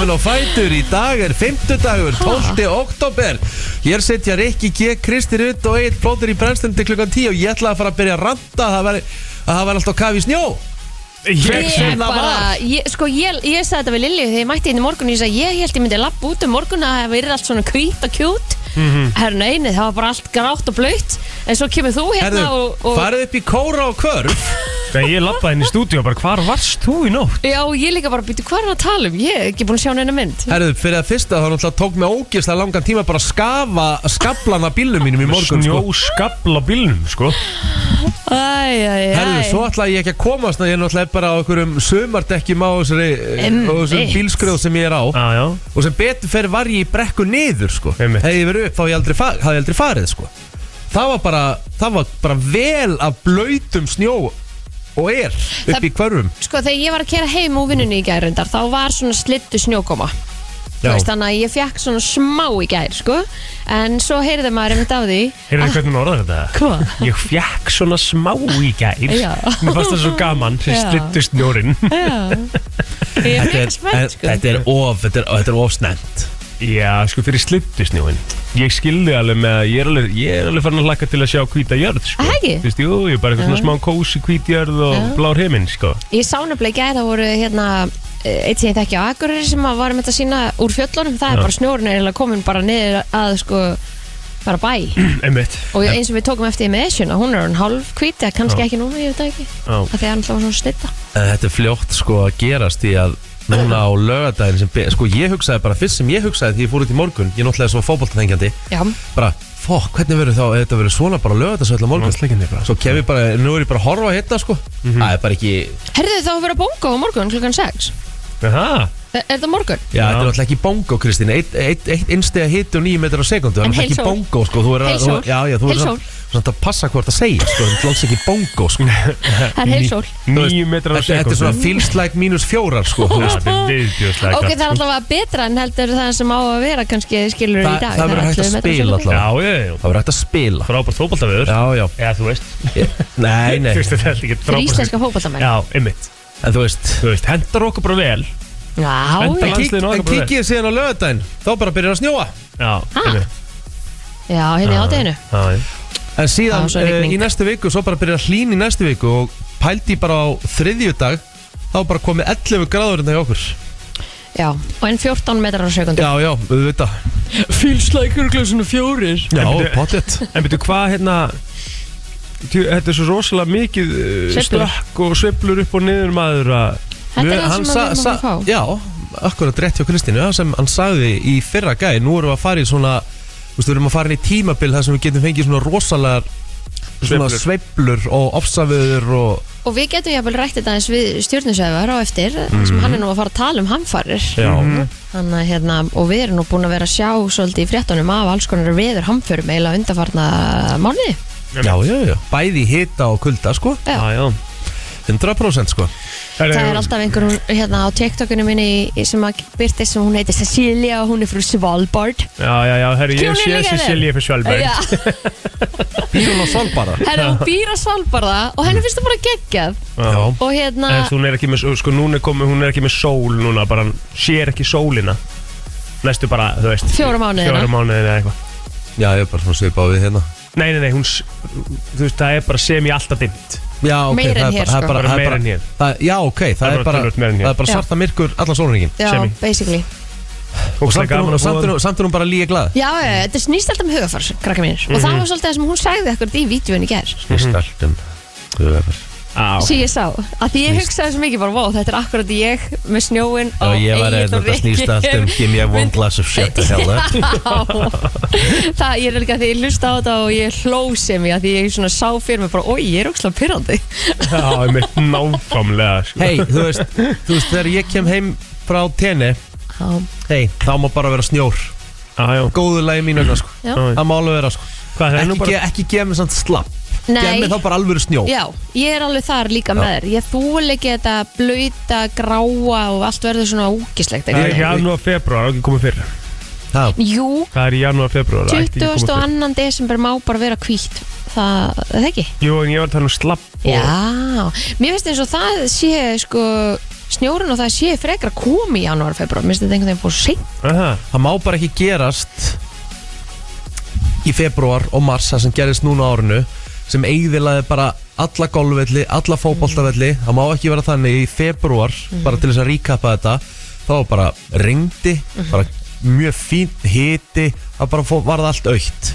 og velkomin á Fætur Í dag er 5. dagur, 12. oktober Hér setja Rikki G, Kristi Rutt og Eitt Plóter í brennstundi klukkan 10 Og ég ætla að fara að byrja að ranta að það væri, að það væri alltaf kafi snjó. Ég, bara, ég, sko ég, ég sagði þetta við Lilju þegar ég mætti inn í morgun. Og ég sagði ég held ég myndi lappa út um morgun að það verið allt svona hvít og kjút Mhm. Herru neini, það var bara allt grátt og blöytt En svo kemur þú hérna Herðu, og, og farið upp í kóra og kvörf. Þegar ég lappaði inn í stúdíu bara hvar varst þú í nótt? Já, og ég líka bara býtu hvað er hann að tala um? Ég er ekki búin að sjá neina mynd. Herðu, fyrir að fyrsta þá náttúrulega tók mig ógeðslega langan tíma bara að skafa skablan af bílnum mínum í morgun sko. Snjóskabl á bílnum sko. Æ, æ, æ Herðu, svo ætlaði ég ekki að komast Ég er náttúrulega bara á einhverjum sömardekkjum á þessari, þessum bílskröð sem ég er á. Já, já. Og sem betur fyrir var ég í brekku niður sko. Verið upp þá hafði ég aldrei, fa hafði ég aldrei farið sko. Það var bara Það var bara vel af blöytum snjó Og er upp Það- í hverfum Sko þegar ég var að kera heim úr vinnunni í gærundar Þá var svona slittu snjókoma Þú Já. veist, Þannig að ég fekk svona smá í gær sko. En svo heyrði maður einmitt á því Heyrðu hvernig hún orðar þetta? Hvað? Ég fjekk svona smá í gær Já. Mér fannst það svo gaman sem Já. slittu snjórin Já Ég er Þetta mega er, spennt sko þetta er of Þetta er, þetta er of snent Já, sko fyrir slittu snjóin Ég skildi alveg með að ég er alveg, ég er alveg farin að hlakka til að sjá hvíta jörð sko. Ah, ekki? Þú veist, jú, ég er bara eitthvað svona smá kósi hvít jörð og blár heiminn sko. Ég sá nefnilega í gær það voru hérna eh, eitt sem ég þekki á Akureyri sem að var með að sína úr fjöllunum það er bara snjórun er komin bara niður að sko bara bæ og eins og við tókum eftir með Esjuna, hún er hann hálf hvít eða kannski Já. ekki núna, ég veit það ekki Já. að því að hann alltaf var svona snitta Þetta er fljótt sko að gerast í að Núna á lögadaginn sem be- Sko ég hugsaði bara Fyrst sem ég hugsaði því ég fór út í morgun Ég náttúrulega svo fótboltaþengjandi Já, Bara, fokk, hvernig verður þá ef Þetta verður svona bara lögadagsvöld á morgun? Landsleikirnir bara. Svo kem ég bara, nú er ég bara að horfa hérna sko. Það er bara ekki herðu þá að vera bongo á morgun klukkan 6 Aha, Er, er það morgun? Já, þetta er náttúrulega ekki bongo, Kristín. Eitt, eitt, eitt innstega hiti og nýju metrar á sekundu Það En er náttúrulega heil ekki sól. bongo, sko. Þú er að, þú- Já, já, þú er sól. samt- samt að passa hvort að segja, sko. Það er alls ekki bongo, sko. Það er heilsól. Nýju metrar á Þetta þetta er svona sekundu feels like mínus fjórar, sko þú veist. Þetta er viðbjóðslega Ok, það er alltaf betra en heldur það sem á að vera kannski skilur í Það- dag. það verður hægt að 11 metrar á spila allavega. Já, já, já. Það verður hægt að spila. Frábært fótboltaveður Já, já. Já, þú veist. Nei, nei. Þú veist, þetta er ekki Fyrir frábært íslenska fótballtamenn Já, einmitt. En þú veist. Þú veist, hendar okkur bara vel Já, Enda já. En, vel. kíkið síðan á lögadaginn Þá bara byrjar að snjóa. Já, einmitt. Já, hérna í ádeginu Já, já. En síðan Já, svo uh, rigning. í næstu viku Svo bara byrjar að hlýn í næstu viku Og pældi bara á þriðjudag Þá bara komið 11 gráður það hjá okkur. Já, og en 14 metrar á sekundu Já, já, við veit það Feels like you're svona fjórir. Já, En byrju- pottet En betur hvað hérna tjú, Þetta er svo rosalega mikið uh, Sveiflur. stökk og sveiflur upp og niður maður að Þetta er það sem að við máum fá. Já, akkurat rétt hjá Kristínu Það sem hann sagði í fyrra gæði Nú erum við að fara í svona Þú veist, við erum að fara inn í tímabil þar sem við getum fengið svona rosalegar Svona Sveiflur. sveiflur og ofsaviður og Og við getum jáfnvel rætt þetta eins við stjórnusöfar á eftir sem hann er nú að fara að tala um hamfarir. Já, Þannig að hérna, og við erum nú búin að vera að sjá svolítið í fréttunum af alls konar veður hamförum eiginlega undarfarna mánuði. Já, já, já. Bæði í hita og kulda, sko. Já. Já, já. 100% sko Það er alltaf einhver hún, hérna á TikTokinu minni í- sem að byrti sem hún heitir Cecilia og hún er frá Svalbard. Já, já, já, herri, ég sé? Cecilia fyrir Svalbard. Býr hún á Svalbara herra hún býr á Svalbarda og henni finnst það bara geggjað. Já. Og hérna, En hún er ekki með, sko, núna er komið, hún er ekki með sól núna, bara hann sér ekki sólina. Næstu bara, þú veist Fjóra mánuðina. Fjóra mánuðina eða eitthvað. Já, ég er bara svona svipað við hérna Nei, nei, nei, hún, s- þú veist, það er bara sem í alltaf dimmt Já, ok, Meira en það er hér, bara- það er sko. bara- Bara það er meira bara- en hér. það- Já, ok, það er er bara bara töluvert meira en hér. Það er bara Já. svarta myrkur allan sólringin já, semi. basically Og samt er hún- og samt er hún- samt er hún bara líka glað Já, já, þetta snýst alltaf um hugafars, krakka mínir og það var svolítið það sem hún sagði ekkert í vídjóin í gær Snýst allt um Á, sem ég sá, að því ég hugsaði svo mikið bara, wow, þetta er akkurat ég með snjóin Já, ég var eða þetta snýst allt um Give me one glass of shit það, ég er líka því ég hlusta á þetta og ég hló sem ég að því ég svona sá fyrir mig bara, oi, ég er ógslag pyrrandi Já, ég mitt nákvæmlega sko. Hei, þú veist, þú veist, þegar ég kem heim frá tenni Hei, þá má bara vera snjór. Já, já. Góðu lagi mínu sko. Já. Það má alveg vera, sko. Hvað, það er nú Ekki, bara ge ekki gefa mér samt slapp Nei, mér þá bara alvöru snjó. Já, ég er alveg þar líka með þér. Ég þúl ekki þetta blöyta, gráa og allt verður svona ógislegt Það er veginn. janúar, februar, ekki komið fyrr? Það, Jú, Það er í janúar, februar 22. desember má bara vera hvítt. Það, það ekki? Jú, en ég var að tala um slapp og Já, mér finnst eins og það sé sko snjórun og það sé frekar að koma í janúar, februar Mér finnst þetta einhvern veginn fór seint. Aha. Það má bara ekki gerast í februar og mars það sem gerist núna á árinu sem eigðilaði bara alla golfvelli, alla fótboltavelli. Það má ekki vera þannig í februar bara til þess að ríkappa þetta þá var bara ringdi bara mjög fín hiti það bara fó, var það allt aukt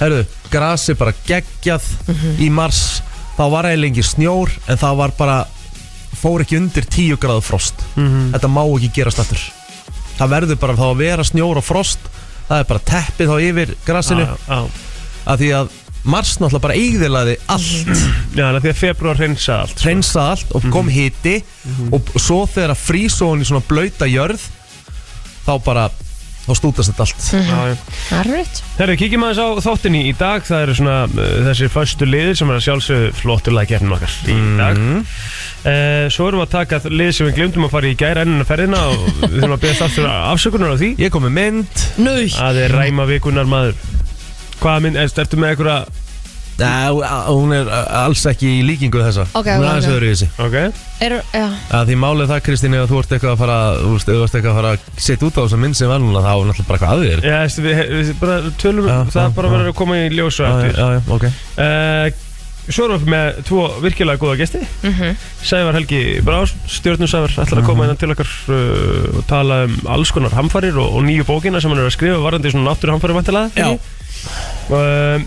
herru, grasi bara geggjað í mars, þá var eiginlega engin snjór en það var bara fór ekki undir 10 gráðu frost. Þetta má ekki gerast aftur. Það verður bara þá að vera snjór og frost. Það er bara teppið þá yfir grasinu. Já, já. að því að mars náttúrulega bara eigðilaði allt. Já, þannig að því að februar reynsa allt sko. hreinsaði allt og kom hiti og svo þegar að frísóðun í svona blauta jörð þá bara þá stútast þetta allt. Já, já. Það er rétt Herru, kíkjum aðeins á þáttinni í dag. Það eru svona uh, þessir föstu liðir sem er að sjálfsögðu flottulega gefnum okkar í dag. Uh, Svo erum við að taka lið sem við glemdum að fara í gæra ennina ferðina og við þurfum að beðast aftur afsökunar á því. Ég kom með mynd. Nau að þeir ræma vikunar maður Hvaða mynd, ertu ertu með einhverja Nei, hún er alls ekki í líkingu þessa. Ok, hún er ok, aðeins ok. öðru í þessi Ok, Er, já, að því málið það Kristín ef þú ert eitthvað að fara þú veist, ef þú ert eitthvað að fara að setja út á þessa mynd sem var núna þá er náttúrulega bara hvað að þér. Já, veistu, við, við bara tölum Já, Það já, bara já. verður að koma í ljós og já, eftir já, já, ok. Uh, Svo erum við með tvo virkilega góða gesti mhm Sævar Helgi Brás, stjórnum Sævar ætlar að koma innan til okkar uh, og tala um alls konar hamfarir og, og nýju bókina sem hann er að skrifa varandi svona náttúruhamfarir vantilega Já. um,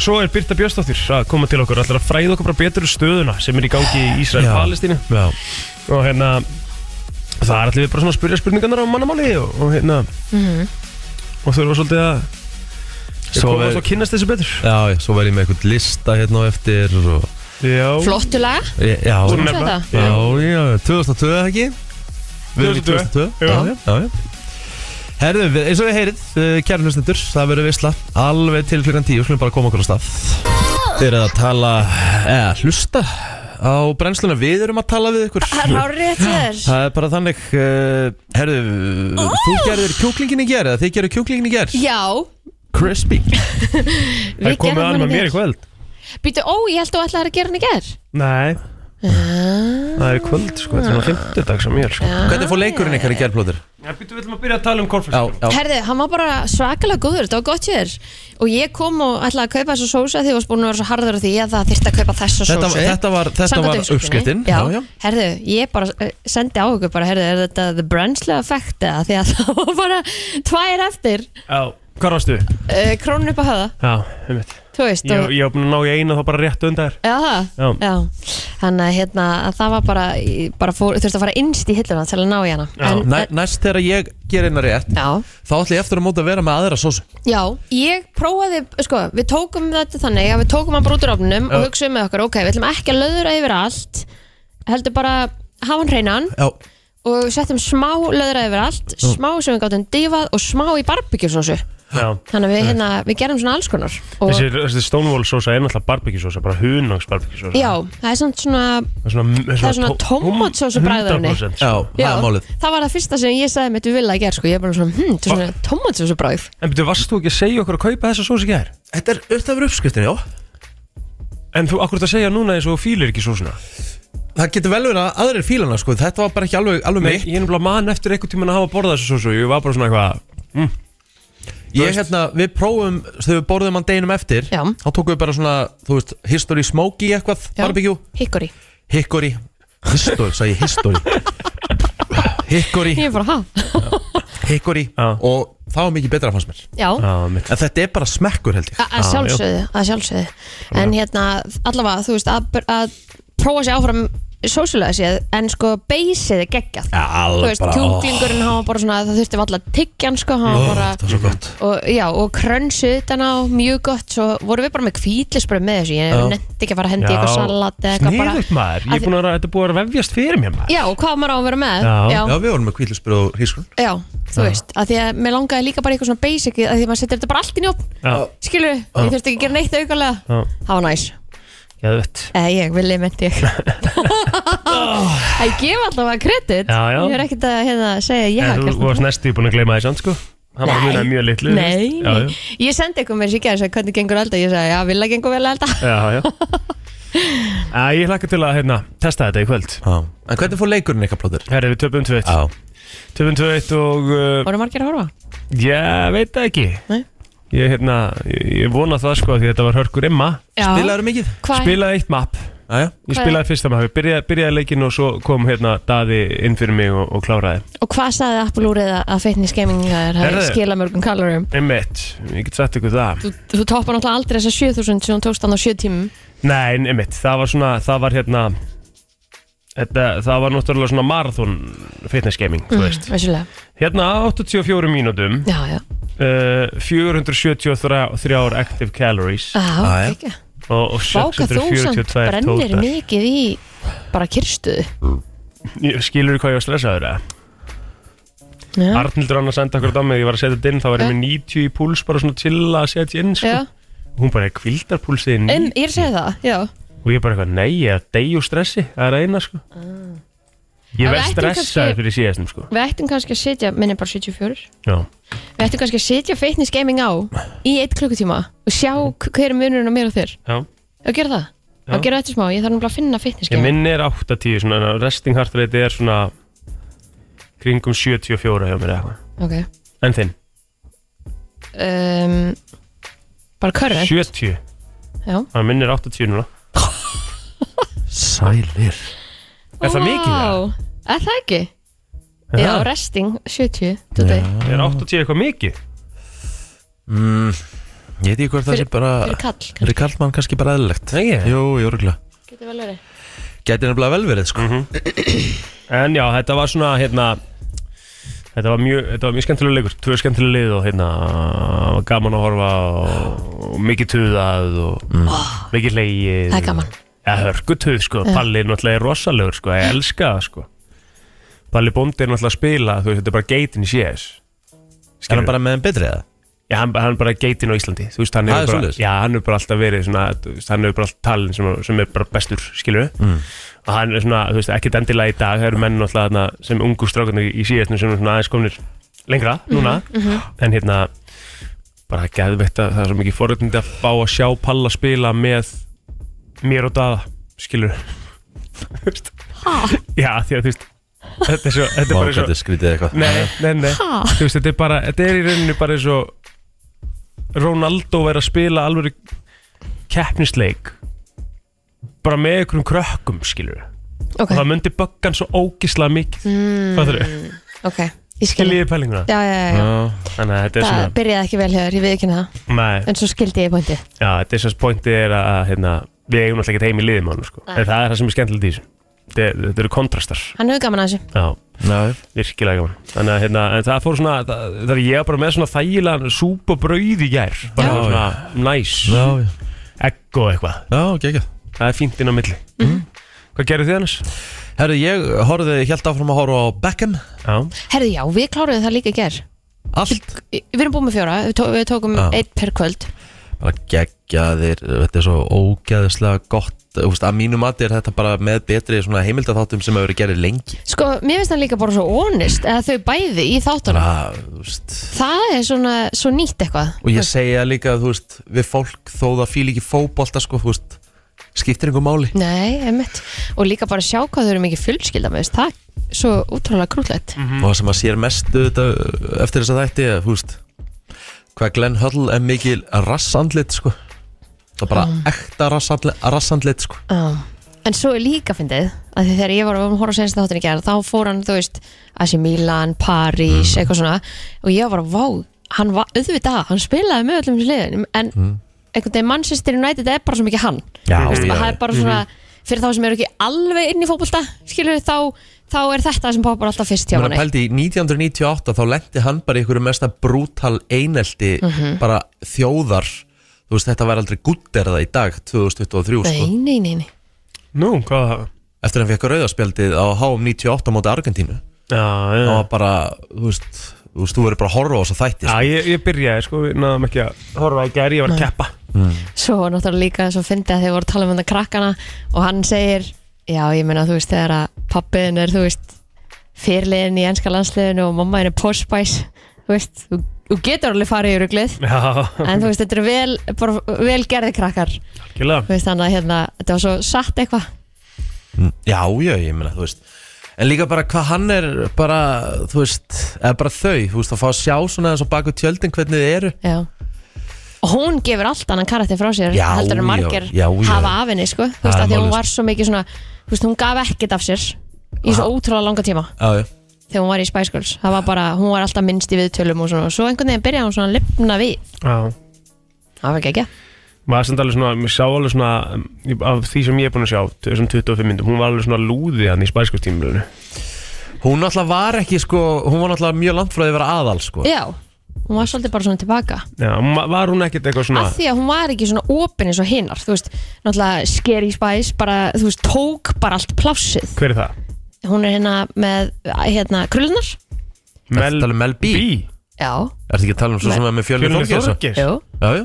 Svo er Birta Björnsdóttir að koma til okkur ætlar að fræða okkur bara betur um stöðuna sem er í gangi í. Ísrael-Palestínu og hérna það er allir við bara svona að spyrja spurningarnar á mannamáli og, og hérna Mhm. og þurfa svolítið að Svo koma er- og kynast þessu betur. Já, svo verð ég með eitthvað lista hérna á eftir og, Já, Flottulega já, já, Þú Svo nefna. þetta. já, já, 2002 eða ekki? Við erum í 2002. 2002 Já, já, já, já. Herðu, við- eins og við heyrið, kæra hlustendur, það verður visla alveg til klukkan 10, skulum bara koma okkur á stað. Þið eruð að tala, eða, hlusta á brennsluna, við erum að tala við ykkur. Það er rétt þér. Það er bara þannig, uh, herðu, þú gerðir kjúklingin í ger, eða þið gerðu kjúklingin í ger Já, Crispy. Það er komið alveg mér í kvöld. Býtu, ó, ég held að þú ætlaði að gera hann í ger Nei, það er í kvöld sko, þetta er svona fimmtudag sem ég er sko. Hvernig fór leikurinn ykkar í gerplóður? Já, býttu, við ætlum að byrja að tala um korflöskur já, Herði, hann var bara svakalega góður, þetta var gott hér Og ég kom og ætlaði að kaupa þessa sósa Því ég var búin að vera svo harður því að það þyrfti að kaupa þessa þetta, sósu. þetta var, þetta Samkvæmt var uppskriftin. Já. já, já. Herðu, ég bara uh, sendi á ykkur bara, herðu, er þetta the Brensli effect eða? Því að það var bara tvær eftir. Já, hvað varstu? uh, krónu upp að hafa, Já, um mitt þú veist Ég, og, ég var búin að ná í einu og þá bara rétt undan þér Já, það? Já. Þannig að hérna, að það var bara, ég bara fór, þurfti að fara innst í hilluna til að ná í hana Já. en, Næ, Næst þegar ég ger eina rétt Já, Þá ætla ég eftir að móta að vera með aðra sósu já, ég prófaði, sko, við tókum þetta þannig að við tókum hann bara út úr ofnum og hugsaðum með okkur, ok, við ætlum ekki að löðra yfir allt, heldur bara hafa hann hreinan Já, og við settum smá löðra yfir allt, smá sem við gáttum divað og smá í barbecue-sósu. Já Þannig að við, hérna, við gerum svona alls konar. Og, Þessi, þessi Stonewall sósa er náttúrulega barbecue sósa bara hunangs barbecue sósa já, það er svona, svona Það er svona, er af henni. 100% já, sko. það er málið það var það fyrsta sem ég sagði mitt við vilja að gera, sko. Ég er bara svona, hm, þetta er svona tómatsósu bragð. En betur, varst þú ekki að segja okkur að kaupa þessa sósa ekki þær? Þetta er þetta er uppskriftin, já En þú akkur að segja núna eins og þú fílir ekki sósuna Það getur vel verið að aðrir fílana, sko Þetta var bara ekki alveg, alveg Nei, mitt ég er nefnilega mann eftir einhvern tímann að hafa borðað þessu sósu Ég var bara svona eitthvað Ég, veist- hérna, við prófum, þegar við borðum hann deginum eftir Já. Þá tókum við bara svona, þú veist, history smoky eitthvað Já. Barbecue, Hickory. hickory History, sagði ég history Hickory, Ég er bara, ha? hickory Já. Og það var mikið betra fannst mér Já. Já, mitt En þetta er bara smekkur held ég A- Að sjálfsögðu, að sjálfsögðu En hérna, allavega, þú veist, að, að prófa sér áfram sósulega séð, en sko beysið er geggjað. Já, Þú alveg veist, bara kjúklingurinn hann var bara svona, það þurfti valla tyggjan sko, hann var bara Það var svo gott. Og, já, og krönsuð utan á mjög gott svo vorum við bara með kvítlisbröð með þessu ég Já. nefndi ekki að fara að hendi í eitthvað salat eða eitthvað bara Sniðugt maður, ég er búin að vera, þetta er búin að vefjast fyrir mér maður. Já, og hvað maður á að vera með? Já. já, Já, við vorum með kvíðlisbröð og hrísgrun já, þú veist að því að mér langaði líka bara eitthvað svona basic að því að maður setur þetta bara allt í njótt Já, skilur, ég þurfti ekki að gera neitt aukalega. Já, það var næs, geðvett eða ég, villi menti ég ég gef alltaf að kredit Já, já. ég er ekkert að hérna, segja að ég En þú gert varst næstu búin að gleyma því samt sko Það var mjög mjög litlu þú Nei, veist. Já, ég sendi eitthvað með sér í gerð hvernig gengur að elda, ég sagði, já, vilja gengur vel að elda já, já, já. Æ, Ég hlakka til að hérna, testa þetta í kvöld Já. En hvernig fór leikurinn eitthvað plóður? Herri, við töpum 2-1 Já, Töpum 2-1 og uh, Voru margir að horfa? ég veit það ekki Nei. Ég, hérna, ég, vona það sko því þetta var hörkur imma. Já. spilaður mikið? Hvað- Spilaði eitt mapp. Jæja. Ég Hvað- spilaði fyrsta mapp, ég byrjaði, byrjaði leikin og svo kom hérna Daði inn fyrir mig og, og kláraði. Og hvað sagði Apple úrið að fitness gaming er Herðu. að skila mörgum kalorum? Einmitt, ég get sagt ykkur það. Þú, þú toppar náttúrulega aldrei þessa 7000 sem þú tókst hann á 7 tímum. Nei, einmitt, það var svona, það var hérna Þetta, það var náttúrulega svona marathon fitness gaming, þú veist. Vissulega. Hérna 84 mínútum. Já, já. Uh, 473 active calories. Já, já. ekki og, og Váka þú samt 642 brennir total mikið í bara kyrstuðu Ég- Skilur þú hvað ég var stressaður eða? Já, Arnildur hann að senda okkur á mig, ég var að setja þetta inn þá var ég með 90 í púls bara svona til að setja inn sko. já. hún bara er kvildarpúlsið En 90 ég er að segja það, já og ég bara eitthvað, nei, ég er deg og stressi það er að eina sko. Ég Já, við verð ættum stressaður kannski- fyrir síðastum sko. Við ættum kannski að setja, minni bara 74 Já, Við ættum kannski að setja fitness gaming á í eitt klukkutíma og sjá k- hver er munurinn á mér og þér. Já. Og gera það, Já. og gera þetta smá ég þarf náttúrulega að finna fitness Ég gaming. minn er 8-10, svona resting heart rate er svona kringum 74 hjá mér eða eitthvað. Ok. En þinn? um, Bara current. 70 Já. Það minn er 80 núna Sælir Er það mikið það? Er það ekki? Er Já, resting 70 today. Er 80 eitthvað mikið? mm, Ég veit ekki hvort það sé Fyrir- bara Fyrir kall kannski. Fyrir kallmann kannski bara eðlilegt Nei, ég Jú, jú, röglega Getur vel verið Gæti nefnilega vel verið, sko En já, þetta var svona hérna Þetta var mjög, þetta var mjög skemmtilega leikur Tvö skemmtilega lið og hérna var Gaman að horfa og, og mikið tuðað og mikið leigið Það er gaman. Ja, hörgu tuð sko, Palli er náttúrulega rosalegur sko, ég elska það sko. Palli Bóndi er náttúrulega að spila Þú veist, þetta er bara geitin í CS Er hann bara með en betri eða? Já, hann, hann er bara geitin á Íslandi. Þú veist, hann er bara, já, hann hefur bara alltaf verið svona, þú veist, hann hefur bara alltaf talin sem, sem er bara bestur, skilur Mm. og hann er svona, þú veist, ekkert endilega í dag. Það eru menn náttúrulega þarna sem ungu strákarnir í síðastinu sem eru svona aðeins komnir lengra núna, en hérna bara geðveitt að það er svo mikið forréttindi að fá að sjá Palla spila með mér og Daða skilur já, því að þú veist þetta er svo, þetta er bara svo þetta er skrítið eitthvað. Nei, nei, nei? Þú veist, þetta er bara, þetta er í rauninni bara eins og Ronaldo er að spila alveg keppnisleik bara með einhverjum krökkum, skilur Ok, og það myndi böggan svo ógislega mikið. Mm. hvað þurru, ok Ég skil skiljiði pælinguna? Já, já, já, já. Já, þannig að þetta er Það svona byrjaði ekki vel hér, ég við ekki það. Nei, En svo skildi ég pointi já, þetta er svona pointið er að hérna, við eigum náttúrulega ekki heim í liðum á hann sko. en það er það sem er skemmtilegt í þessu. Þetta, þetta eru kontrastar. Hann hefur gaman að þessu. Já, já, virkilega gaman. Þannig að hérna, en það fór svona það, það er ég bara með svona þægilega súp og brauð í gær. Bara Já, svona næs já, egg og eitthvað. Já, geggjað Hvað gerir þið annars? Herru, ég horfði, helt áfram að horfa á Beckham. Já, Herðu já, við kláruðum það líka í ger Allt? Við erum búin með fjóra, við, tó við tókum Já. einn per kvöld. Bara geggjaðir, þetta er svo ógeðslega gott, þú veist, að mínu mati er þetta bara með betri svona heimildatháttum sem hefur verið gerðið lengi. Sko, mér finnst það líka bara svo honest eða þau bæði í þáttunum. Bara, þú veist, Það er svona, svo nýtt eitthvað. Og ég segja líka, þú veist, við fólk þó það fíl ekki fótbolta, sko, þú veist skiptir einhver máli. Nei, einmitt. Og líka bara sjá hvað þau eru mikið fullskilda með þess Það er svo útrúlega krútlegt. Og það sem að sér mest þetta, eftir þess að þætti, er, þú veist hvað Glenn Hull er mikil rassandlit, sko. Það er bara ekta rassandlit, rassandlit sko. Já. En svo er líka fyndið að því þegar ég var að horfa senst þáttin í gerð þá fór hann, þú veist, AC Milan, París, eitthvað svona. Og ég var bara, vá, hann var auðvitað hann spilaði með öllum sliðin en einhvern veginn Manchester United er bara svo mikið hann. Já, veist, já, það er bara svona fyrir þá sem eru ekki alveg inn í fótbolta skilur þá, þá er þetta sem poppar alltaf fyrst hjá Mér manni. pældi í 1998 þá lendi hann bara í einhverju mesta brútal einelti Mhm. bara þjóðar. Þú veist þetta væri aldrei gutterða í dag 2023 sko. Nei, nei, nei, nei. Nú, hvað? Það? eftir að hann fekk rauðarspjaldið á HM 98 móti Argentínu. Já, já, það var bara, þú veist þú veist, þú verður bara að horfa á þess að þætti já sko. ég, ég byrjaði, sko, við náðum ekki að horfa í gæri, ég var að keppa. Svo var náttúrulega líka svo fyndið að þeir voru að tala um þetta krakkana og hann segir Já, ég meina, þú veist, þegar að pappiðin er, þú veist fyrirliðin í enska landsliðinu og mamma er postbæs þú veist, þú, þú getur alveg farið í ruglið. Já, en þú veist, þetta eru vel, bara, vel gerði krakkar. Algjörlega. Þú veist, þannig að hérna, þetta var svo satt eitthvað. Já, já, ég meina, þú veist En líka bara hvað hann er bara, þú veist, eða bara þau Þú veist, að fá að sjá svona eins og baku tjöldin hvernig þið eru. Já. Og hún gefur allt annan karakter frá sér Já, heldur en já, margir já, já. hafa af henni sko. Þú Það veist, er að því hún málið. var svo mikið svona Þú veist, hún gaf ekkert af sér í svo ótrúlega langa tíma. Já, já. Þegar hún var í Spice Girls. Það var bara, hún var alltaf minnst í viðtölum og svona. Og svo einhvern veginn byrjaði hún svona að lifna við. Já. Það var ekki ekki maður sem alveg svona, mér sá alveg svona um, af því sem ég er búin að sjá, þessum 25 myndum hún var alveg svona lúði hann í spæskustímulinu Hún náttúrulega var ekki, sko, hún var náttúrulega mjög langt frá því að vera aðal, sko. Já, hún var svolítið bara svona tilbaka. Já, ma- var hún ekkert eitthvað svona af því að hún var ekki svona opin eins og hinnar þú veist, náttúrulega Scary Spice bara, þú veist, tók bara allt plássið. Hver er það? hún er hérna með, hérna, krullunar Ertu að tala um Mel B? já, Ertu ekki að tala um svo sem er með fjölni Fjölnir? Þorgeirs? Jú, Já, já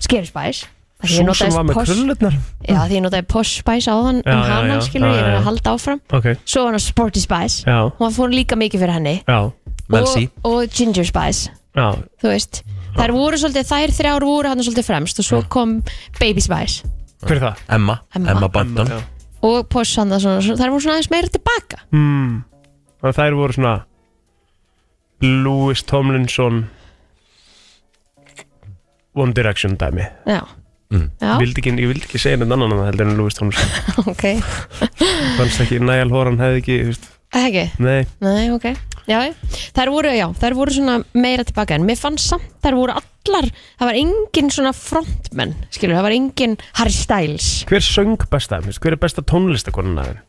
Scary Spice. Af því ég Sú sem notaði var með Posh- krullutnar Já, því ég notaði Posh Spice áðan Já, um já, hana, já, skilur, já, ég er já. að halda áfram. Ok, Svo var hann Sporty Spice. Já, Hún fór líka mikið fyrir henni. Já, Mel og, C og Ginger Spice já. Þú veist. Þær voru svolítið, þær þrjár voru hann svolítið fremst Og svo kom Baby Spice. Hver er það? Emma, Emma. Emma Bunton. Já. Og Posh hann svona, svona Þær voru svona aðeins meira tilbaka. Hmm. Þannig að þær voru svona Louis Tomlinson One Direction dæmi. Já, Mm. já. Vildi ekki, ég vildi ekki segja neitt annan en það heldur en Louis Tomlinson ok. Fannst ekki, Niall Horan hefði ekki þú veist, Ekki, Nei, nei, ok. Já, já. þær voru, já, þær voru svona meira tilbaka En mér fannst samt, þær voru allar Það var engin svona frontmenn Skilur, það var engin Harry Styles. Hver söng besta? þú veist, Hver er besta tónlistakonun að þeim?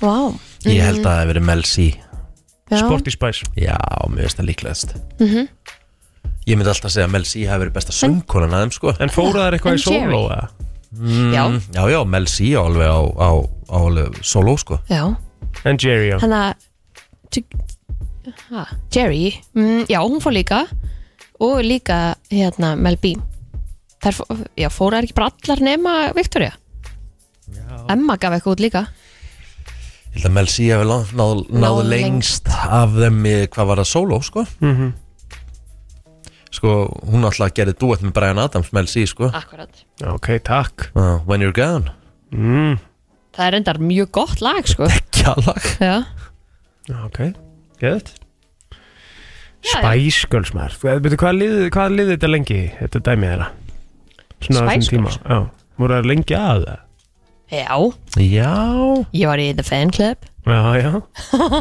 Vá. Ég held að það hefði verið Mel C. Já. Sporty Spice. Já, mér finnst það líklegast. Mhm. Ég myndi alltaf segja að Mel C hefði verið besta söngkonan að þeim, sko. En fóru þær eitthvað En í sóló Jerry? eða? Já, Mm, Já, já, Mel C á alveg á, á, á alveg solo, sko. Já. En Jerry, já. Þannig að ha, Jerry, mm, já, hún fór líka. Og líka, hérna, Mel B. Þær, fó- já, fóru þær ekki bara allar nema Victoria? Emma gaf eitthvað út líka. Ég held að Mel C hefði náð, náð, náð Náð lengst. af þeim í hvað var það solo, sko. Mhm. Sko, hún alltaf gerði duett með Brian Adams, Mel C, sko. Akkurat. Ok, takk. Uh, When You're Gone. Mm. Það er endar mjög gott lag, sko. Kjallag Já, Ok, geðt Já, Spice Girls maður. Þú veitir hvað liðið hvað liði þetta lengi Þetta dæmið þeirra? Spice Girls? Já, voru það lengi að það já. Já. Ég var í The Fan Club Já, já,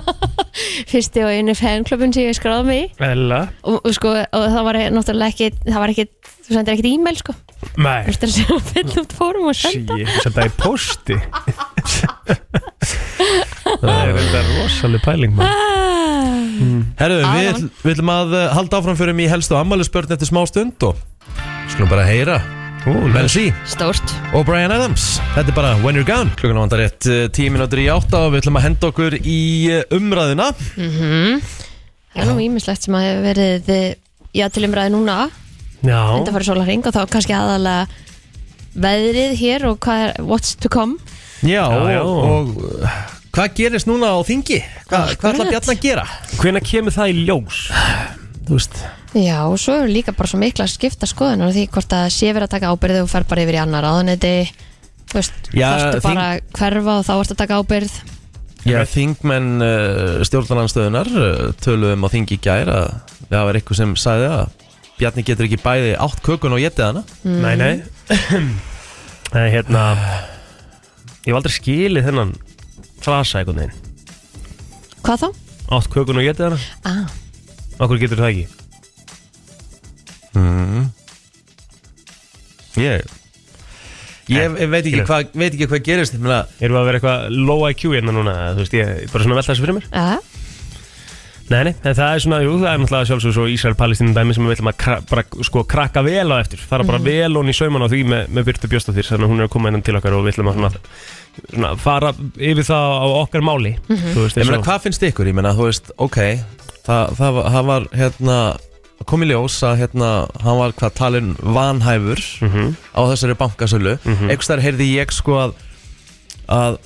Fyrsti og einu fanklubun sem ég skráði mig í. Ella. Og, og, sko, og það var náttúrulega ekki Það var ekki, þú sendir ekkert e-mail, sko. Þú Nei, veist að segja fyll út fórum og sí, senda senda það í posti Það er þetta rosaleg pæling maður. Herru, Já, við, gaman. við ætlum að uh, halda áfram fyrir mig í helstu ammælisbörn eftir smá stund og skulum bara heyra Nei. C Stórt og Brian Adams Þetta er bara When You're Gone Klukkan á vandar rétt uh, 10 minútur í 8 og við ætlum að henda okkur í uh, umræðuna Það er nú ímislegt sem að hefur verið eh, Já, til umræði núna Já, Þetta farið sólarring og þá kannski aðalega veðrið hér og hvað er what's to come Já, Já, já. og, og uh, hvað gerist núna á þingi? Hva, hvað ætla Akkurat. Bjarn að gera? hvenær kemur það í ljós? Þú veist Já, og svo er líka bara svo mikla að skipta skoðunar því hvort að sé verið að taka ábyrð og fer bara yfir í annar aðaneti Þú veist, Já, þarftu þing- bara að hverfa og þá ertu að taka ábyrð Já, þingmenn uh, stjórnarnanstöðunar uh, töluðum á þingi í gær að það var eitthvað sem sagði að Bjarni getur ekki bæði átt kökun og getið hana. Nei, nei. Nei, hérna Ég hef aldrei skilið þennan frasa veginn. Hvað þá? Átt kökun og getið hana? Ah, Okkur getur það ekki mm. Ég Ég, ég veit, ekki skilur. hva, veit ekki hvað gerist ég meina, Erum við að vera eitthvað low IQ hérna núna Þú veist, ég bara svona velta þessu fyrir mér ja, Nei, nei, en það er svona, jú, það er náttúrulega sjálfsög svo Ísrael-Palestínu dæmi sem við viljum að kra, bara, sko, krakka vel á eftir fara bara vel honni í sauman á því með, með Byrtu Bjóstóttir þannig að hún er að koma innan til okkar og við viljum að svona, svona, fara yfir það á okkar máli Þú veist, Ég meina, eins og- hvað finnst ykkur? Ég meina, þú veist, ok Það, það, var- það var, hérna kom í ljós að, hérna, hann var hvað talin vanhæfur Mhm. á þessari bankasölu. Mm -hmm. Einhvers þar heyrði ég sko að að,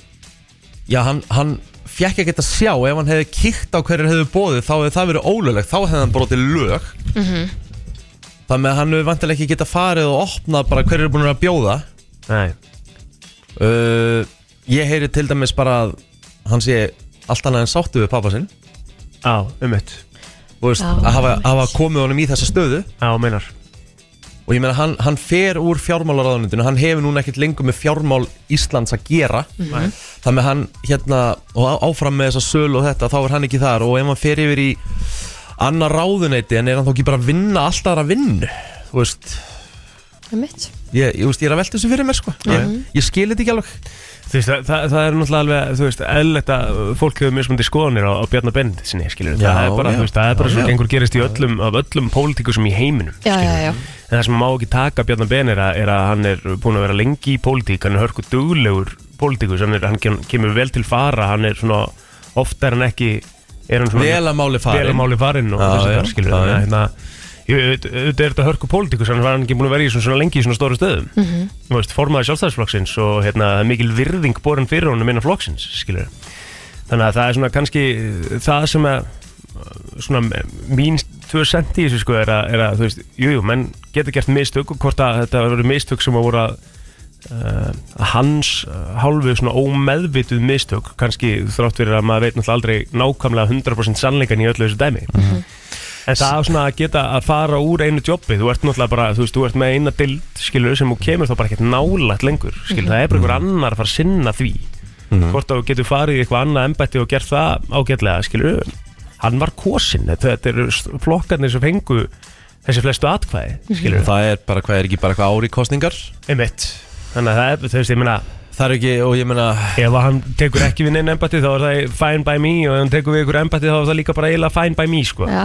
já, hann, hann fekk ekki að sjá. Ef hann hefði kíkt á hverjir hefði bóðið þá hefði það verið ólöglegt, þá hefði hann brotið lög. Þannig að hann hefði vantilega ekki geta farið og opnað bara hverjir er búin að bjóða. Nei, uh, ég heyri til dæmis bara að hann sé allt annað en sáttu við pappa sinn. Á, um mitt Þú veist, Já, að hafa, hafa komið honum í þessa stöðu. Á, meinar. Og ég meina hann, hann fer úr fjármálaráðunitinu hann hefur núna ekkert lengur með fjármál Íslands að gera. Nei. þannig að hann hérna og á- áfram með þessa sölu og þetta þá er hann ekki þar. Og ef hann fer yfir í annar ráðuneyti en er hann þá ekki bara að vinna alltaf aðra vinnu? Þú veist. Einmitt. ég, ég, veist, ég er að velta þessu fyrir mér sko. Ég, ég skil þetta ekki alveg veist, það, það, það er náttúrulega alveg, þú veist, eðlilegt að fólk hefur mismundi skoðanir á, á Bjarnar Bend sinni, skilur, Já, það er bara, já. þú veist, það er bara Já, svo já. gengur gerist í öllum, af öllum pólitíkusum í heiminum, já. En það sem má ekki taka Bjarnar Ben er að, er að hann er búin að vera lengi í pólitík, hann er hörku duglegur pólitíkus, hann, er, hann kem- kemur vel til fara, hann er svona, ofta er hann ekki, er hann svona vel að máli vel farin að máli farinn og þess að það skilur já, þannig að hérna auðvitað er þetta hörku pólitíkus hann var ekki búin að vera í svona, svona lengi í svona stóru stöðum mm. -hmm. veist, formaði sjálfstæðisflokksins og hérna, mikil virðing borin fyrir honum innan flokksins skilur þannig að það er svona kannski það sem að svona mín tvö senti í þessu sko er að, er að þú veist, jújú, jú, menn geta gert mistök og hvort að þetta verður mistök sem að voru að uh, hans uh, hálfu svona ómeðvituð mistök kannski þrátt fyrir að maður veit náttúrulega aldrei nákvæmlega 100% sannleikan í öllu þessu dæmi en það á svona að geta að fara úr einu jobbi, þú ert náttúrulega bara þú veist, þú ert með eina dild, skilur, sem þú kemur þá bara ekkert nálægt lengur, skilur, það er bara einhver annar að fara að sinna því. Hvort að þú getur farið í eitthvað annað embætti og gert það ágætlega, skilur hann var kosin, þetta, eru flokkarnir sem fengu þessi flestu atkvæði, skilur það er bara hvað er ekki bara hvað ári kostningar einmitt, þannig að það er, þú veist, ég meina það er ekki og ég meina ef að hann tekur ekki við neina embætti þá er það fine by me og ef hann tekur við ykkur embætti þá er það líka bara eiginlega fine by me sko. Já,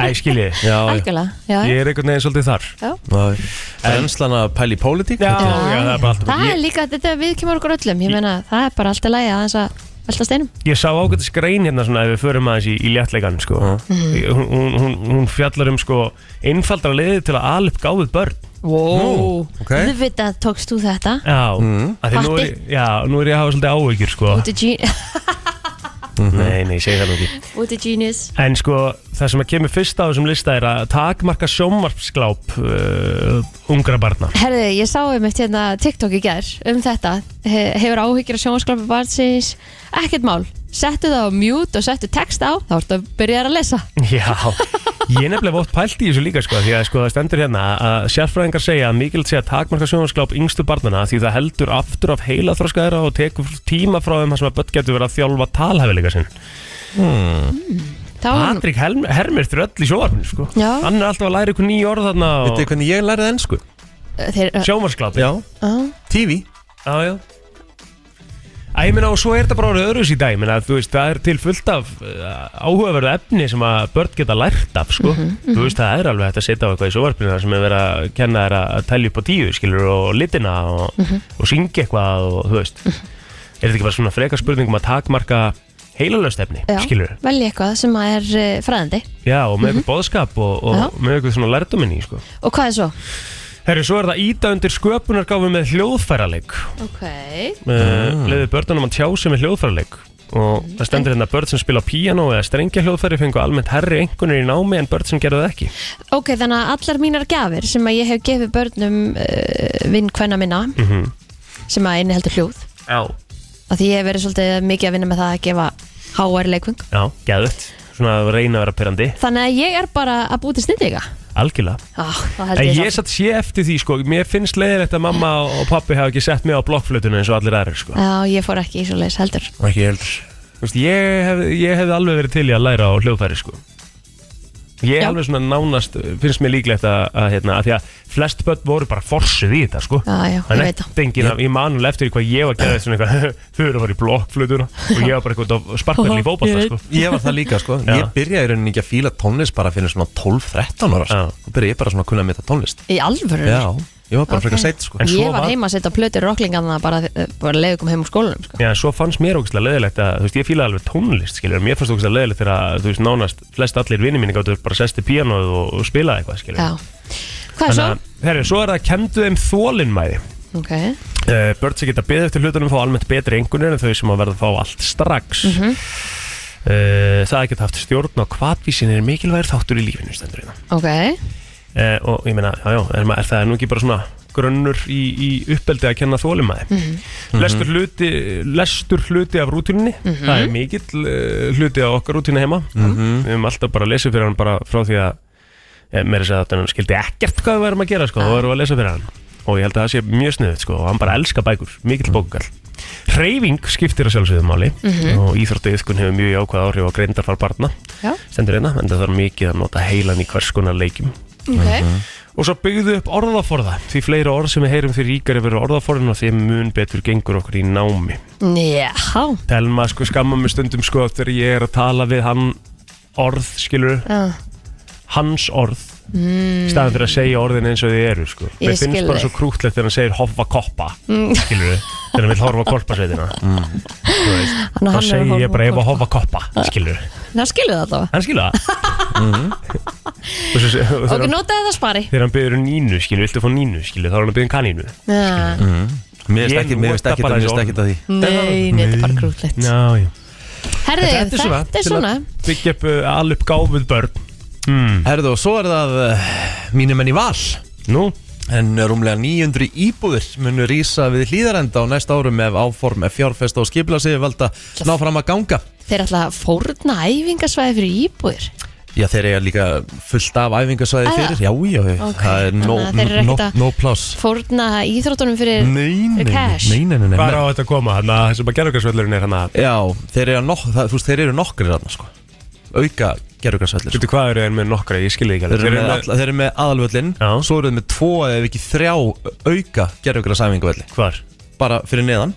Æ, skiljið, já, algjörlega. Já, ég er einhvern veginn svolítið þar já. Renslan að pæla í pólitík Já, já, það er bara allt Það er líka, þetta við kemur okkur öllum Ég meina, það er bara alltaf lægi aðeins að velta steinum ég sá ágættis grein hérna svona ef við förum aðeins í, í léttleikan sko. hún, hún, hún, hún fjallar um sko, einfaldra liði til að alveg gáðið börn Wow, ok. Þú veit að tókst þú þetta. Já, Mm. af því nú er, já, nú er ég að hafa svolítið áhyggjur sko. Út í gen- Nei, nei, ég segi það nú ekki. Út í genius. En sko, það sem að kemur fyrst á þessum lista er að takmarka sjónvarpsgláp uh, ungra barna. Herði, ég sá um eitt hérna TikTok í gær um þetta. He Hefur áhyggjur af sjónvarsklapi barnsins. Ekkert mál, settu það á mute og settu text á Þá ertu að byrja að lesa. Já, ég er nefnilega vótt pælt í þessu líka sko, því að sko, það stendur hérna að sérfræðingar segja að mikilvægt sé að takmarka sjónvarsgláp yngstu barnana því það heldur aftur af heila þroskaðra og tekur tíma frá þeim þar sem að börn getur verið að þjálfa talhæfileika sinn. Þá er hann Patrik Helm, Hermir þurr öll í sjónvarpinu sko. Hann er alltaf að læra ykkur nýja orð þarna Veitu og hvernig ég lærið ennsku? Þeir, sjónvarsgláp Já, á, TV Já, já Æ, ég meina, og svo er þetta bara orðið öðruðs í dag, ég meina, þú veist, það er til fullt af uh, áhugaverðu efni sem að börn geta lært af, sko. Þú veist, það er alveg hægt að setja á eitthvað í sjóvarpinu þar sem er verið að kenna þér að telja upp á tíu, skilur, og litina og, og syngja eitthvað og, þú veist, er þetta ekki bara svona freka spurning um að takmarka heilalöst efni, Já, skilur? velja eitthvað sem að er uh, fræðandi Já, og með eitthvað boðskap og, Já. og með eitthvað svona lærdominni, sko. Og hvað er svo? Herri, svo er það íta undir sköpunargáfu með hljóðfæraleik. Ok. Uh, leiði börnunum að tjá sig með hljóðfæraleik. Og það stendur hérna að börn sem spila píano eða strengja hljóðfæri fengu almennt herri einhvernir í námi en börn sem gerðu það ekki. Ok, þannig að allar mínar gjafir sem að ég hef gefið börnum uh, vinkvenna minna mm sem að inni heldur hljóð Já, af því ég hef verið svolítið mikið að vinna með það að gefa HR leikvöng já, geðut svona að reyna að vera pyrrandi, Þannig að ég er bara að búti snildiga algjörlega ah, En ég, ég satt sé eftir því sko, mér finnst leiðilegt að mamma og pappi hafa ekki sett mig á blokkflutuna eins og allir aðrir sko. Já, ég fór ekki í svo leis heldur ekki heldur Þú veist, ég, hef, ég hefði alveg verið til í að læra á hljóðfæri sko. Ég Já. alveg svona nánast, finnst mér líklegt að, að, hérna, að því að flest börn voru bara forsuð í þetta sko. Já, já, ég er veit það engin af, ég manulega eftir því hvað ég var að gera svona eitthvað, þau eru að fara í blokkflutuna og ég var bara eitthvað að sparkverðin í fótballta sko. Ég var það líka sko Já. Ég byrjaði í rauninni ekki að fíla tónlist bara fyrir svona 12-13 ára sko. Þá byrjaði ég bara svona að kunna að meta tónlist Í alvöru Já, ég var bara Ok. frekar seitt sko Ég var var- heima að setja plötur rocklingarna bara, eh, bara leiðu kom heim úr skólanum sko. Já, svo fannst mér ógæslega leðilegt að, þú veist, ég fílaði alveg tónlist, skiljur, mér fannst ógæslega leðilegt þegar, að, þú veist, nánast flest allir vinni mínu gáttu bara sesti píanóð og, og spilaði eitthvað, skiljur. Já Hvað er svo? að, herri, svo er það að kendu þeim þólinnmæði. Ok uh, Börn sem geta beðið eftir hlutunum fá almennt betri engunir en þau sem að verða að fá allt strax Mhm. uh, Það að geta haft stjórn á hvatvísin er mikilvægir þáttur í lífinu stendur hérna Ok, uh, Og ég meina, já, já, er, ma- er það nú ekki bara svona grunnur í, í uppeldi að kenna þólumæði Mhm. lestur, hluti, lestur hluti af rútuninni það er mikill uh, hluti af okkar rútinu heima. Við höfum alltaf bara lesa fyrir hann bara frá því að eh, meira að segja að hann skildi ekkert hvað við værum að gera sko, og varum að lesa fyrir hann. Og ég held að það sé mjög sniðut sko, og hann bara elska bækur, mikill bókukall Hreyfing skiptir að sjálfsögðu máli. Og íþróttu yfkun hefur mjög jákvæð áhrif á greindarfar barna. Já, stendur hérna, en það þarf mikið að nota heilan í hvers konar leikjum ok. Og svo byggðu upp orðaforða því fleiri orð sem við heyrum því ríkari verður orðaforðin og því mun betur gengur okkur í námi. Já, Telma sko skamma mig stundum sko þegar ég er að tala við hann orð skilur, já, hans orð mm. staðan fyrir að segja orðin eins og þið eru sko. Ég finnst skil bara svo krútlegt þegar hann segir hoffa koppa mm. skilur þegar hann vil horfa korpasveitina mm. Hann- þá hann að segi horfa ég bara að Korpa. hoffa koppa skilur, það skilur það allavega hann skilur það og svo, og þegar, Ok, notaði það spari. þegar hann byrður nínu skilur, viltu fá nínu skilur, þá er hann að byrða kanínu Já, Mér Ég veist ekki, mér veist nota ekki, bara mér þessi veist ekki að því. nei, nei, þetta er bara grútlegt. Já, já. Herði, Þetta er svona, til að byggja upp uh, alveg gáfuð börn. Mm. Herðu, og svo er það uh, mínum enn í val. Nú, En rúmlega 900 íbúðir munu rýsa við hlýðarenda á næsta árum ef áform ef fjárfesta og skipla sig valda ná fram að ganga. Þeir ætla að fórna æfingasvæði fyrir íbúðir Já, þeir eiga líka fullt af æfingasvæði Ah, fyrir. Já, já, ok. það er no, Þannig að þeir eru no, ekkert no pláss. Fórna íþróttunum fyrir Nei, nei, fyrir nei, cash. nei, nei, nei, hvað er nei. á þetta að koma? Þannig að þessum að gerðugarsvöllurinn er hann að Já, þeir eru, nok það, þú veist, þeir eru nokkrir þarna, sko. Auka gerðugarsvellir. Veitu hvað eru þeir með nokkra, ég skilði ekki Þeir eru með, alla, þeir eru með aðalvöllin, Já. svo eru þeir með tvo eða ekki þrjá auka gerðugarsæfingavelli. Hvar? Bara fyrir neðan.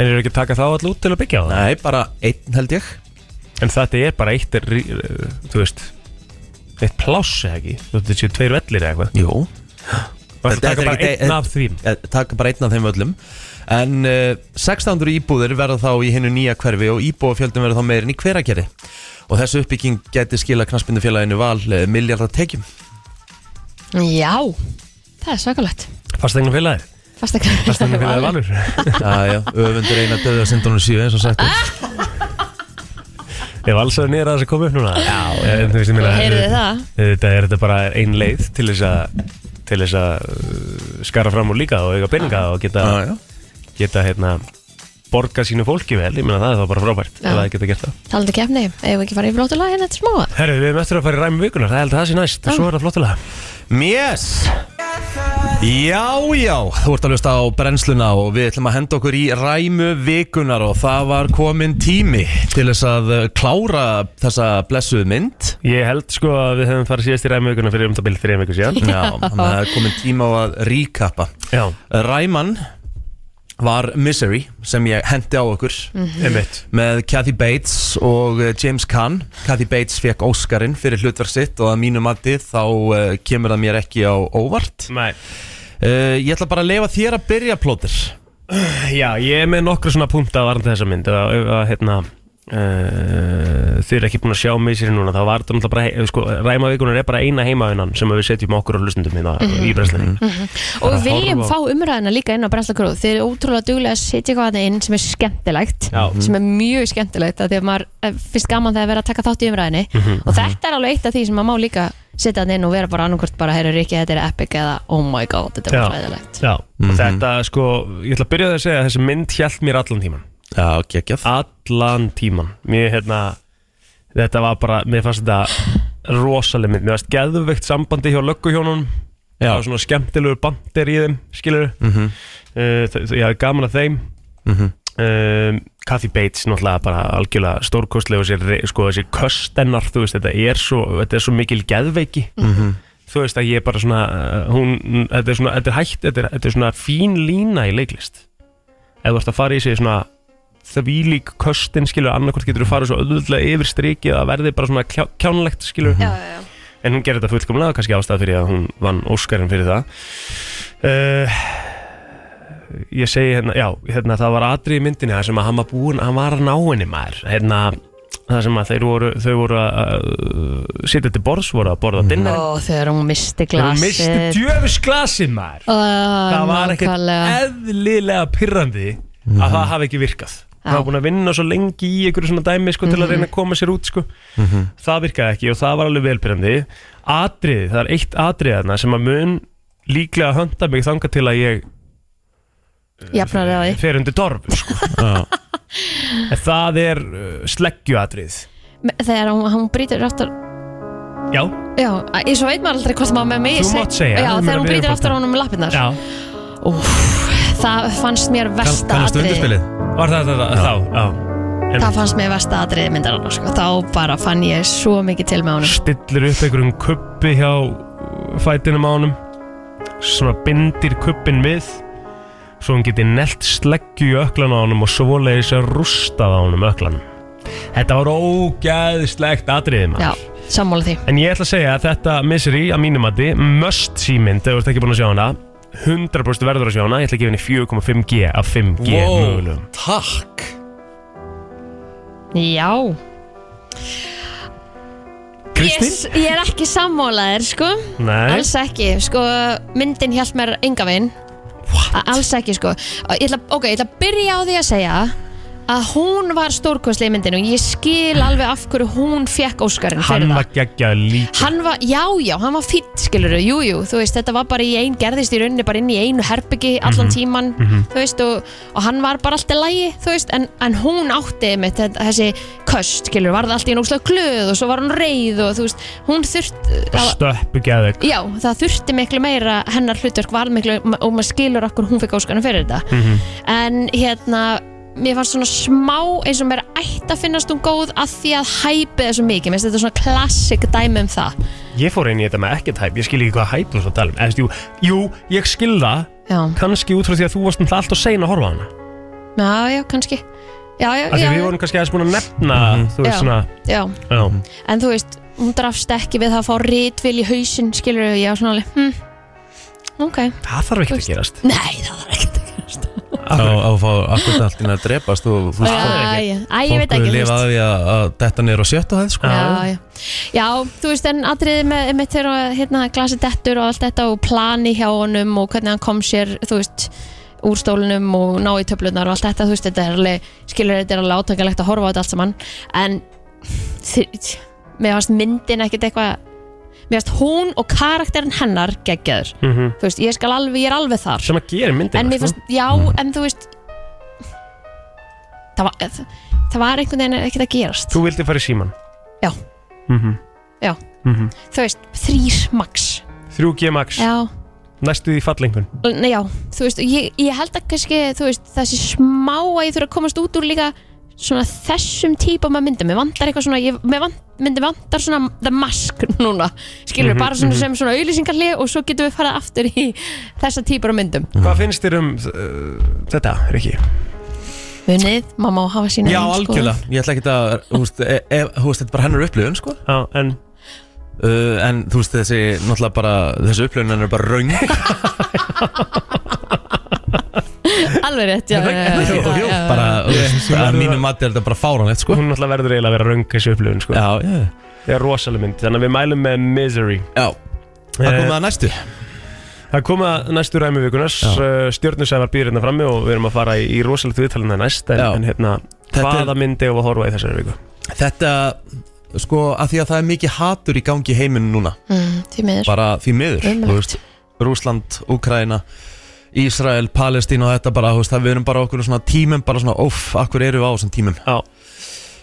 En eru ekki að taka þá allir út til að byggja á það? Nei, bara einn held ég. En þetta er bara eitt, er, uh, þú veist Eitt pláss eða ekki? Þú veist, Þetta séu tveir vellir eða eitthvað. Jú. Það taka er bara einn af því Eh, taka bara einn af þeim öllum. En uh, 1600 íbúðir verða þá í hennu nýja hverfi og íbúafjöldum verða þá meirinn í hveragerði. Og þessu uppbygging geti skila knaspindufélaginu val uh, miljardar tekjum. Já, það er svakalegt. Fastegna félagið Fastegna félagið valur. Já, já, öfundur eina döða sindunum síu eins og sagt var alls að nýra það sem kom upp núna. Já en, þú veist, ég meina, Heyrðu þið það? Þetta er þetta bara ein leið til þess að til þess að uh, skara fram úr líka og eiga peninga og geta, Já, já. geta hérna borga sínu fólki vel, ég meina það er þá bara frábært Já. ef það geta gert það. Talandi keppni, ef við ekki fara í flótulega hérna eftir smáa Herru, við erum eftir að fara í ræmi vikunar, það held að það sé næst. Og svo er það flottilega Yes Já, já, þú ert að hlusta á brennsluna og við ætlum að henda okkur í ræmu vikunar og það var komin tími til þess að uh, klára þessa blessuð mynd. Ég held sko að við höfum farið síðast í ræmi vikunar fyrir um það byrð þrejum viku síðan. Já, þannig að það er komin tíma á að ríkappa Já, Ræman var Misery sem ég hendi á okkur. Einmitt. Með Kathy Bates og uh, James Caan. Kathy Bates fekk Óskarinn fyrir hlutverk sitt og að mínu mati þá uh, kemur það mér ekki á óvart. Nei. Uh, Ég ætla bara að leifa þér að byrja plótir Já, ég er með nokkru svona punta varandi þessa mynd. Að, að hérna Uh, þið eru ekki búin að sjá mig sér núna þá var þetta náttúrulega bara sko, ræmavíkunar er bara eina heimavinnan sem við setjum okkur á hlustundum hérna í brenslinni Og að við viljum fá umræðina líka inn á Brensla Þeir eru ótrúlega duglega að setja eitthvað þarna inn sem er skemmtilegt Já. sem er mjög skemmtilegt að því að maður eh, finnst gaman þegar vera að taka þátt í umræðinni Mhm, og þetta er alveg eitt af því sem maður má líka setja þarna inn og vera bara annarkvort bara heyra Rikki, þetta er epic eða oh my god, þetta er Já. Já, og þetta sko ég ætla að byrja að segja að þessi mynd hjælt mér allan tíman Já, geggjað allan tíman mér hérna þetta var bara, mér fannst þetta rosaleg mynd, mér fannst geðveikt sambandi hjá lögguhjónunum Já. það var svona skemmtilegur bandir í þeim skilur mm -hmm. uh, ég hafði gaman að þeim Mhm. um, Kathy Bates náttúrulega bara algjörlega stórkostleg og sér, sko, þessi köstennar þú veist, þetta er svo, þetta er svo mikil geðveiki Mhm. þú veist að ég er bara svona uh, hún, þetta er svona, þetta er hægt þetta er, þetta er svona fín lína í leiklist ef þú ert að fara í sig svona þvílík köstin skilur annarkvort getur þú farið svo öðvöldlega yfir strikið að verði bara svona kjá, kjánlegt skilur Já, já, já. En hún gerir þetta fullkomlega kannski ástæð fyrir að hún vann Óskarinn fyrir það. Uh, ég segi hérna já, hérna það var atrið í myndinni þar sem að hann var búinn, hann var að ná henni maður. Hérna, Það sem að þeir voru, þau voru að uh, sitja til borðs, voru að borða dinner. Ó, þegar hún misti Þegar hún misti glasið djöfus glasið maður. Það var ekkert eðlilega pyrrandi að það hafi ekki virkað Það var búin að vinna svo lengi í einhverju svona dæmi sko, til að reyna að koma sér út sko. Það virkaði ekki og það var alveg velpyrrandi. Atriði, það er eitt atriði þarna sem að mun líklega hönda mig þanga til að ég Jafnar á því. fer undir dorf sko. En það er uh, sleggjuatrið Þegar hún, hún brýtur aftur Já, Já, ég svo veit maður aldrei hvort maður með mig Þú mátt segja, Já, ég meina, þegar hún við erum brýtur bara- aftur á honum með lappirnar. Já. Úf, Það fannst mér versta Kannast atriði undirspilið? Var það þetta þá? Já. Það fannst mér versta atriði myndar sko. Þá bara fann ég svo mikið til með honum. Stillir upp einhverjum kuppi hjá fætinum á honum. Svona bindir kuppin við. Svo hann geti nelt sleggju í öklan á honum og svoleiðis að rústað á honum öklanum Þetta var ógæðslegt atriði maður. Já, sammála því. En ég ætla að segja að þetta Misery að mínum mati must símynd ef þú ert ekki búin að sjá hana 100% verður að sjá hana. Ég ætla að gefa henni 4,5G af 5G mögulegum. Takk. Já. Kristín? Yes, ég er ekki sammálaðir sko. Nei, Alls ekki, sko myndin hjælt mér enga veginn? Alls ekki sko. Ég ætla, Ok, ég ætla að byrja á því að segja að hún var stórkostlega í myndinu og ég skil alveg af hverju hún fekk Óskarinn fyrir hann það. var geggjað líka. Hann var, já, já, hann var fýtt, skilur jú, jú, þú veist, þetta var bara í ein, gerðist í rauninni bara inn í einu herbyggi allan Mhm. tíman, þú veist, og, og hann var bara alltaf lægi, þú veist, en, en hún átti með þessi köst, skilur, var það alltaf í náttúrulega glöð og svo var hún reið og þú veist, hún þurft, það, Stöppu geðveik já, það þurfti miklu meira, hennar hlutverk var miklu, og maður skilur okkur hún fekk Óskarinn fyrir þetta, Mhm. en hérna, mér fannst svona smá eins og mér ætti að finnast hún góð að því að hæpið er svo mikið, mér finnst þetta svona klassik dæmi um það. Ég fór inn í þetta með ekkert hæp, ég skil ekki hvað hæp þú svo að tala um. Eða, jú, jú, ég skil það. Já, kannski út frá því að þú varst alltaf sein að horfa á hana. Já, já, kannski. Já, já, Af því já, við vorum kannski aðeins búin að nefna þú veist Já. svona já. Já. En þú veist, hún drafst ekki við það að fá ritvil í hausinn, skilur við, já, svona alveg hm, Ok, Það þarf ekki að gerast. Nei, það var gerast Á að fá akkurat allt inn að drepast og þú veist það ekki, þú veist lifaði því að, að þetta niður á sjöttu hæð sko. Já, já. já, þú veist, en atriði með, með þegar hérna, glasi dettur og allt þetta og plani hjá honum og hvernig hann kom sér, þú veist, úr stólunum og ná í töflunar og allt þetta, þú veist, þetta er alveg, skilur þetta er alveg átakalegt að horfa á þetta allt saman, en mér fannst myndin ekkert eitthvað, mér fannst hún og karakterin hennar geggjaður, Mhm. þú veist, ég skal alveg, ég er alveg þar, sem að gera myndina en mér sko. fannst, já, en þú veist, það var, það var einhvern veginn ekkert að gerast, Þú vildi fara í síman Já. Mhm. Já. Mhm. þú veist, þrýr max, 3G max, já, næstu því fallengun Nei, já, þú veist, ég, ég held að kannski, þú veist, þessi smá að ég þurfa að komast út úr líka svona þessum típum af myndum, mér vantar eitthvað svona, ég, mér vant, myndi vantar svona the mask núna, skilur, Mhm, bara svona sem svona auðlýsingarli og svo getum við farið aftur í þessa típur af myndum. Hvað finnst þér um uh, þetta, Rikki? Munið, maður má hafa sína Já, eigin skoðun. algjörlega, ég ætla ekki að þú veist, e, e, þú veist, þetta er bara hennar upplifun sko. Já, en uh, en þú veist þessi, náttúrulega bara þessi upplifun hennar er bara raung Alveg rétt, já, já, já, já, já, jú, já, já. bara, þú veist, að mínu mati er þetta bara fáránlegt sko. hún náttúrulega verður eiginlega að vera röng þessu upplifun sko. Já, já, Það er rosalega mynd, þannig að við mælum með Misery já Það Eh, komið að næstu Það kom að næstu ræmi vikunars Já. Stjórnusæfar býr hérna frammi og við erum að fara í, í rosalega viðtalina næst en, Já. en hérna, Þetta er- hvaða myndi ef að horfa í þessari viku? Þetta, sko, að því að það er mikið hatur í gangi í heiminu núna Mm, því miður. Bara því miður, þú Ömurlegt. veist Rúsland, Úkraina Ísrael, Palestín og þetta bara, veist, það við erum bara okkur svona tímum, bara svona, óff, akkur eru við á þessum tímum Já,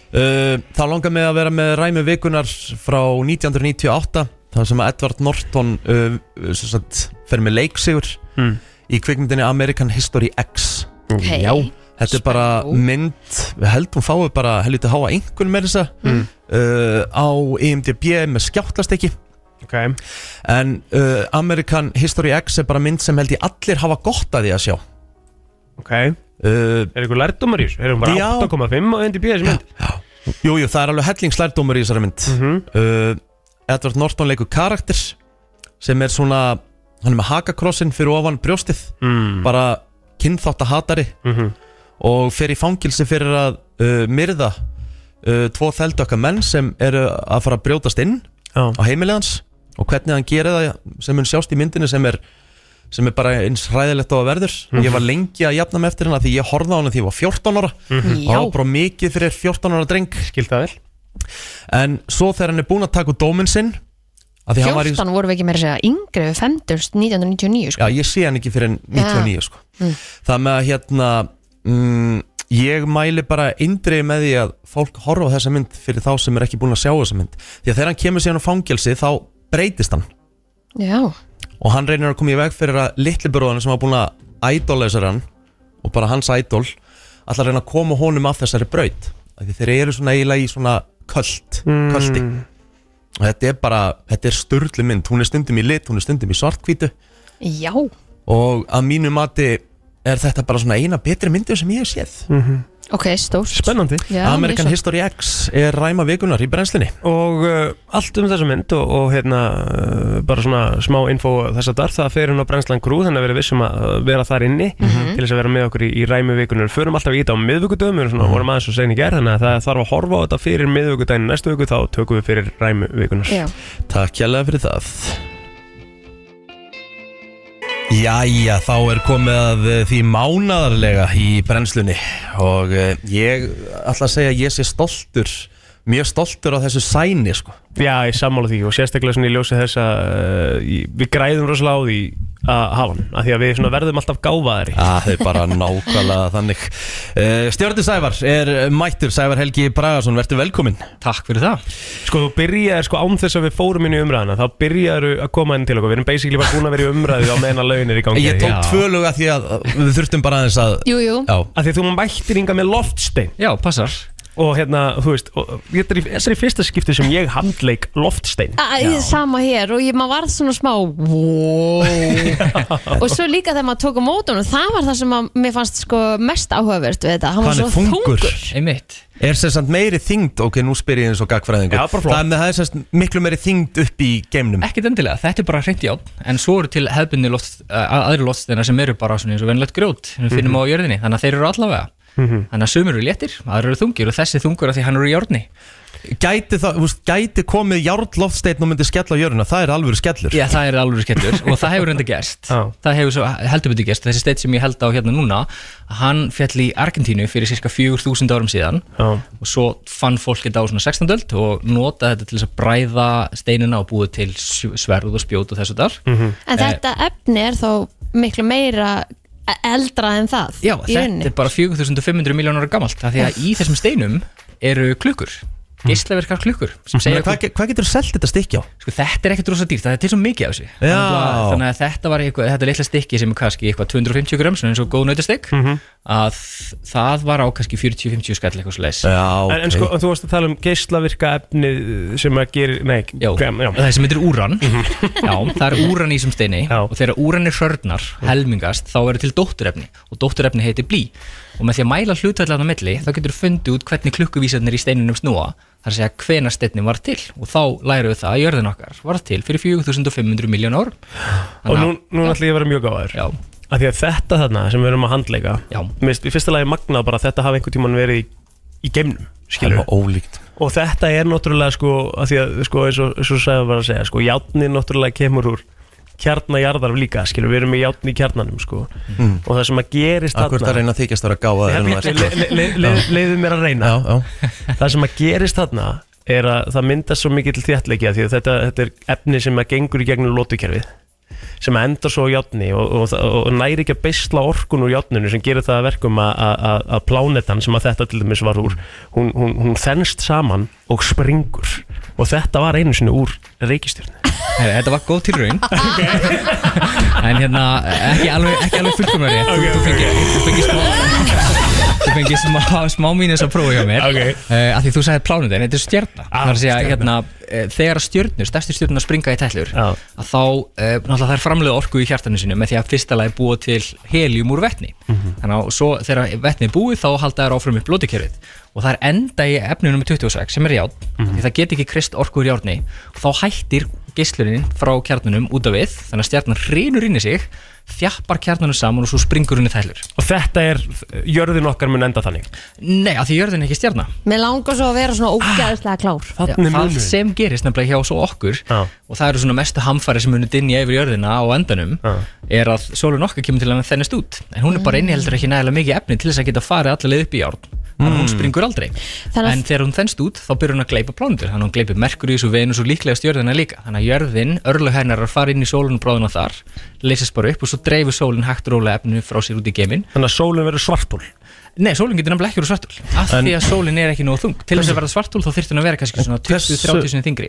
Uh, þá langar mig að vera með ræmi vikunar frá 1998 þar sem að Edward Norton uh, sem sagt, fer með leiksigur mm. í kvikmyndinni American History X Ok. Já. Þetta er bara mynd við heldum fáið bara helviti háa einhvern með þessa Mm. uh, á IMDb með skjáttlast ok en uh, American History X er bara mynd sem held ég allir hafa gott að því að sjá Ok, uh, er eitthvað lærdómar í þessu? Erum bara Já. 8,5 á NDB þessi mynd? Jú, jú, það er alveg hellingslærdómur í þessari mynd Mhm. uh, Edward Norton leikur karakter sem er svona hann er með hakakrossin fyrir ofan brjóstið Mm. bara kynþáttahatari Mhm. og fer í fangilsi fyrir að uh, myrða uh, tvo þeldökka menn sem eru að fara að brjótast inn Já. á heimilegans og hvernig hann gerir það sem mun sjást í myndinu sem er sem er bara eins hræðilegt á að verður. Ég var lengi að jafna mig eftir hana því ég horfði á hana því ég var 14 ára. Og það Já, var bara mikið fyrir 14 ára dreng. Skilt það vel. En svo þegar hann er búinn að taka út dóminn sinn að því hann var í 14 vorum við ekki meira að segja við femdurst 1999 sko. Já, ég sé hann ekki fyrir 99 sko. Það með að hérna mm, Ég mæli bara indrið með því að fólk horfa á þessa mynd fyrir þá sem er ekki búin að sjá þessa mynd. Því að þegar hann kemur síðan á fangelsi þá breytist hann. Já, Og hann reynir að koma í veg fyrir að litli bróðan sem var búin að idolesar hann Og bara hans idol að reyna að koma honum af þessari braut. Af Því þeir eru svona eiginlega í svona köld Köldi. Og þetta er bara, þetta er sturli mynd. Hún er stundum í lit, hún er stundum í svartkvítu já. Og að mínu mati er þetta bara svona eina betri myndir sem ég hef séð Ok, stórt. Spennandi. Já, American mjög svo. History X er ræma vikunar í brennslinni Og uh, allt um þessa mynd og, og hérna uh, bara svona smá info þess að dar það fer hún á Brennslan Grú þannig að vera vissum að uh, vera þar inni til þess að vera með okkur í, í ræmi vikunur Förum alltaf í þetta á miðvikudöfum, við erum svona vorum aðeins og segni gerð þannig að það þarf að horfa á þetta fyrir miðvikudaginn næstu viku þá tökum við fyrir ræmi vikunar Já, Takk hjálpa fyrir það Jæja, þá er komið að eh, því mánaðarlega í brennslunni og eh, ég ætla að segja að ég sé stoltur mjög stoltur á þessu sæni sko. Já, ég sammála því og sérstaklega svona í ljósi þess að í- við græðum rosalega á því að hafa hann, af því að við verðum alltaf gáfaðari. Það er bara nákvæmlega þannig. Uh, Stjórni Sævar er mættur. Sævar Helgi Bragason, verður velkominn. Takk fyrir það. Sko þú byrjaðir sko án þess að við fórum inn í umræðina þá byrjaður að koma inn til okkur. Við erum basically bara búin að vera í umræðu á meðan að launin er í gangi. Ég tók Já. tvö lög að því að við þurftum bara aðeins að jú, jú. Já, Af því að þú mættir inga með loftstein. Já, passar og hérna, þú veist, og þetta er í þessari fyrsta skipti sem ég handleik loftstein. Æ, Sama hér og ég, maður varð svona smá wow. og svo líka þegar maður tók á mótunum það var það sem að mér fannst sko mest áhugavert við þetta, hann var Hann svo er þungur. Einmitt. Er sem sagt meiri þyngd, ok, nú spyr ég eins og gagfræðingur. Já, bara flott. Það er með það er sem sagt miklu meiri þyngd upp í geimnum. Ekkert endilega, þetta er bara hreint játn En svo eru til hefbunni loft, uh, aðri loftsteina sem eru bara svona eins og venlegt grjót sem við finnum á jörðinni, þannig að þeir eru allavega Þannig að sumur eru léttir, aðri eru þungir og þessi þungur af því hann eru í járni Gæti, það, þú veist, gæti komið járnloftsteinn og myndi skella á jöruna, það er alveg skellur Já, það er alveg skellur og það hefur enda gerst Já. Það hefur svo heldur betur gerst Þessi steit sem ég held á hérna núna Hann fjall í Argentínu fyrir cirka 4000 árum síðan Já. og svo fann fólk þetta á svona 16. öld og notaði þetta til að bræða steinina og búið til sv- sverð og spjót og þessu þar Mhm. En þetta efni er þó miklu meira eldra en það Já, í þetta rauninni. er bara 4500 miljónar gamalt af því að í þessum steinum eru klukkur geislaverkar klukkur sem segja Hvað, hvað getur selt þetta stykki á? sko, þetta er ekkert rosa dýrt, það er til svo mikið af þessu. Þannig að- þannig að þetta var eitthvað, þetta litla stykki sem er kannski eitthvað 250 gram, svona eins og góð nautastek að það var á kannski 40-50 skall eitthvað leis Já, En, en sko, þú varst að tala um geislavirka efni sem að gera, nei, Já, gram, já. það sem heitir úran. Já, það er úran í þessum steini Já. og þegar úran er hörnar, helmingast þá eru til dótturefni og dótturefni heitir blí og með því að mæla hlutvallan á milli þá getur fundið út hvernig klukkuvísarnir í steininum snúa. Þar að segja hvena steinni var til. Og þá lærum við það að jörðin okkar var til fyrir 4500 miljón ár Og nú, nú ætlum ég að vera mjög gáður Af því að þetta þarna sem við erum að handleika. Mist, Í fyrsta lagi magnað bara að þetta hafi einhvern tímann verið í, í geimnum er Og þetta er náttúrulega sko að Því að sko eins og, eins og bara að segja Sko játni náttúrulega kemur úr Kjarnajarðar líka skilur Við erum með játni í kjarnanum sko. Og það sem að gerist Akkur það reyna þykjast að gáða Le- le- le- le- le- Leiðu mér að reyna. Já, já. Það sem að gerist þarna er að það myndast svo mikill þéttleiki af því að þetta, þetta er efni sem að gengur í gegnum lótukerfið sem endar svo á játni og, og, og, og næri ekki að beisla orkun úr játninu sem gerir það að verkum að plánetan sem að þetta til dæmis var úr hún, hún, hún þennst saman og springur og þetta var einu sinni úr reikistjörnu. Heri, þetta var góð tilraun. En hérna ekki alveg, ekki alveg fullkomlega rétt. Þú, þú fengir, þú fengir smá þú fengir smá, smá mínus að prófa hjá mér. Ok. uh, því þú sagði plánutin, þetta er stjarnar Ah, það er segja, hérna, uh, þegar stjörnur stærsti stjörnur springa í tællur að þá, uh, náttúrulega þær framlega orku í hjartanu sinu með því að fyrsta lagi búa til helium úr vetni. Mhm. þannig að svo þegar vetni er búið þá halda þær áfram upp blótikerfið og það er enda í efninu með 26 sem er járn. Mhm. því það get ekki krist orku úr járni. Þá hættir geislurinn frá kjarnunum út af við þannig að stjarnan hrinur inn í sig þjappar kjarnanum saman og svo springur henni þælur Og þetta er, jörðin okkar mun enda þannig? Nei, af því jörðin er ekki stjarna. Mér langar svo að vera svona ógæðislega klár. Þannig það munur sem gerist nefnilega hjá svo okkur Já. og það eru svona mestu hamfæri sem munir dinja yfir jörðina á endanum Já. er að sólun okkar kemur til að þennast út. En hún er bara inniheldur ekki nægilega mikið efni til þess að geta farið allaveg upp í járn þannig að hún springur aldrei. Þannig en þegar hún þennst út þá byrjar hún að gleypa plánundur þannig að hún gleipir Merkuríus og Venus og líklegast jörðina líka. Þannig að jörðin, örlög hennar að fara inn í sólun og bráðuna þar, leysast bara upp og svo dreifur sólun hægt og rólega efninu frá sér út í geiminn. Þannig að sólinn verður svartból Nei, sólinn getur nefnilega ekki verið svartúl af því að sólinn er ekki nógu þung. Til þess að verða svartúl þá þyrfti hún að vera kannski svona Hversu- 20-30 sinni þingri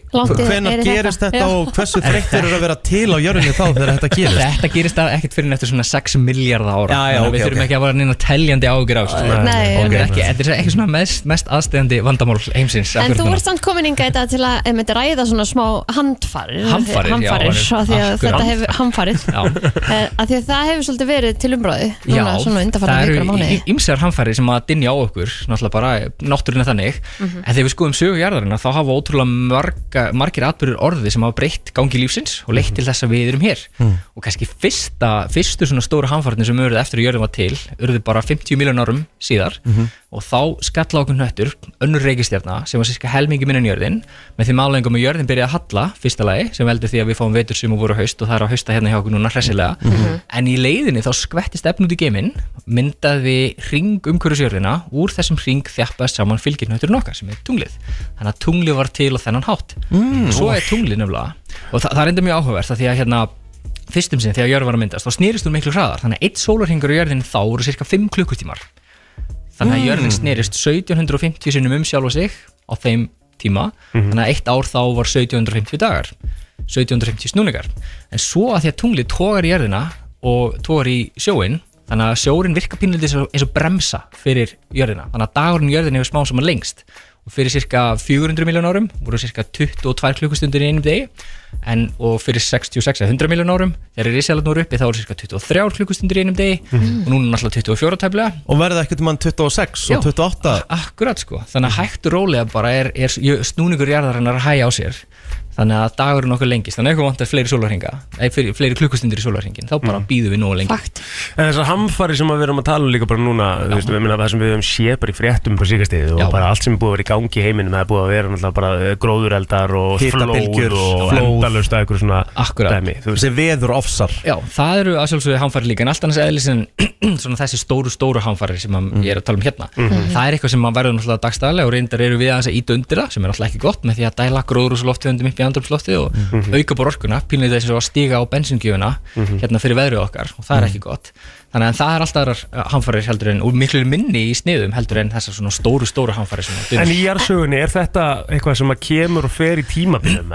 er gerist þetta og hversu þreyttur eru að vera til á jörðinni þá þegar þetta gerist? Þetta gerist ekkert fyrir eftir svona 6 miljardar ára. Já, já, Þannig að ok, Við þurfum ok. ekki að vera neina teljandi ágjur á þessu. Nei, Og ok. þetta er ekki, þetta er ekki svona mest, mest aðstæðandi vandamál heimsins En þú ert samt komin inga þetta til að ræða svona smá handfarir. Hamfarir, já, að að að hamfæri sem að dinja á okkur náttúrulega bara náttúrun er þannig. Mhm. en þegar við skoðum sögujarðarina þá hafa ótrúlega marga, margir atbyrður orði sem hafa breytt gangi lífsins og leitt til þess að við erum hér. Og kannski fyrsta, fyrstu svona stóru hamfærni sem urðu eftir að jörðum var til urðu bara 50 miljón árum síðar. Og þá skalla okkur hnöttur önnur reikistjarna sem var sérska helmingi minn en jörðin. Með því máleingum að jörðin byrjaði að halla fyrsta lagi sem veldur því að við fáum vetur sem voru haust og það er að hausta hérna hjá okkur núna hressilega. En í leiðinni þá skvettist efn út í geiminn myndaði ring umhverjus jörðina úr þessum ring þjappast saman fylgirnötturinn okkar sem er tunglið. Þannig að tunglið var til á þennan hátt. Mm, svo er tunglið nefnilega og það, það er enda mjög áhugavert að því að hérna fyrstum sinn þegar jörð var að myndast þá snýrist hún miklu hraðar. Þannig að eitt sólarhingur á jörðin þá voru cirka 5 klukkutímar. Þannig að jörðin snýrist 1750 sinnum um sjálfa sig á þeim tíma. Þannig að eitt ár þá var 1750 dagar 1750 snúningar. En svo að því að tunglið tógar í jörðina og tógar í sjóin þannig að sjórin virka pínlítið eins og, bremsa fyrir jörðina. Þannig að dagurinn jörðin hefur smá saman lengst. Og fyrir cirka 400 miljón árum voru cirka 22 klukkustundir í einum degi. En, og fyrir 66 eða 100 miljón árum þegar risalarn voru uppi þá voru cirka 23 klukkustundir í einum degi. Og núna náttúrulega 24 tæflega Og verða ekkert hann 26 og 28 Akkurat sko, þannig að hægt og rólega bara er, er snúningur jarðarinnar að hæja á sér þannig að dagurinn okkur lengist. Þannig að eitthvað vantar fleiri sólarhinga eða fleiri, fleiri klukkustundir í sólarhingin þá bara býðum við nógu lengi. Fakt. En þessar hamfari sem við erum að tala um líka bara núna þú veist, við minna það sem við höfum séð bara í fréttum på síkastíði og Já. bara allt sem er búið að vera í gangi í heiminum það er búið að vera náttúrulega bara eh, gróðureldar og flóð og að eitthvað svona Akkurat. dæmi Þessi veður ofsar. Já, það eru að sjálfsögðu hamfæri líka en allt annars eðlis en svona þessi stóru, stóru hamfæri sem að ég er að tala um hérna. Það er eitthvað sem verður náttúrulega dagstæðlega og reyndar eru við aðeins að íta undir það sem er náttúrulega ekki gott með því að dæla gróðrúslofttegundum upp í andrumsloftið og auka bara orkuna, pínlega þess að stíga á bensingjöfuna hérna fyrir veðrið okkar og það er ekki gott þannig að það er alltaf aðrar hamfærir heldur en og miklu minni í sniðum heldur en þessar svona stóru, stóru að En í jarðsögunni er þetta eitthvað sem að kemur og fer í tímabilum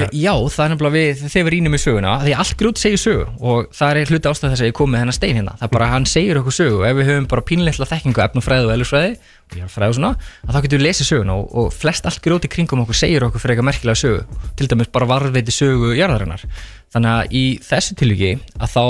eða- já, það er nefnilega við, þegar við rínum í söguna því allt grút segir sögu og það er hluti ástæð þess að ég kom með hennar stein hérna það er bara hann segir okkur sögu og ef við höfum bara pínleitla þekkingu efnafræði og elusfræði og ég er fræði og svona, að þá getum við lesið söguna og, og flest allt grút í kringum okkur segir okkur fyrir eitthvað merkilega sögu til dæmis bara varðveiti sögu jarðarinnar. Þannig að í þessu tilviki að þá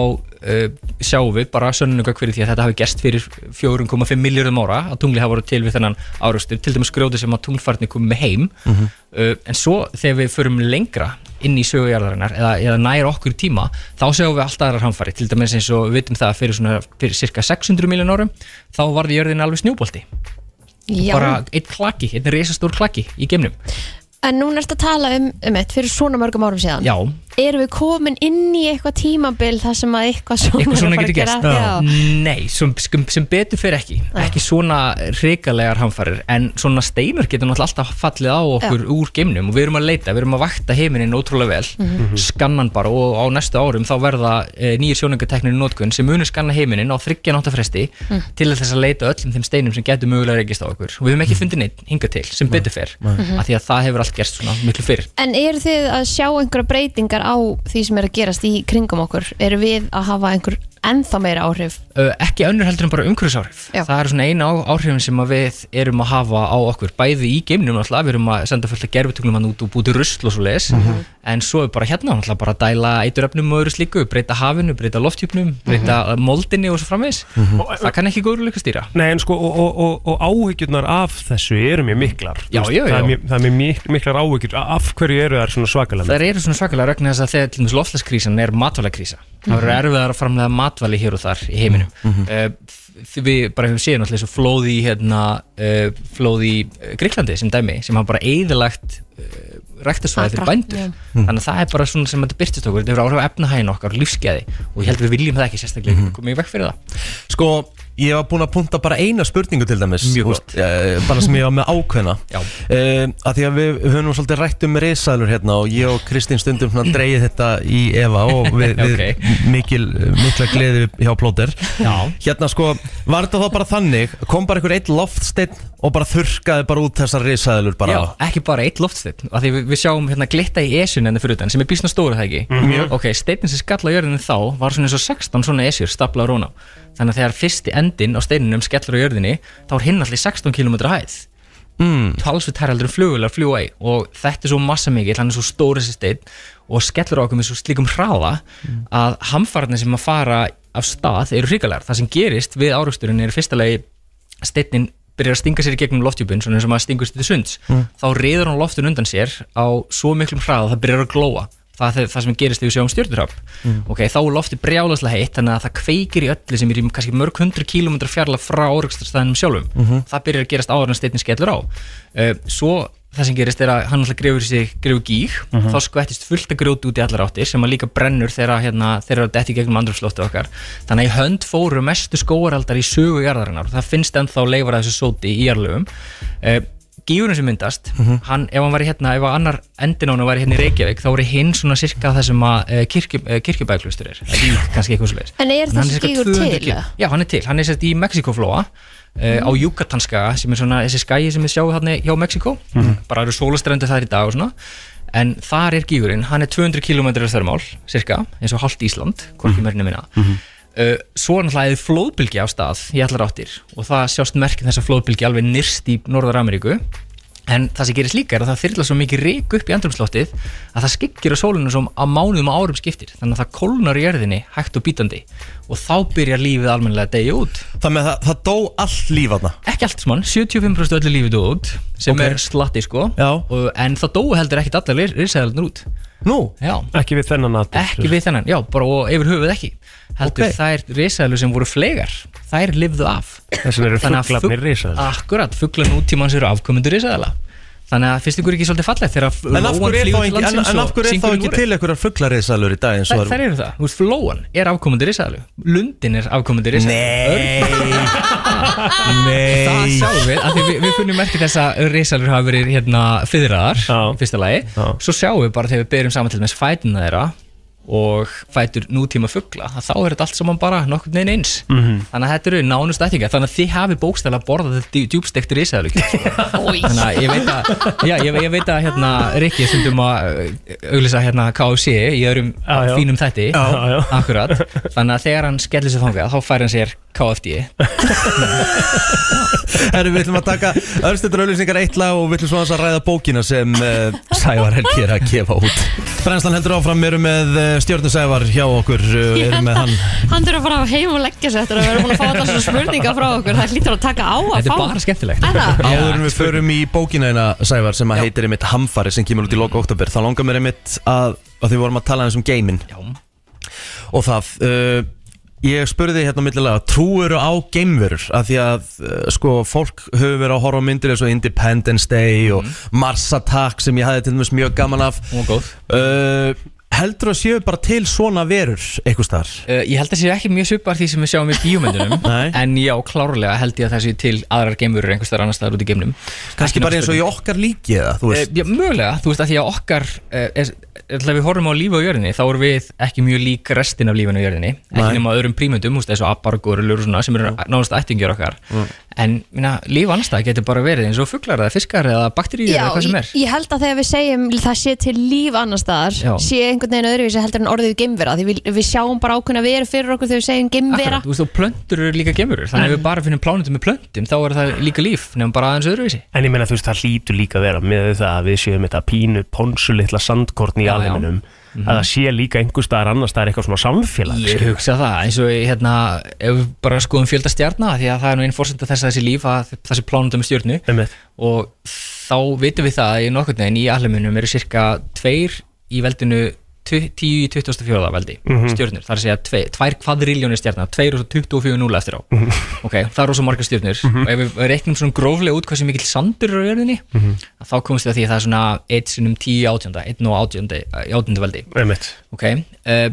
sjáum við bara sönnunum hverju því að þetta hafi gerst fyrir 4,5 miljardum ára að tungli hafa voru til við þennan árustur til dæmis grjóti sem að tunglfarni komið með heim. Uh, en svo þegar við förum lengra inn í sögujarðarinnar eða, eða nær okkur tíma þá sjáum við alltaf aðrar hamfari til dæmis eins og við vitum það að fyrir, svona, fyrir cirka 600 miljón árum þá varði jörðin alveg snjóbolti. Já. Bara einn klaki, einn risastór klaki í geimnum En núna ertu að tala um, um eitt fyrir svona mörgum árum síðan. Já, Erum við komin inn í eitthvað tímabil þar sem að eitthvað svona eitthvað svona getur? Já. Nei, sem, sem, sem betur fyrir ekki. Ekki svona hrikalegar hamfarir en svona steinar getur náttúrulega alltaf fallið á okkur úr geimnum og við erum að leita, við erum að vakta heiminin ótrúlega vel. Mhm. skannan bara og á næstu árum þá verða e, nýjir sjónungateknir í nótkun sem munir skanna heiminin á þryggja náttafresti Mhm. til þess að leita öllum þeim steinum sem getur mögulega gerst svona miklu fyrir En eru þið að sjá einhverja breytingar á því sem er að gerast í kringum okkur? Eru við að hafa einhver ennþá meira áhrif. Uh, ekki önnur heldur en bara umhverfisáhrif. Já. það er svona eina áhrifin sem að við erum að hafa á okkur, bæði í geimnum alltaf, við erum að senda fullt að gerfutuglum hann út og búti rusl og svo leis en svo er bara hérna alltaf bara að dæla eituröfnum og öðru slíku, breyta hafinu, breyta lofthjúpnum breyta mm moldinni og svo framvegis. Það kann ekki góður líka stýra. Nei, en sko, og, og, og, og áhyggjurnar af þessu eru mjög miklar. Já, já, Það er mjög, það er mjög mik miklar áhyggjur. Af hverju eru þær svona svakalega Það eru svona svakalega að að matvæli hér og þar í heiminum. Mm við bara hefum séð náttúrulega svo flóð í hérna, uh, flóð í uh, Greiklandi sem dæmi, sem hafa bara eðilagt uh, ræktasvæði fyrir bændur. já. þannig að það er bara svona sem þetta byrtist okkur. Þetta hefur áhrif á efnahægin okkar og lífskeiði og ég held við viljum það ekki sérstaklega mm komið í vekk fyrir það. Sko, ég var búin að punta bara eina spurningu til dæmis. Veist, eh, Bara sem ég var með ákveðna. Uh, að Því að við við höfum svolítið rætt um risaðlur hérna og ég og Kristín stundum svona dreigið þetta í Eva og við, við Ok. mikil, mikla gleði hjá plóter. Hérna sko, var þetta þá bara þannig kom bara einhver eitt loftsteinn og bara þurrkaði bara út þessar risaðlur bara? Já, ekki bara eitt loftsteinn. Af því við, við sjáum hérna glitta í esun enn fyrir utan sem er bísna stóra það ekki? Mjög. ok, steinin sem skall á jörðinu þá var svona eins og 16 svona esjur þannig að þegar fyrsti endin á steininum skellur á jörðinni þá er hinn allir 16 km hæð. Mm. talsveit hær heldur en flugulega fljúa í og þetta er svo massa mikið, hann er svo stór þessi stein og skellur á okkur með svo slíkum hraða að hamfarnir sem að fara af stað eru hrikalegar það sem gerist við áraugsturinn er í fyrsta lagi steinin byrjar að stinga sér í gegnum loftjúpun svona eins og maður stingur sér til sunds. Þá reyður hann loftun undan sér á svo miklum hraða að það byrjar að glóa það það sem gerist þegar við sjáum stjórnurhaf ok, þá er loftið brjálaslega heitt þannig að það kveikir í öllu sem er í kannski mörg hundru kílómetra fjarlag frá áraugsturstæðinum sjálfum. Það byrjar að gerast áður en steitin skellur á. Uh, svo það sem gerist er að hann alltaf grefur sig grefur gíg, þá skvettist fullt að grjóti út í allar áttir sem að líka brennur þegar hérna, þeir eru að detti gegnum andrufslóttu okkar. Þannig að í hönd fóru mestu skóaraldar í sögu jarðarinnar og það finnst ennþá leifar að þessu sóti í jarðlöfum uh, gígurinn sem myndast, hann, ef hann væri hérna ef annar endin á hann væri hérna í Reykjavík þá voru hinn svona cirka það sem að uh, kirkju, uh, kirkjubæklustur er, kannski eitthvað svoleiðis. En er þessi 200 til? Já, hann er til, hann er sérst í Mexikoflóa uh, á Yucatanskaga sem er svona þessi skæi sem við sjáum hérna hjá Mexiko bara eru sólastrendur þar í dag og svona. En þar er gígurinn, hann er 200 km þörmál, cirka, eins og hálft Ísland hvorki mm. mörgna minna uh, svo náttúrulega eða flóðbylgi á stað í allar áttir og það sjást merkin þess að flóðbylgi alveg nyrst í Norðar-Ameríku en það sem gerist líka er að það þyrla svo mikið reik upp í andrumsloftið að það skyggir á sólinu sem á mánuðum og árum skiptir. Þannig að það kólnar í jörðinni hægt og bítandi og þá byrjar lífið almennilega að deyja út. Þannig að það, það dó allt líf aðna ekki allt smann, 75% öllu lífið dó út sem Ok. er slatti sko. Og, en það dóu heldur ekkit allar risaðalinn út. Nú, já, Ekki við þennan að ekki við þennan, já, bara og yfir höfuð ekki heldur Ok. þær risaðalur sem voru flegar þær lifðu af. Þess vegna eru fugl- risaðalar. Akkurat, fugglar nútímans eru afkomendur risaðala Þannig að finnst ykkur ekki svolítið fallegt þegar en af hverju er þá til ekki, en, landsins en af og hverju er þá syngur í ekki Noregi? til einhverjar fugglarrisalur í dag eins og Þær, það þær eru það, þú veist, flóan er afkomendur risaðalu Lundin er afkomendur risaðalu Nei. Það Nei sjáum við, við, við finnum merkið þess að risalur hafa verið hérna fyrraðar fyrsta lagi, svo sjáum við bara þegar við berum saman til með fætina þeirra og fætur nútíma fuggla þá er þetta allt saman bara nokkur neginn eins. Mhm. þannig að þetta eru nánust ættinga þannig að þið hafi bókstæðlega borðað þetta djúbstektur risaðalu þannig að ég veit að já, ég, ég veit að hérna Rikki stundum að uh, auglýsa hérna KFC í öðrum já. fínum þætti. Já, já. akkurat þannig að þegar hann skellir sér þangað þá fær hann sér KFD Herru, við ætlum að taka örstuður auðlýsingar eitt lag og við ætlum svona að ræða bókina sem uh, Sævar Helgi er að gefa út. Brennslan heldur áfram, við erum með uh, stjórnu Sævar hjá okkur, uh, erum með hann. Hann þurfa að fara heim og leggja sér eftir að vera búin að fá alltaf svona spurningar frá okkur. Það hlýtur að taka á að Þetta er fá bara skemmtilegt. Er það? Já, Áður en við förum í bókina eina Sævar sem að heitir einmitt Hamfari sem kemur út í loka oktober þá langar mér einmitt að, að því við vorum að tala eins um geiminn. Já, og það uh, ég spurði hérna millilega trúuru á geimverur? Af því að uh, sko fólk hefur verið að horfa myndir eins og Independence Day og Mars Attack sem ég hafði til dæmis mjög gaman af. Var góð heldur að séu bara til svona verur eitthvað starf uh, Ég held að það sé ekki mjög svipar því sem við sjáum í bíómyndunum. En já, klárlega held ég að það sé til aðrar geimurur einhvers þar annars staðar út í geimnum. Kannski bara eins og í okkar líki eða þú Uh, já, mögulega, þú veist að því að okkar uh, er, er, við horfum á lífi á jörðinni þá erum við ekki mjög lík restin af lífinu á jörðinni. Ekki nema öðrum prímundum, eins og appar og gorulur og svona sem eru nánast ættingjör okkar. En minna, líf annars það getur bara verið eins og fuglar eða fiskar eða bakteríur eða hvað sem ég, er. ég held að þegar við segjum það sé til líf annar staðar Já. sé einhvern veginn öðruvísi heldur en orðið geimvera því við, við sjáum bara ákveðna veru fyrir okkur þegar við segjum geimvera. Akkurat, þú veist, og plöntur eru líka gemurur Þannig að við bara finnum plánutum með plöntum Þá er það líka líf, nefnum bara aðeins öðruvísi. En ég meina þú veist, það hlýtur líka að vera með það að við séum þetta pínu ponsulitla sandkorn í Já, já. alheiminum að það sé líka einhver staðar annars staðar eitthvað svona samfélag Ég skilur. hugsa það, eins og hérna Ef við bara skoðum fjölda stjarna Því að það er nú einn fórsenda þess að þessi líf að Þessi plánutum með stjörnu Einmitt. Og þá vitum við það að í nokkurn veginn í alheiminum eru cirka tveir í veldinu 10 í 24. veldi stjörnur, það er að segja tve, tvær kvadriljónir stjarnar, tveir og svo 24 núla eftir á. Ok, það er rosa margar stjörnur. Og ef við reiknum svona gróflega út hvað sem mikill sandur eru á jörðinni, að þá komumst við að því að það er svona 1 sinum 10 átjönda 1 og átjöndi veldi. Ok, uh,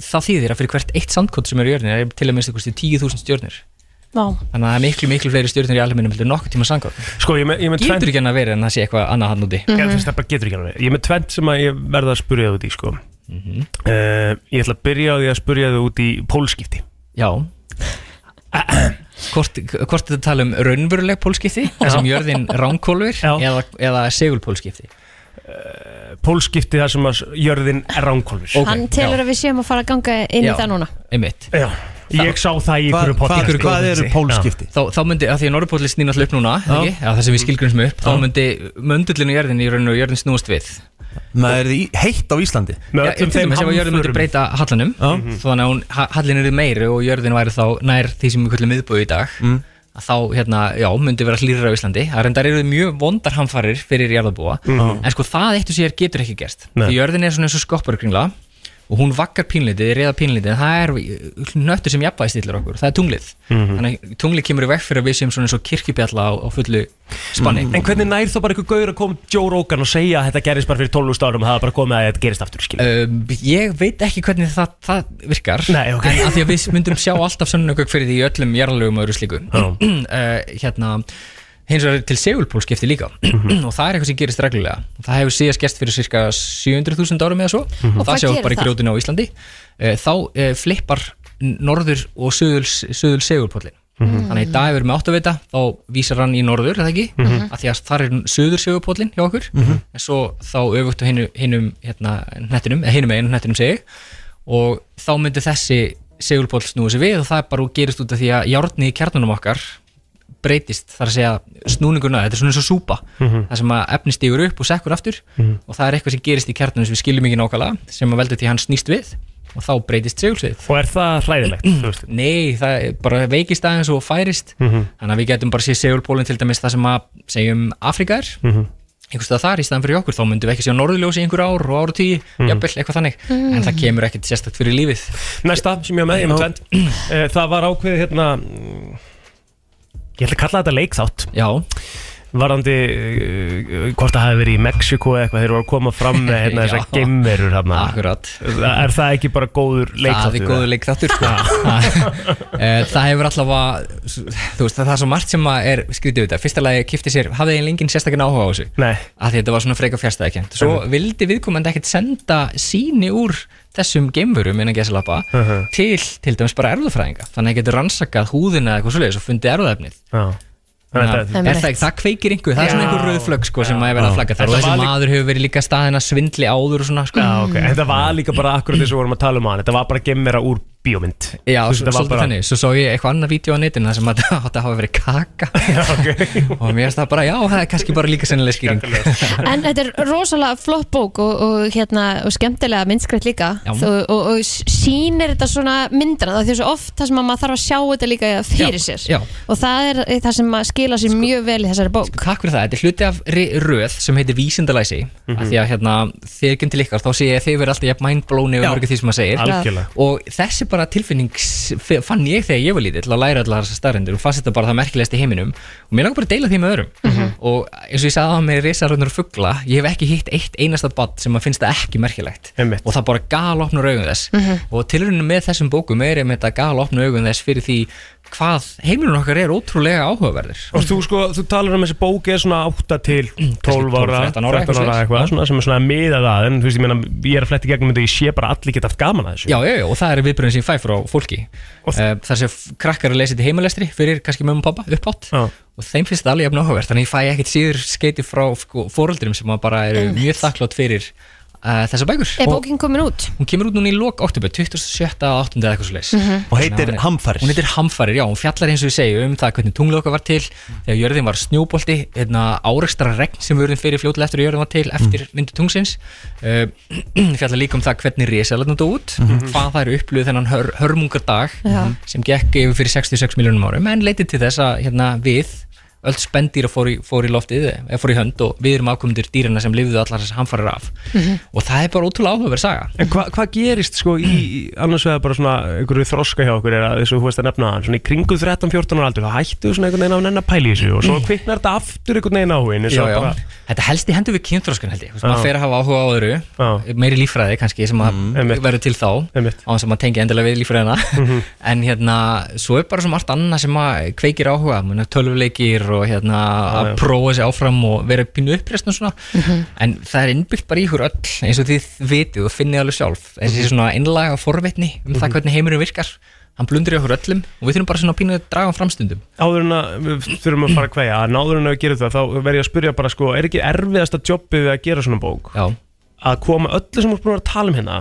það þýðir að fyrir hvert eitt sandkott sem eru í jörðinni er til að minnst eitthvað 10.000 stjörnur Vá. þannig að það er miklu, miklu fleiri stjörnur í alheiminum heldur en nokkuð tíma sandkott Sko, ég er með, ég er með getur ekki hann að vera en það sé eitthvað annað hann úti? Það ekki alveg Ég er með tvent sem að ég verða að spurja það út í sko. Mhm. uh, Ég ætla að byrja á því að spurja það út í pólskipti. Já. Hvort, hvort þetta tala um raunveruleg pólskipti? Þar sem jörðin ránkólfur Já. eða, eða segulpólskipti? Pólskipti þar sem að jörðin er ránkólfur Ok, Hann telur já. að við séum að fara að ganga inn Já. í það núna. einmitt. Já, ég sá það í ykkur hvað, podcast hvað eru pólskipti? þá, þá myndi, að því að Norrpólli snýna alltaf upp núna ekki? Það sem við skilgrunum upp þá myndi möndullinu jörðin í rauninu og jörðin snúast við. Maður er heitt á Íslandi? Já, til dæmis ef að jörðin myndi breyta hallanum Já. þannig að hallin er meiri og jörðin væri þá nær því sem við kvöldum miðbúið í dag Mm. að þá hérna, já, myndi vera hlýrar á Íslandi. Það reyndar eru mjög vondar hamfarir fyrir jarðabúa en sko það eitt og sér getur ekki gerst. Nei. því jörðin er svona eins og skopparkringla og hún vakkar pínlítið, reyða pínlítið en það er nöttur sem jafnvæði stillar okkur. Það er tunglið, þannig að tunglið kemur í vekk fyrir að við séum svona eins og kirkjubjalla á, á fullu spanni. En hvernig nær þá bara ykkur gauður að koma Joe Rogan og segja að þetta gerist bara fyrir 12 árum og það bara komið að þetta gerist aftur Um, ég veit ekki hvernig það, það virkar. Nei, ok. en að því að við myndum sjá alltaf sönnugögg fyrir því öllum jarðalögum og öðru slíku. Já. uh, hérna hins vegar til segulpólskipti líka. Og það er eitthvað sem gerist reglulega. Það hefur síðast gerst fyrir cirka 700.000 árum eða svo. Og Og það gerir bara í það? grjótinu á Íslandi. Uh, þá uh, flippar norður og söðul, söðul segulpólin þannig að í dag við erum með áttavita þá vísar hann í norður, eða ekki? Mm -hmm. að því að þar er söður segulpólin hjá okkur. En svo þá öfugt á hinum hérna, hnettinum, eða hinum einu hnettinum segi og þá myndi þessi segulpól snúið sér við og það er bara og gerist út af því að járni í kjarnunum okkar breytist, þar að segja snúninguna, þetta er svona eins og súpa. Það sem að efni stígur upp og sekkur aftur og það er eitthvað sem gerist í kjarnunum sem við skiljum ekki nákvæmlega sem að veldur til hann snýst við og þá breytist segulsvið. Og er það hlæðilegt? þú veist? Nei, það bara veikist aðeins og færist. Þannig að við getum bara séð segulpólinn til dæmis það sem að segjum Afrika er. Einhvers stað þar í staðan fyrir okkur þá myndum við ekki sjá norðurljós í einhver ár og ára tíu jafnvel, eitthvað þannig, en það kemur ekkert sérstakt fyrir lífið. Næsta sem ég er með, ég með tvent Eh, Það var ákveðið hérna mm, Ég ætla að kalla þetta leikþátt. Já, Varandi uh, hvort það hafi verið í Mexiko eða eitthvað Þeir eru að koma fram með hérna, þessar Já. geimverur hérna. akkurat Er það ekki bara góður leikþáttur? Það er góður leikþáttur sko. Eh, Það hefur allavega Þú veist, það er svo margt sem að er skrítið við þetta Fyrsta lagi kipti sér, hafði ég lengin sérstaklega áhuga á þessu Nei, að þetta var svona freka fjárstæðakent Svo vildi viðkomandi ekkert senda síni úr þessum geimverum innan gesalappa Mhm. til til dæmis bara erfðafræðinga þannig að getur rannsakað húðina eða eitthvað svoleiðis og fundið erfðaefnið já Er það, það kveikir einhver, það er svona einhver rauð flögg sko, sem að er verið að flagga þar. Þetta og þessi maður hefur verið líka staðin að svindli áður og svona sko. Já, ok, þetta var líka bara akkurat þess að við vorum að tala um hann. Þetta var bara geimvera úr bíómynd. Já, svolítið bara- þannig, svo sá ég eitthvað annað vídeo á netinu þar sem að þetta hafa verið kaka. Og mér finnst það bara, já, það er kannski bara líka sennileg skýring. En þetta er rosalega flott bók og, og, hérna, og skemmtilega myndskreitt líka. Þú, og, og sýnir þetta svona myndra því að svo oft það sem að maður þarf að sjá þetta líka fyrir Já, sér. Já. og það er það sem að skila sér mjög vel í þessari bók. Takk fyrir það, þetta er hluti af röð sem heitir vísindalæsi. Mm Mhm. því að hérna, þegar ég og bara tilfinning fann ég þegar ég var lítið til að læra allar þessar starrendur og fannst þetta bara það merkilegast í heiminum. Og mér langar bara að deila því með öðrum. Mhm. og eins og ég sagði á með risaröndur fugla ég hef ekki hitt eitt einasta bad sem að finnst það ekki merkilegt. Einmitt. og það bara galopnur augun þess. Og tilruninu með þessum bókum er einmitt að galopna augun þess fyrir því hvað heimilun okkar er ótrúlega áhugaverður Og þú sko, þú talar um þessi bók er svona 8 til 12 ára 13 ára, 13 ára eitthvað eitthvað, svona, sem er svona miðað að en þú veist, ég meina, ég er að fletti gegnum þetta ég sé bara allir geta haft gaman að þessu. Já, já, já, og það er viðbröðin sem ég fæ frá fólki. Uh, þar sem krakkar að lesa þetta í heimalestri fyrir kannski mömmu og pappa uppátt Já. og þeim finnst þetta alveg jafn áhugavert þannig ég fæ ekkert síður skeiti frá sko, fóreldrum sem bara eru mjög þakklátt fyrir uh, þessar bækur Er bókin komin út? hún kemur út núna í lok oktober 27. og 8. eða eitthvað svo leis Og heitir Hamfarir. hún heitir Hamfarir, já, hún fjallar eins og við segjum um það hvernig tunglið okkar var til þegar jörðin var snjóbolti, hérna, árekstra regn sem verðum fyrir fljótilega eftir að jörðin var til eftir mm. myndu tungsins uh, fjallar líka um það hvernig risalarn út út hvað það eru upplöðu þennan hör, hörmungar dag Já. sem gekk yfir fyrir 66 miljónum árum en leitið til þess að hérna, við öll spendýra fór í, fór í loftið eða fór í hönd og við erum ákomundir dýrana sem lifðu allar þessar hamfarir af. Og það er bara ótrúlega áhugaverð saga. En hva, hvað gerist sko í, annars vegar bara svona einhverju þroska hjá okkur er að þessu þú veist að nefna hann, svona í kringu 13-14 ára aldur þá hættu svona einhvern veginn á nenn að pæla í þessu og svo kviknar þetta aftur einhvern veginn og já. bara, Þetta helst í hendur við kynþróskan held ég. Maður fer að hafa áhuga á öðru Já. meiri líffræði kannski sem að Einmitt. verður til þá á þess að maður tengi endilega við líffræðina. En hérna, svo er bara svo margt annað sem að kveikir áhuga, tölvuleikir og hérna að já. prófa sig áfram og vera pínu uppreist og svona. En það er innbyggt bara í ykkur öll eins og þið vitið og finnið alveg sjálf. Þessi svona innlaga forvitni um það hvernig heimurinn virkar hann blundur í okkur öllum og við þurfum bara svona pínu að draga framstundum áður en að við þurfum að fara að kveja en áður en að við gerum það þá verð ég að spyrja bara sko er ekki erfiðasta jobbið við að gera svona bók? Já, að koma öllu sem við erum búin að að tala um hérna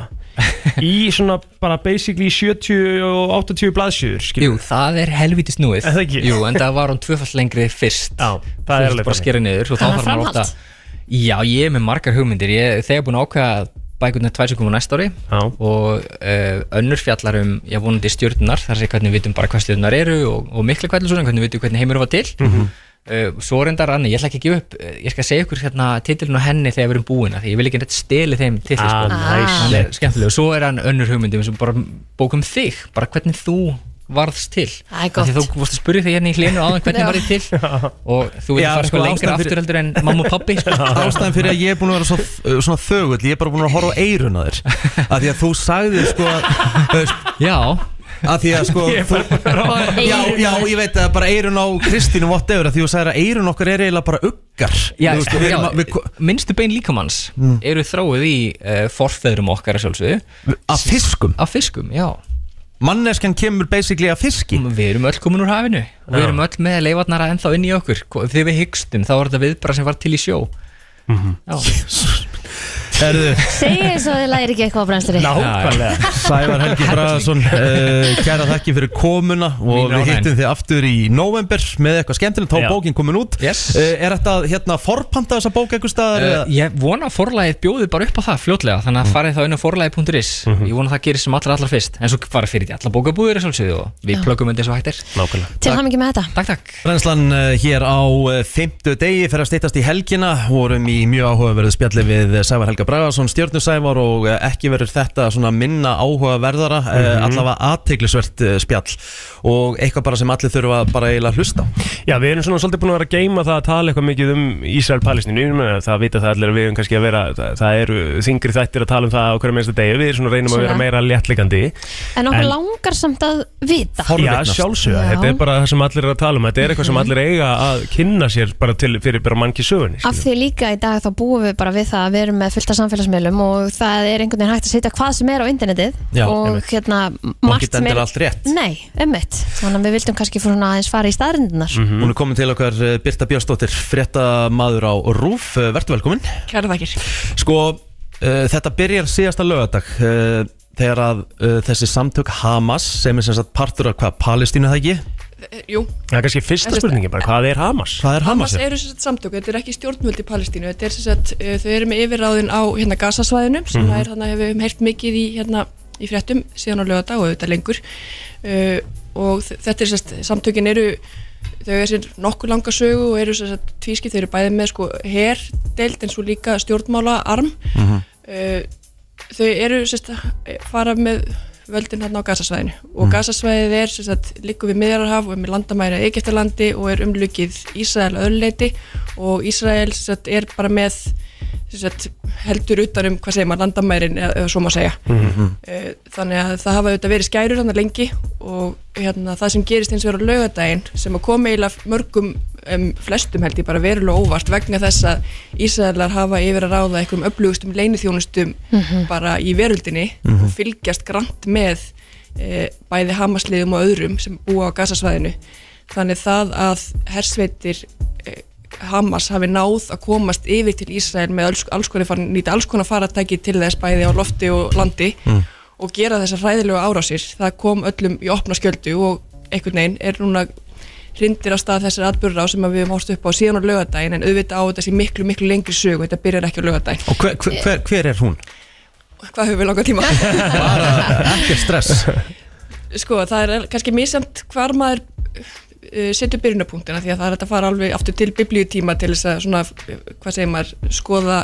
í svona bara basically 70 og 80 blaðsjöður Jú, það er helviti snúið Er það ekki? Jú, en það var hann tvöfall lengri fyrst Já, það er alveg bara þannig. skera niður og þá Þannig að þarf maður framhald? ofta Já, ég er með margar hugmyndir Ég er þegar búin að ákveða að bækurnar tvær sem koma næsta ári Já. og uh, önnur fjallar um ég vonandi stjórnar, þar sé hvernig við vitum bara hvað stjórnar eru og, og mikla kvæðlu svona, hvernig við vitum hvernig heimur var til Mhm. Svo reyndar Anni, ég ætla ekki að gefa upp uh, ég skal segja ykkur hérna titilin á henni þegar við erum búin af því ég vil ekki neitt steli þeim titil Ah, sko. nice. er skemmtileg og svo er hann önnur hugmyndum sem bara bókum þig, bara hvernig þú varðst til Það því þú vorst að spyrja þig hérna í hlinu áðan hvernig Já. var ég til og þú veit að fara sko, sko lengra aftur heldur en mamma og pappi sko. Ástæðan fyrir að ég er búin að vera svo, svona þögull Ég er bara búin að horfa á eirun að þér Af því að þú sagðir sko að, að því að sko þú, já, já, ég veit að bara eirun á Kristínu whatever, að því þú sagðir að eirun okkar er eiginlega bara uggar. Já, veist, já, erum að- við- minnstu bein líkamanns eru þróið í uh, forfeðrum okkar að fiskum? Af fiskum, já. Manneskjan kemur basically af fiski. Við erum öll komin úr hafinu. Og við erum öll með leifarnara ennþá inn í okkur. Þegar við hyggstum, þá var þetta viðbara sem var til í sjó. Já, Herðu, Segið eins og þið læri ekki eitthvað á brennstri nákvæmlega. Sævar Helgi Bragason uh, Kæra þakki fyrir komuna Og Mín við ánægjan. hittum þið aftur í november Með eitthvað skemmtilegt, þá Já. bókin komin út. Yes. uh, Er þetta hérna forpanta þessa bók eitthvað staðar? Uh, eða? ég vona að forlægið bjóði bara upp á það fljótlega þannig að farið þá inn á forlægið.is ég vona að það gerir sem allra allra fyrst. En svo farið fyrir því alla bókabúðir og við Já. plöggum þetta eins og hægt er. Nákvæmlega. Til hann með þetta. Takk, takk. Brennslan uh, hér á uh, fimmtu degi fyrir að steytast í helgina. Vorum í mjög áhugaverðu spjalli við Sævar Helga Bragason, Stjörnusævar og uh, ekki verður þetta svona minna áhugaverðara uh, allavega aðteglisvert uh, spjall. Og eitthvað bara sem allir þurfa bara eiginlega að hlusta á. Já, við erum svona svolítið búin að vera að geima það að tala eitthvað mikið um Ísrael-Palestínu. Það vita það allir að við erum kannski að vera það, það eru þingri þættir að tala um það á hverju minnsta degi. Við erum svona reynum að vera Svona. meira léttlikandi En okkur En- langar samt að vita. Já, sjálfsögða, Já. þetta er bara það sem allir er að tala um. Þetta er eitthvað sem allir eiga að kynna sér bara til, fyrir bara mannkið samfélagsmiðlum og það er einhvern veginn hægt að setja hvað sem er á internetið Já, og einmitt. hérna Og margt ekki endilega allt rétt. Nei, ummitt Þannig að við vildum kannski fyrir svona aðeins fara í staðrindunar Mhm. Hún er komin til okkar uh, Birta Björnsdóttir, fréttamaður á RÚF, uh, verður velkomin Kæra þakkir. Sko, uh, þetta byrjar síðasta lögadag uh, þegar að uh, þessi samtök Hamas sem er sem sagt partur af hvað, Palestínu það ekki? Eh, Jú, Það er kannski fyrsta spurningi bara, hvað er Hamas? Hvað er Hamas Hamas? eru sem sagt samtök, þetta er ekki stjórnvöld í Palestínu, þetta er sem sagt, uh, þau eru með yfirráðin á hérna gasasvæðinu sem Mhm. er þannig að hefur heyrt mikið í hérna í fréttum síðan á lögadag og þetta lengur uh, og þetta er sem sagt, samtökin eru þau er sér nokkuð langa sögu og eru sem sagt tvískipt, þau eru bæði með sko herdeild en svo líka stjórnmála arm Mhm. uh, þau eru sem sagt fara með völdin hérna á gasasvæðinu og gasasvæðið er sem sagt líku við miðjararhaf og er með landamæri að Egyptalandi og er umlukið Ísrael öðruleiti og Ísrael sem sagt er bara með sagt heldur utan um hvað segir maður landamærin eða, eða svo maður segja. Eh, þannig að það hafa auðvitað verið skærur hann lengi og hérna, það sem gerist eins og verið á laugadaginn sem að koma eiginlega mörgum um, flestum held ég bara verulega óvart vegna þess að Ísraelar hafa yfir að ráða einhverjum upplugustum leyniþjónustum bara í veröldinni og fylgjast grant með e, bæði Hamasliðum og öðrum sem búa á gasasvæðinu þannig það að hersveitir e, Hamas hafi náð að komast yfir til Ísrael með alls, alls konar nýta alls konar faratæki til þess bæði á lofti og landi og gera þessar hræðilegu árásir. Það kom öllum í opna skjöldu og einhvern veginn er núna hrindir á stað þessar atbyrður á sem við höfum horst upp á síðan á lögadaginn en auðvitað á þessi miklu miklu lengri sögu. Þetta byrjar ekki á lögadaginn Og hver, hver, hver, er hún? hvað höfum við langa tíma? Ekki stress. Sko það er kannski mísamt hvar maður uh, setur byrjunapunktina því að það er að fara alveg aftur til biblíutíma til þess að svona, hvað segir maður, skoða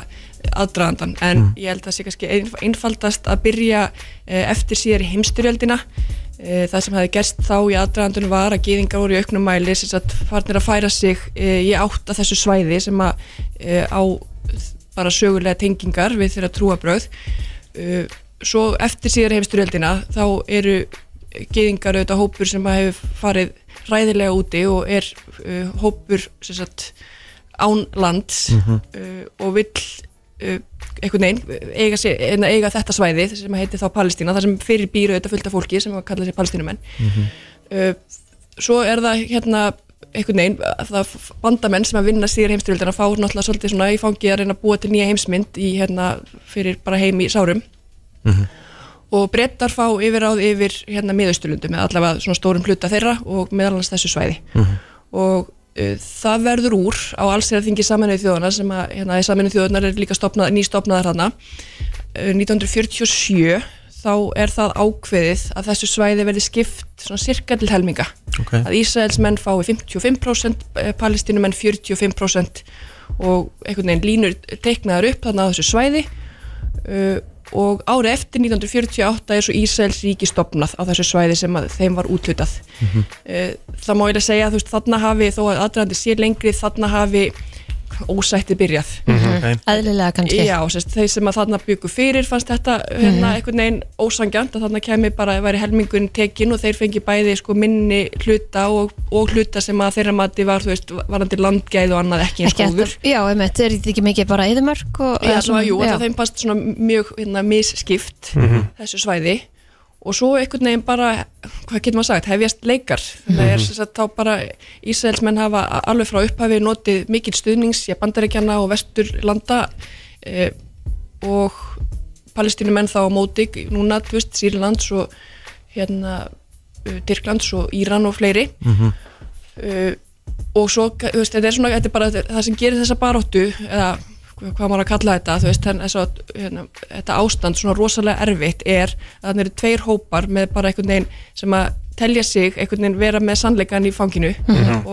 aðdraðandan en ég held að það sé kannski einf- einfaldast að byrja uh, eftir síðar í heimstyrjöldina uh, það sem hefði gerst þá í aðdraðandunum var að gýðingar voru í auknum mæli sem farnir að færa sig í átt að þessu svæði sem að á bara sögulega tengingar við þeirra trúabröð svo eftir síðar heimstyrjöldina þá eru geðingar auðvitað hópur sem að hefur farið ræðilega úti og er uh, hópur sagt án lands uh, og vill uh, einhvern veginn eiga, sér, eina- eiga þetta svæði sem heitir þá Palestína, þar sem fyrir býru auðvitað fullt af fólki sem að kalla sér palestínumenn. Uh, svo er það hérna einhvern veginn, það bandamenn sem að vinna síður heimstyrjöldina fá náttúrulega svolítið svona í fangi að reyna að búa til nýja heimsmynd í hérna fyrir bara heim í sárum og brettar fá yfirráð yfir hérna miðausturlundum eða allavega svona stórum hluta þeirra og meðal annars þessu svæði. Og uh, það verður úr á allsherjarþingi saminuði þjóðana sem að hérna, saminuði þjóðanar er líka stopnað, nýstopnaðar hana uh, 1947 þá er það ákveðið að þessu svæði verði skipt svona cirka til helminga. Ok. að Ísraels menn fái 55% palestinumenn 45% og einhvern veginn línur teiknaðar upp þarna á þessu svæði. Uh, og árið eftir 1948 er svo Ísraels ríki stopnað á þessu svæði sem þeim var útlutað uh, það má ég að segja að þarna hafi þó að aðdraðandi sé lengri þarna hafi ósætti byrjað. Okay. Eðlilega kannski. Já, sérst, þeir sem að þarna byggu fyrir fannst þetta hérna, einhvern veginn ósangjant að þarna kemi bara að væri helmingun tekin og þeir fengi bæði sko, minni hluta og, og hluta sem að þeirra mati var, þú veist, varandi landgæð og annað ekki eins góður. já, einmitt, er þetta ekki mikið bara eðumörk og, Já, svona, jú, já. þeim fannst svona mjög hérna, misskipt þessu svæði og svo einhvern veginn bara, hvað getur maður sagt, hefjast leikar. Það er þess að þá bara Ísraelsmenn hafa alveg frá upphafi notið mikil stuðnings, já, bandaríkjana og vesturlanda eh, og palestinumenn þá á móti, núna, þú veist, Sýrlands og hérna uh, Tyrklands og Íran og fleiri. Uh, og svo, þú veist, þetta er svona þetta er bara það sem gerir þessa baróttu eða hvað hvað maður að kalla þetta þú veist, þess að hérna, þetta ástand svona rosalega erfitt er að þannig eru tveir hópar með bara einhvern veginn sem að telja sig einhvern veginn vera með sannleikan í fanginu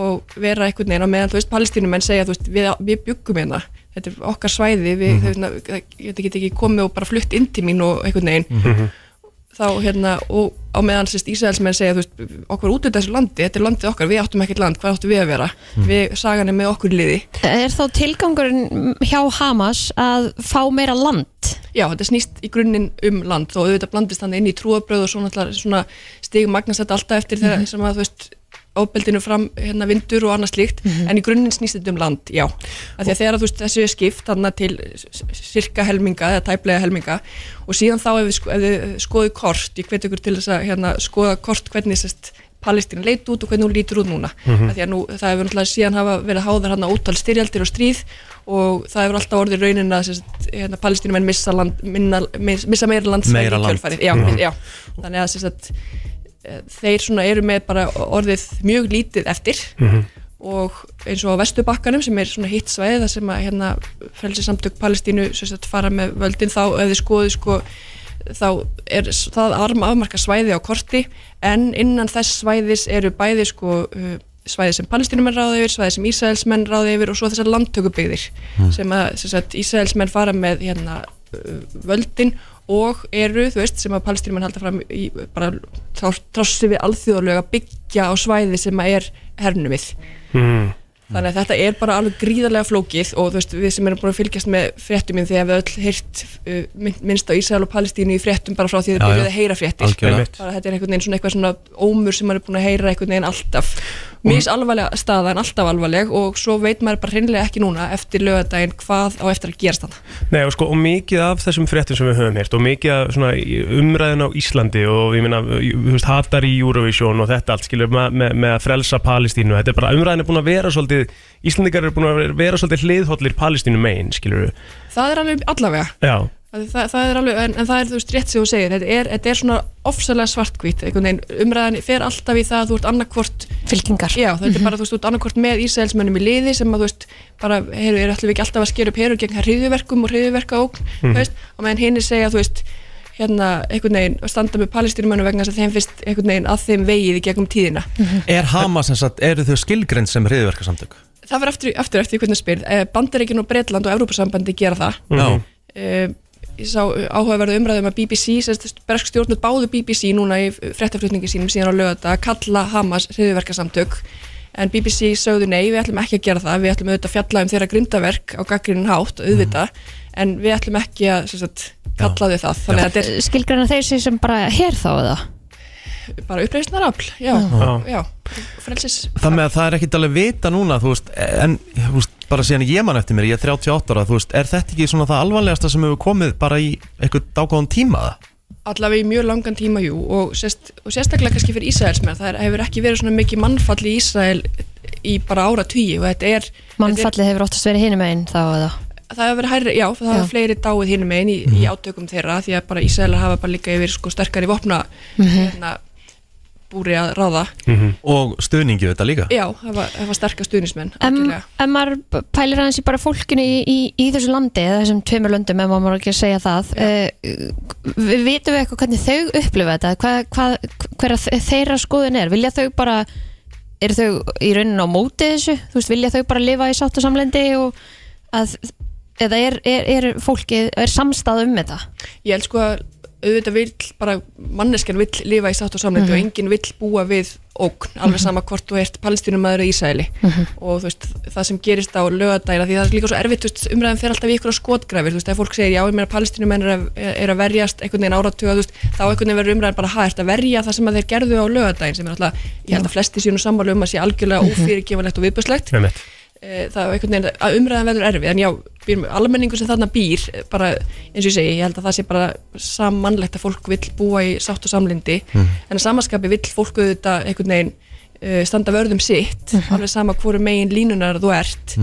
og vera einhvern veginn á meðan þú veist, palestínumenn segja, veist, við, við byggum hérna. Þetta er okkar svæði, við, mm -hmm. þetta get ekki komið og bara flutt inn til mín og einhvern veginn þá hérna og á meðan sérst Ísraelsmenn segja þú veist, okkur út af þessu landi, þetta er landið okkar við áttum ekkert land, hvað áttum við að vera? Við sagan er með okkur í liði. Er þá tilgangurinn hjá Hamas að fá meira land? já, þetta snýst í grunninn um land og auðvitað blandist þannig inn í trúabröð og svona, svona stigum magnast þetta alltaf eftir þegar sem að þú veist ábeldinu fram hérna vindur og annað slíkt en í grunninn snýst þetta um land, já. Af því að þegar veist þessu er skipt til sirka helminga eða tæplega helminga og síðan þá ef við, sko, ef við skoðu kort, ég hvet ykkur til þess að hérna, skoða kort hvernig sérst Palestín leit út og hvernig hún lítur út núna. Af því að nú, það hefur náttúrulega síðan hafa verið háðar hann á ótal styrjaldir og stríð og það hefur alltaf orðið raunin að hérna, Palestínumenn missa, land, minna, miss- missa meira land Meira land. já, já. þannig að þeir svona eru með bara orðið mjög lítið eftir. Og eins og á Vesturbakkanum sem er svona hitt svæði þar sem að hérna frelsi samtök Palestínu sagt fara með völdin þá þið skoðu sko þá er það arma afmarka svæði á korti. En innan þess svæðis eru bæði sko uh, svæði sem palestinumenn ráði yfir, svæði sem Ísraelsmenn ráði yfir og svo þessar landtökubygðir sem að sem sagt, Ísraelsmenn fara með hérna uh, völdin og eru, þú veist, sem að palestinumenn halda fram í bara trássi við alþjóðlega byggja á svæði sem að er hernumið mm. þannig að þetta er bara alveg gríðarlega flókið og þú veist, við sem erum búin að fylgjast með fréttum minn þegar við öll heyrt uh, minn- minnst á Ísrael og Palestínu í fréttum bara frá því að Já, þið byrjuð já. að heyra fréttir bara þetta er einhvern veginn svona eitthvað svona ómur sem maður er búin að heyra einhvern veginn alltaf misalvarlega staða en alltaf alvarleg og svo veit maður bara hreinlega ekki núna eftir lögadaginn hvað á eftir að gerast þannig Nei, og, sko, og mikið af þessum fréttum sem við höfum heyrt og mikið af svona umræðin á Íslandi og ég meina, þú veist, hatar í Eurovision og þetta allt, skilur, með, með, með að frelsa Palestínu, þetta er bara, umræðin er búin að vera svolítið, Íslandingar er búin að vera svolítið hliðhóllir Palestínu megin, skilur það er alveg allavega. Já, Það, það, er alveg, en, en það er þú veist rétt sem þú segir, þetta er, þetta er svona ofsalega svartkvít, umræðan fer alltaf í það að þú ert annarkvort Fylkingar. Já, þetta er bara, þú veist, þú ert annarkvort með Ísraelsmönnum í liði sem að, þú veist, bara, heyru, er allir ekki alltaf að skera upp herur gegn hriðuverkum og hriðuverkaókn, þú veist, og meðan hinn segja, þú veist, hérna, einhvern veginn, standa með palestínumönnum vegna þess að þeim finnst einhvern veginn að þeim vegið í gegnum tíðina. Er Hamas sem sagt, eru þau skilgrind sem hriðverkasamtök? Það var aftur, aftur eftir hvernig spyr, Bandaríkin og Bretland og Evrópusambandi gera það. Uh, ég sá áhugaverðu umræðum að BBC, bersk stjórnut báðu BBC núna í fréttaflutningi sínum síðan á lögata að kalla Hamas hriðverkasamtök en BBC sögðu nei, við ætlum ekki að gera það. Við ætlum auðvitað að fjalla um þeirra grindaverk á gaggrinin hátt, auðvitað. En við ætlum ekki að sérst, kalla þau það. Þannig að þetta Skilgræna þeir sig sem bara hér þá eða? Er bara uppreisnar afl já, Já. já, með að það er ekkit alveg vita núna, þú veist, en þú veist, bara síðan ég man eftir mér, ég er 38 ára, þú veist, er þetta ekki svona það alvarlegasta sem hefur komið bara í eitthvað dágóðan tíma það? allavega í mjög langan tíma jú og, sérst, og sérstaklega kannski fyrir Ísraelsmenn það er, hefur ekki verið svona mikið mannfall í Ísrael í bara ára tugi og þetta er Mannfallið hefur oftast verið hinum einn þá eða? Það hefur verið hærri, já, það hefur fleiri dáið hinum einn í, í átökum þeirra því að bara Ísraelar hafa bara líka yfir sko sterkari vopna hérna, búri að ráða. Og stuðningi við þetta líka? já, hafa, hafa sterkar stuðnismenn En ef maður pælir aðeins í bara fólkinu í, í, í þessu landi eða þessum tveimur löndum ef maður má ekki að segja það. Uh, við vitum við eitthvað hvernig þau upplifa þetta? Hvað, hvað, hver að þeirra skoðun er? Vilja þau bara eru þau í rauninni á móti þessu? Þú veist, vilja þau bara lifa í sátt og samlendi og að eða er, er, er fólkið, er samstað um þetta? Ég held sko að auðvitað vill bara manneskjan vill lifa í sátt og samleiti og enginn vill búa við ógn, alveg sama hvort þú ert palestínumæður í Ísæli og þú veist, það sem gerist á lögadæra því það er líka svo erfitt, þú veist, umræðan fer alltaf í ykkur skotgrafir, þú veist, ef fólk segir já, ég meina palestínumæn er, er að verjast einhvern veginn áratuga, þú veist, þá einhvern veginn verður umræðan bara, ert að verja það sem að þeir gerðu á lögadægin sem er alltaf, ég held að flesti sínu sammálu um að sé algjörlega ófyrirgefanlegt og viðbjöslegt með mitt Eh, það er einhvern veginn að umræðan verður erfið en já, almenningu sem þarna býr eh, bara eins og ég segi, ég held að það sé bara sammannlegt að fólk vill búa í sátt og samlindi en að samaskapi vill fólk auðvitað einhvern veginn uh, standa vörðum sitt alveg sama hvoru megin línunar þú ert.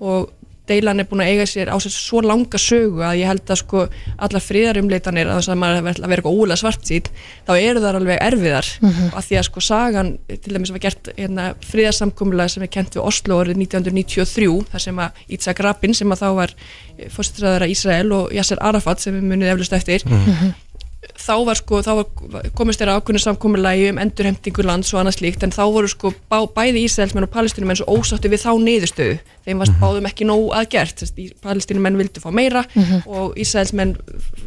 Og deilan er búin að eiga sér á sér svo langa sögu að ég held að sko allar friðarumleitanir að þess að maður verður að vera eitthvað ólega svart sít þá eru þar alveg erfiðar. Og að því að sko sagan til dæmis var gert hérna, friðarsamkumlega sem er kent við Oslo árið 1993 þar sem að Ítzak Rabin sem að þá var fórstræðara Ísrael og Yasser Arafat sem við munið eflust eftir þá var sko, þá var komist þeirra ákveðinu samkomulagi um endurhemtingu lands og annað slíkt en þá voru sko bá, bæði Ísraelsmenn og palestinumenn svo ósátti við þá niðurstöðu. Þeim varst báðum ekki nóg að gert palestinumenn vildu fá meira og Ísraelsmenn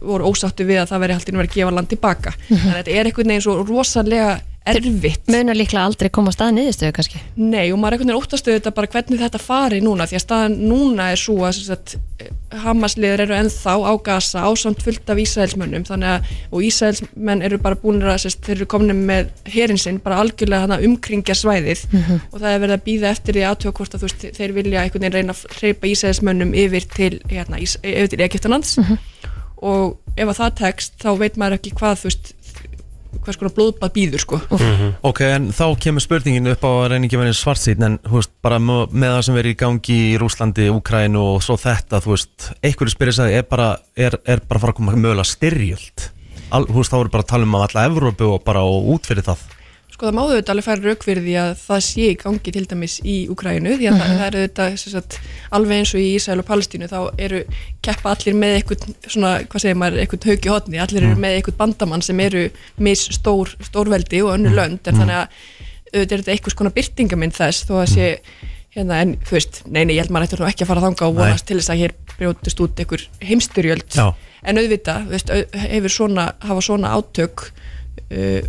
voru ósátti við að það veri haldinu verið að gefa land tilbaka þannig að þetta er einhvern veginn svo rosalega erfitt. munar líklega aldrei koma að staða niðurstöðu kannski. Nei og maður er einhvern veginn óttastuð þetta bara hvernig þetta fari núna því að staðan núna er svo að, sagt, Hamasliður eru ennþá á Gaza ásamt fullt af að og Ísraelsmenn eru bara búin að sérst, þeir eru komin með herinn sinn bara algjörlega umkringja svæðið. Og það er verið að býða eftir því aðtöða hvort að veist, þeir vilja einhvern veginn reyna að hreypa Ísraelsmönnum yfir til, hérna, Ís, yfir til Egyptalands. Og ef að það tekst þá veit maður ekki hvað þú veist hvers konar blóðbað býður sko. Ok, en þá kemur spurningin upp á að reyna ekki vera svartsýn en þú veist, bara með það sem verið í gangi í Rúslandi, Úkrænu og svo þetta, þú veist, einhverju spyrir sig er bara, er, er bara að fara að koma mögulega styrjöld? Al, þú veist, þá voru bara að tala um að alla Evrópu og bara og út fyrir það Sko það máðu auðvitað alveg færa rauk fyrir því að það sé í gangi til dæmis í Ukrænu því að það, það er auðvitað sem sagt, alveg eins og í Ísrael og Palestínu þá eru keppa allir með eitthvað svona, hvað segir maður, eitthvað haug í hotni allir eru með eitthvað bandamann sem eru mis stór, stórveldi og önnu lönd en þannig að auðvitað er þetta eitthvað skona byrtingamind þess þó að sé hérna en þú veist, nei nei, ég held maður nú ekki að fara þanga og vonast til þess að hér brjótist út einhver heimstyrjöld en auðvitað, veist, hefur svona hafa svona átök uh,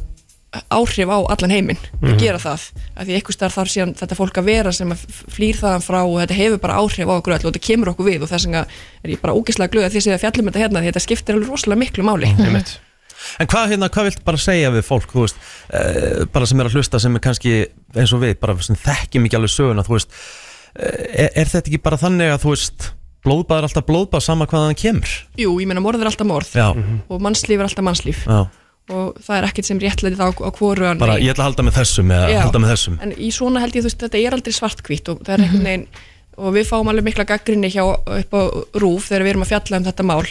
áhrif á allan heiminn að gera það, af því einhvers þar þarf síðan þetta fólk að vera sem að flýr þaðan frá og þetta hefur bara áhrif á okkur öll og þetta kemur okkur við og þess vegna er ég bara ógeðslega glöð að því að fjallum þetta hérna þetta skiptir alveg rosalega miklu máli. Einmitt. En hvað, hérna, hvað vilt bara segja við fólk, veist, uh, bara sem er að hlusta sem er kannski eins og við, bara sem þekkjum ekki alveg söguna, þú veist, uh, er, er þetta ekki bara þannig að, þú veist, blóðbað er alltaf blóðbað sama hvaðan það kemur? Jú, ég meina morð er alltaf morð Já, og mannslíf er alltaf mannslíf. Já, og það er ekkert sem réttlætið á, á hvoru bara ég ætla að halda með þessum eða Já. halda með þessum. en í svona held ég þú veist þetta er aldrei svartkvít og það er einhvern veginn og við fáum alveg mikla gaggrinni hjá upp á rúf þegar við erum að fjalla um þetta mál.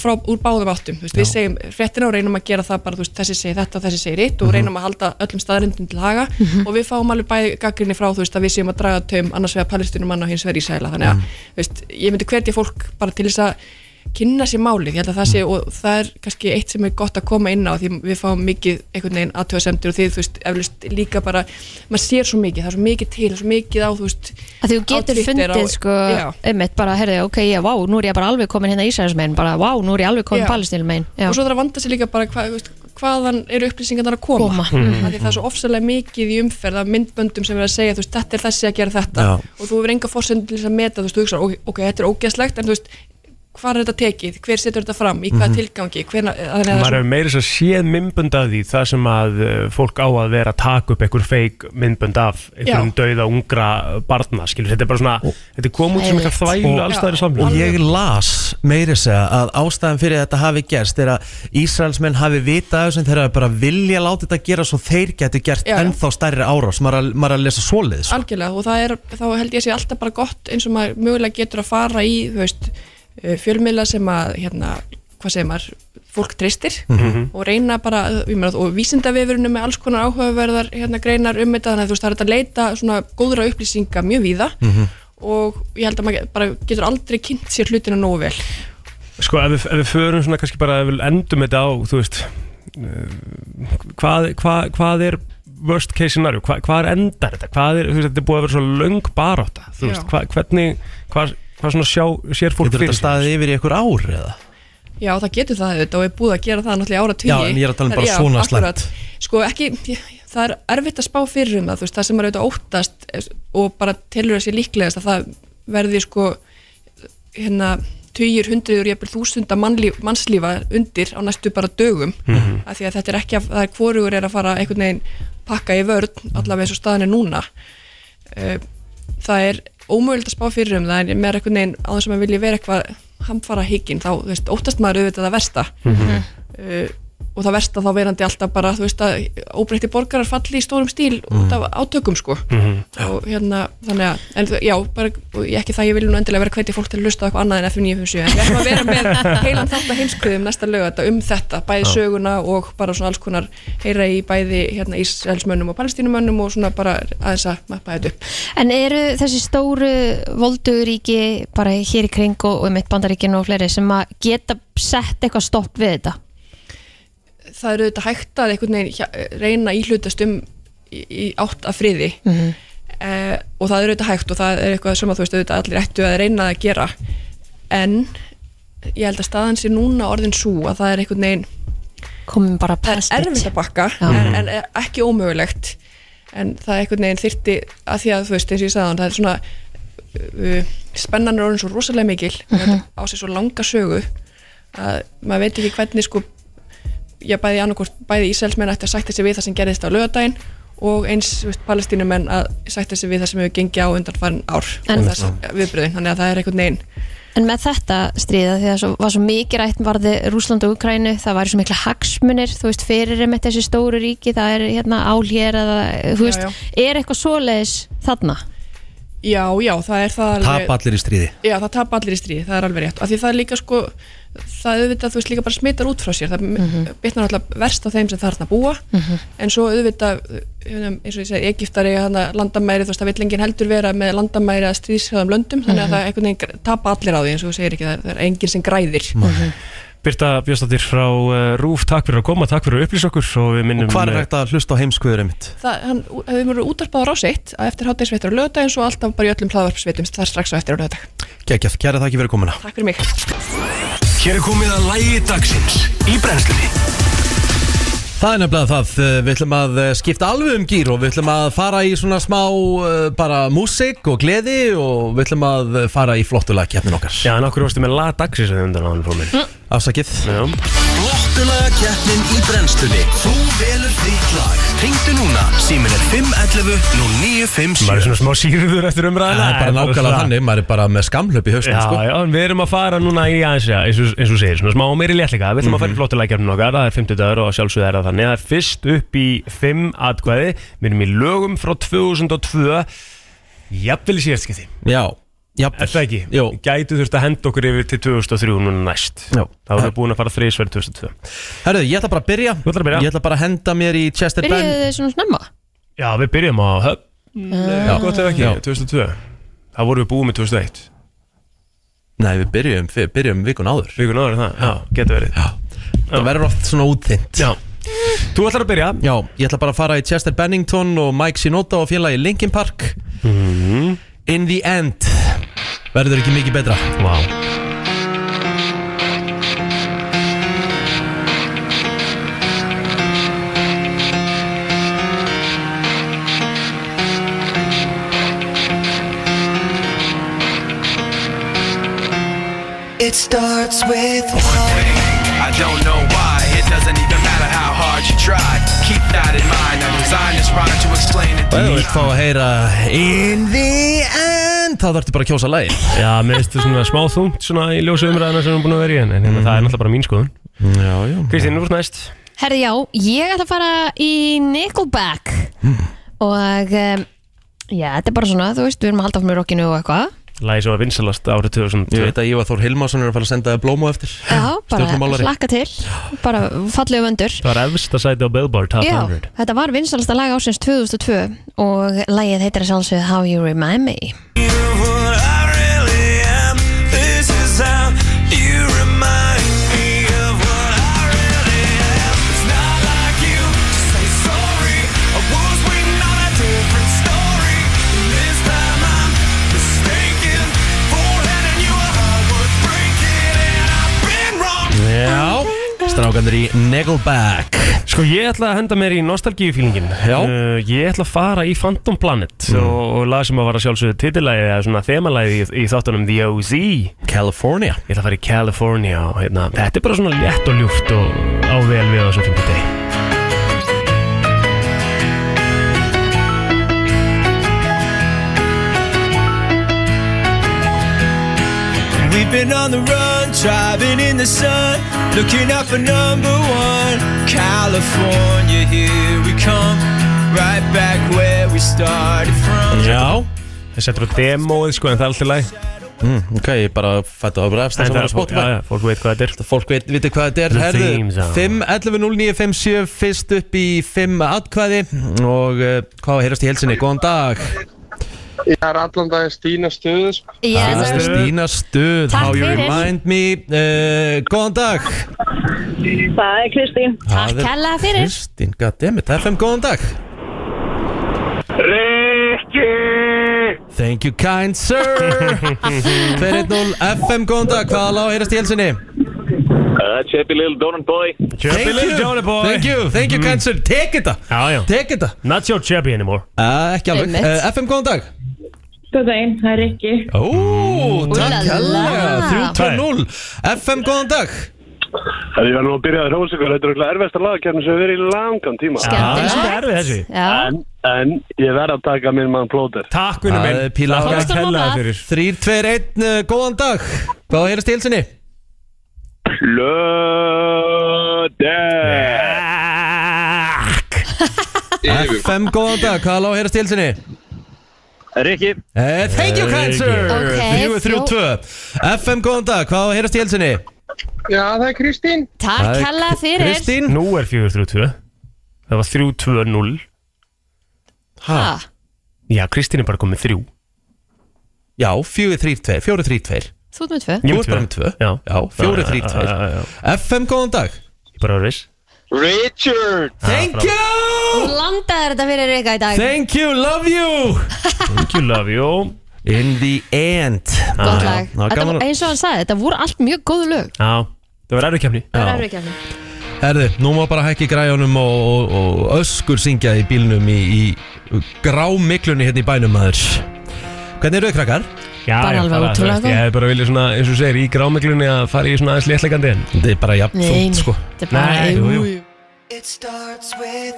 Frá, úr báðum áttum, þú veist, við segjum fréttina og reynum að gera það bara, þú veist, þessi segir þetta og þessi segir hitt og reynum að halda öllum staðarindum til haga. Og við fáum alveg bæði gaggrinni frá þú veist að við séum að draga taum annars vegar palestinum mann og hins vegar Ísæla þannig að, veist, ég myndi hvetja fólk bara til þess að kynna sér málið, ég held að það sé og það er kannski eitt sem er gott að koma inn á því við fáum mikið einhvern veginn aðtöðasemtir og þið, þú veist, eflust líka bara maður sér svo mikið, það er svo mikið til, svo mikið á, þú veist að þú getur fundið á- sko, einmitt bara, herðu, ok, já, vá, nú er ég bara alveg komin hérna Ísraelsmein, bara, vá, nú er ég alveg komin Já. Palestínumein, og svo þarf að vanda sig líka bara hvað, þú veist, hvaðan eru upplýsingarnar að koma, Koma. mm því það er svo ofsalega mikið í umferð af myndböndum sem er að segja þú veist, þetta er þessi að gera þetta. Já. og þú hefur enga fórsend til þess að meta þú veist, þú hugsa, ok, þetta er ógeðslegt en þú veist, hvað er þetta tekið, hver setur þetta fram? Í hvaða tilgangi, hvena, þannig að það Maður er hefur meira að séð myndbönd af því það sem að uh, fólk á að vera að taka upp einhver feik myndbönd af einhverjum dauða ungra barna skilur, þetta er bara svona, þetta er komið út sem eitthvað þvælu Og- allstæðir samfélag Og ég las meiri segja að ástæðan fyrir að þetta hafi gerst er að Ísraelsmenn hafi vitað þessum þegar þeir bara vilja láta þetta gera svo þeir geti gert Já, ennþá stærri árás. Maður er að- maður að lesa svoleiðis sko. algjörlega og það er, þá held ég að eh, fjölmiðla sem að hérna, hvað segir maður fólk treystir og reyna bara meina, og vísindavefurinn með alls konar áhugaverðar hérna, greinar um þetta þannig að þú veist það er að leita svona góðra upplýsinga mjög víða og ég held að maður bara getur aldrei kynnt sér hlutina nógu vel. Sko, ef við, ef við förum svona kannski bara ef við endum þetta á, þú veist uh, hvað, hvað, hvað er worst case scenario, Hva, hvað er endar þetta? Hvað er, þú veist, þetta er búið að vera svo löng barátta, þú veist, hvernig hvað, hvað svona sjá, sér fólk Getur þetta sér? staðið yfir í einhver ár eða? Já, það getur það auðvitað og er búið að gera það náttúrulega ára tugi Já, en ég er að tala um bara svona. Sko ekki, það er erfitt að spá fyrir um það, þú veist, það sem er auðvitað óttast eh, og bara telur þessi líklegast að það verði sko hérna tugir, hundriður, jafnvel þúsunda mannlíf, mannslífa undir á næstu bara dögum Mhm. af því að þetta er ekki að, það er hvorugur er að fara einhvern veginn pakka í vörn allavega eins og staðan er núna Eh, það er ómögulegt að spá fyrir um það en með einhvern veginn á þess að maður vilji vera eitthvað hamfara higginn þá veist, óttast maður auðvitað það versta Mhm. uh, og það versta þá verandi alltaf bara þú veist að óbreytti borgarar falli í stórum stíl út af átökum sko. Mhm. og hérna þannig að en, já, bara, ekki það ég vil nú endilega vera hvetja fólk til að lusta á eitthvað annað en F957 en við ætlum að vera með heilan þátt að heimskuðum næsta lögata um þetta, bæði söguna og bara svona alls konar heyra í bæði hérna Ísraelsmönnum og palestínumönnum og svona bara aðeins að mappa þetta upp. En eru þessi stóru volduríki bara hér í kring og, og mitt bandaríkin og fleiri sem að geta sett eitthvað stopp við þetta? Það eru auðvitað hægt að einhvern veginn reyna íhlutast um í, í átt af friði. Mhm. eh, og það eru auðvitað hægt og það er eitthvað sem að þú veist auðvitað allir ættu að reyna að gera. En ég held að staðan sé núna orðin svo að það er einhvern veginn Komum bara past er it. erfitt að bakka en, en ekki ómögulegt. En það er einhvern veginn þyrti að því að þú veist eins og ég sagði það er svona uh, spennan er orðin svo rosalega mikil. Og þetta á sig svo langa sögu að maður veit ekki hvernig sko já bæði annarkort, bæði Ísraelsmenn ætti að sætta sig við það sem gerðist á lögadaginn og eins palestínumenn að sætta sig við það sem hefur gengið á undan farin ár En- þess viðbröðin, þannig að það er einhvern veginn En með þetta stríða því að svo, var svo mikið rætt varði Rúsland og Ukrænu, það væri svo mikla hagsmunir, þú veist, fyrir með þessi stóru ríki, það er hérna ál hér eða, þú Já, veist, já. er eitthvað svoleiðis þarna? já, já, það er það alveg Tap allir í stríði Já, það tap allir í stríði, það er alveg rétt af því það er líka sko, það auðvitað þú veist líka bara smittar út frá sér, það mm -hmm. bitnar alltaf verst á þeim sem þarna búa. En svo auðvitað, um, eins og ég segi Egiptari, landamæri, þú veist það vill enginn heldur vera með landamæri að stríðsjöðum löndum þannig að það einhvern veginn tapa allir á því eins og þú segir ekki, það er, það er enginn sem græðir Birta Björnsdóttir frá uh, Rúf, takk fyrir að koma, takk fyrir að upplýsa okkur og við minnum Og hvað er uh, hægt að hlusta á heimskvöður mitt? það, hann hefur verið útarpað á rás 1 að eftir hátægisveitur á lögdaginn svo alltaf bara í öllum hlaðvarpsveitum það er strax á eftir á lögdag Gekjað, kæra þakki fyrir komuna. Takk fyrir mig. Hér er komið að lægi dagsins í brennslunni Það er nefnilega það, uh, við ætlum að uh, skipta alveg um gýr og við ætlum að fara í svona smá uh, bara músík og gleði og við ætlum að fara í flottulega keppnin okkar. Já, en okkur varstu með lag dagsins að undan á hann fór mér Afsakið. Já. Flottulaga keppnin í brennslunni. Þú velur þitt lag. Ringdu núna, símin er 511 0957 Maður er svona smá síður eftir umræðina Það er bara nákvæmlega þannig, maður er bara með skamhlöp í haustum sko. já, en við erum að fara núna í aðeins, já, ætlum að það er 50 dagur og sjálfsögð það þannig Það fyrst upp í 5 atkvæði. Við erum í lögum frá 2002 Jafnvel í síðast skipti. Já, já Er það ekki? Jú. Gætu þurft að henda okkur yfir til 2003 núna næst. Já. Þá erum við búin að fara þriðsverð 2002 Herðu, ég ætla bara að byrja. Þú ætlar að byrja? Ég ætla bara að henda mér í Chester Ben. Byrjuðu þið svona snemma? Já, við byrjum á höfn. Já. Gott ef ekki, Já. 2002 Það vorum við búið með 2001 Nei, við byrjum, við byrjum vikun áður. Vikun áður en það, já, getur verið. Já. Það verður oft svona útþynt. Já Þú ætlar að byrja. Já, ég ætla bara að fara í Chester Bennington og Mike Shinoda og félagi Linkin Park. Mhm. In the end Verður ekki mikið betra. Vá. It starts with I don't know why. Hard you try. Keep that in mind. I designed this rhyme to explain it. Þú vilt fá að heyra In the end? Þá þarftu bara að kjósa lagi Já, mér finnst þetta svona smá þungt svona í ljósu umræðina sem við erum búin að vera í en, en hérna, það er náttúrulega bara mín skoðun. Já, já. Kristín, þú ert næst. Herði já, ég ætla að fara í Nickelback. Og um, já, þetta er bara svona, þú veist, við erum að halda fyrir rockinu og eitthvað Lægi svo að vinsalast árið 2002 Ég veit að Ívar Þór Hilmarsson er að fara að senda blómu eftir. Já, bara hlakka til. Bara fallegu vöndur. Það var efst að sæti á Billboard Top Já, 100 þetta var vinsalasta lag ásins 2002 og lagið heitir að sjálfsögðu How You Remind Me Strákandur í Nickelback. Sko ég ætla að henda mér í nostalgíufílingin Já. uh, Ég ætla að fara í Phantom Planet og, og lag sem að vara sjálfsögðu titilægi eða svona þemalægi í, í þáttunum The OZ Ég California. Ætla að fara í California og hérna, þetta er bara svona létt og ljúft og á vel við á þessum 50 deg been on the run, driving in the sun, looking out for number one. California, here we come, right back where we started from. Já Það settur á demóið sko en það er alltaf læg mm, Ok, ég bara fættu á brefst En Það það var er að spóta já, já, fólk veit hvað þetta er Fólk veit, viti hvað þetta er The Herðu, theme song. 5, 11, 0, 9, 5, 7 Fyrst upp í 5 atkvæði Og uh, hvað var að heyrast í helsinni? Góðan dag Ég er allan daginn Stína stöðu sko. yes. Stuð. Takk How you remind me uh, Góðan dag. Það er Kristín. Takk Það er hella fyrir. Kristín, goddammit FM, góðan dag. Rikki! Thank you kind sir. 210 FM, góðan dag? Hvað lág að heyrast í helsinni? Uh, Chippy Little Donut Boy. Chubby Little Johnny Boy. Thank you, thank you kind sir. Tek þetta, Já, já. Tek þetta Not so chubby anymore. Uh, Ekki alveg. Uh, FM, góðan dag Góð daginn, það er Rikki. Ó, takk helga 320 FM, góðan dag Það er nú að byrja að rósa ykkur, þetta er okkur erfesta lagakefni sem við verið í langan tíma. Skemmtilegt. Það er erfið þessi En, en ég verð að taka minn mann plóter. Takk vinnu Það minn er píla Takk ágætt. hella það. fyrir 3, 2, 1, uh, góðan dag Hvað á að heyrast í helsinni? Plöder! FM, góðan dag, hvað á að heyrast í helsinni? Rikki. Uh, thank you kind sir Ok, 3, 3, 2 FM, góðan dag, hvað á að heyrast í helsinni? Já, það er Kristín. takk hella fyrir. Kristín? Nú er 4-3-2 Það var 3-2-0 Ha, Já, Kristín er bara komið þrjú. Já, 4, 3, 2 4, 3, 2 Þú ert með tvö. Þú ert bara með 2 Já, Já, 4, 3, 2 Já, já, já. FM, góðan dag. Ég bara var viss Richard! Thank you! Landaðir þetta fyrir Rika í dag. Thank you, love you! Thank you, love you. In the end. Gott lag. Já, Þetta gaman var að- eins og hann sagði, þetta voru allt mjög góðu lög. Já, það var erfið kemni Það Já. er erfið kefni Herðu, nú má bara hækki græjunum og, og, og öskur syngja í bílnum í, í grámiklunni hérna í bænum maður. Hvernig eru þau krakkar? Já, Bara já, alveg bara, þú veist, góð. Ég hefði bara viljað svona, eins og þú segir, í grámiglunni að fara í svona aðeins léttlegandi en Þetta er bara jafn Nei, þungt sko þetta er bara Nei, jú, jú. It starts with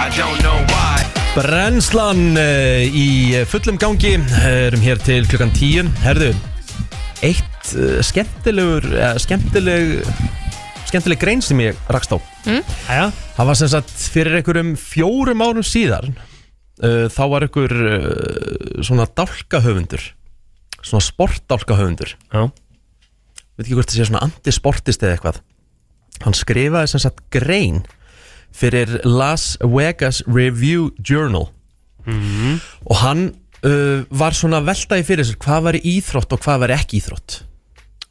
I don't know why. Brennslan uh, í fullum gangi erum hér til klukkan 10 Herðu, eitt uh, skemmtilegur uh, skemmtileg skemmtileg grein sem ég rakst á Æja, Það var sem sagt fyrir einhverjum fjórum árum síðan þá var einhver uh, svona dálkahöfundur svona sportdálkahöfundur. Veit ekki hvort það sé svona antisportist eða eitthvað. Hann skrifaði sem sagt grein fyrir Las Vegas Review Journal. Og hann uh, var svona veltaði fyrir sér hvað var íþrótt og hvað var ekki íþrótt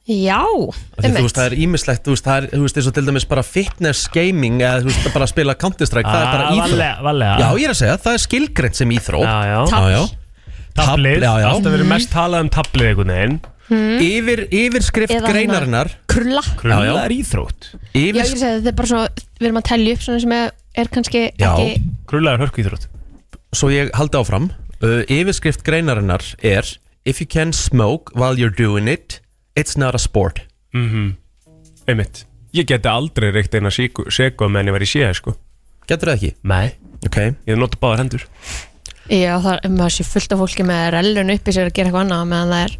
Já, þú veist, það er ímislegt, þú veist, það er, þú veist, eins og til dæmis bara fitness gaming eða þú veist, bara að spila Counter-Strike, það er bara Ah, íþrótt varlega. Já, ég er að segja, það er skilgreint sem íþrótt Já, já. já, já. tablið, já, já. alltaf verið mest talað um tablið einhvern veginn Yfir, yfirskrift Eða greinarinnar Krulla Krulla Já, já. er íþrótt Já, ég yfir, segi þetta er bara svo Við erum að tellja upp svona sem er, er kannski Já. ekki Krulla er hörku íþrótt Svo ég haldi áfram uh, Yfirskrift greinarinnar er If you can smoke while you're doing it It's not a sport. Einmitt. Ég geti aldrei reykt eina segu meðan ég var í séð sko. Getur það ekki? Nei. Ok. Ég hef notað báðar hendur. Já, það er maður sé fullt af fólki með rellun upp í sér að gera eitthvað annað meðan það er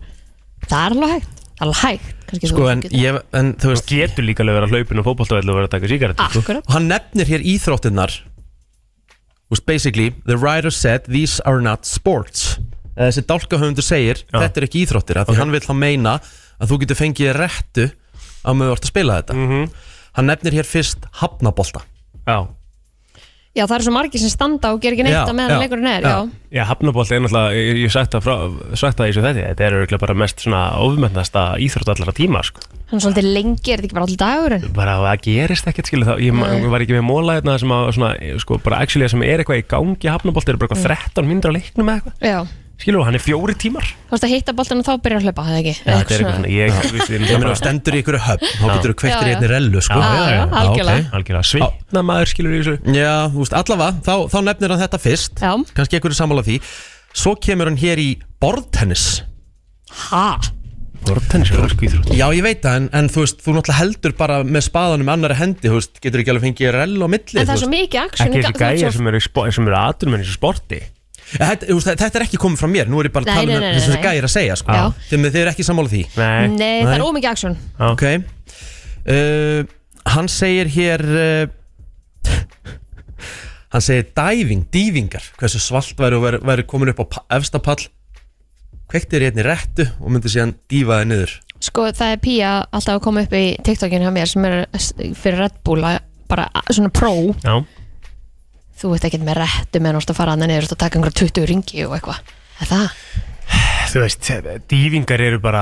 Það er alveg hægt. Það er alveg hægt. Kannski Sko þú en, ég, en þú Þú veist getur líka alveg verið að hlaupin og fótboltavellu og verið að taka sígarettu sko. Akkurat. Og hann nefnir hér íþróttinnar Þú veist, basically The writer said these are not sports. Þessi dálkahöfundur segir Já. Þetta er ekki íþróttir af Því hann vil þá meina Að þú getur fengið réttu Á með þú ert að spila þetta Mhm. Hann nefnir hér fyrst hafnabolta Já Já, það eru svo margir sem standa og gera ekki neitt á meðan leikurinn er já. Já, Já, hafnabolt er náttúrulega, ég ég hef sagt það, frá, sagt það í þessu þetta, þetta er örugglega bara mest svona ofmennasta íþrótt allara tíma, sko. hann er svolítið lengi, er þetta ekki bara alltaf dagurinn Bara að það gerist ekkert, skilu, þá, ég, Nei. var ekki með móla hérna sem að, svona, sko, bara actually sem er eitthvað í gangi hafnabolt, er bara eitthvað 13 mindra leiknum eða eitthvað. Já, Skilu, hann er fjóri tímar. þú veist að hitta boltan og þá byrja að hlaupa, það ekki Já, þetta er eitthvað svona, ég, ég, ég, meina, þú stendur í ykkur höfn Þá Já. getur þú kveiktir í Já, já. einni rellu sko. Já, já, algjörlega. ok. algjörlega svitna maður, skilur í þessu. Já, þú veist, allavega, þá, þá nefnir hann þetta fyrst Já, kannski einhverju sammála því svo kemur hann hér í borðtennis ha, Bortennis er hörku íþrótt. já ég veit það en, en þú veist, þú náttúrulega heldur bara með spaðanum annari hendi, þú veist, getur ekki alveg fengið rell á milli en það er þú svo veist. mikið action Ekki í þessi ga- þú ert gæjar svo- sem eru, í spo- sem eru aðdurum en þessu sporti. Þetta, þú veist, þetta er ekki komið frá mér, nú er ég bara Nei, að tala nei, um nei, þess að nei. gæjar að segja sko. Já. þeim þið eru ekki sammála því Nei. Nei, það er Nei. ómikið action Já. ok uh, hann segir hér uh, hann segir diving, divingar hversu svalt væri væri, væri komin upp á pa- efsta pall kveiktir í einni réttu og myndi síðan dífa þið niður Sko, það er Pía alltaf að koma upp í TikTokin hjá mér sem er s- fyrir Red Bull að bara a- svona pro Já. Þú veist ekki með réttu meðan þú ert að fara að niður og taka einhverja 20 ringi og eitthvað Er það? Þú veist, dývingar eru bara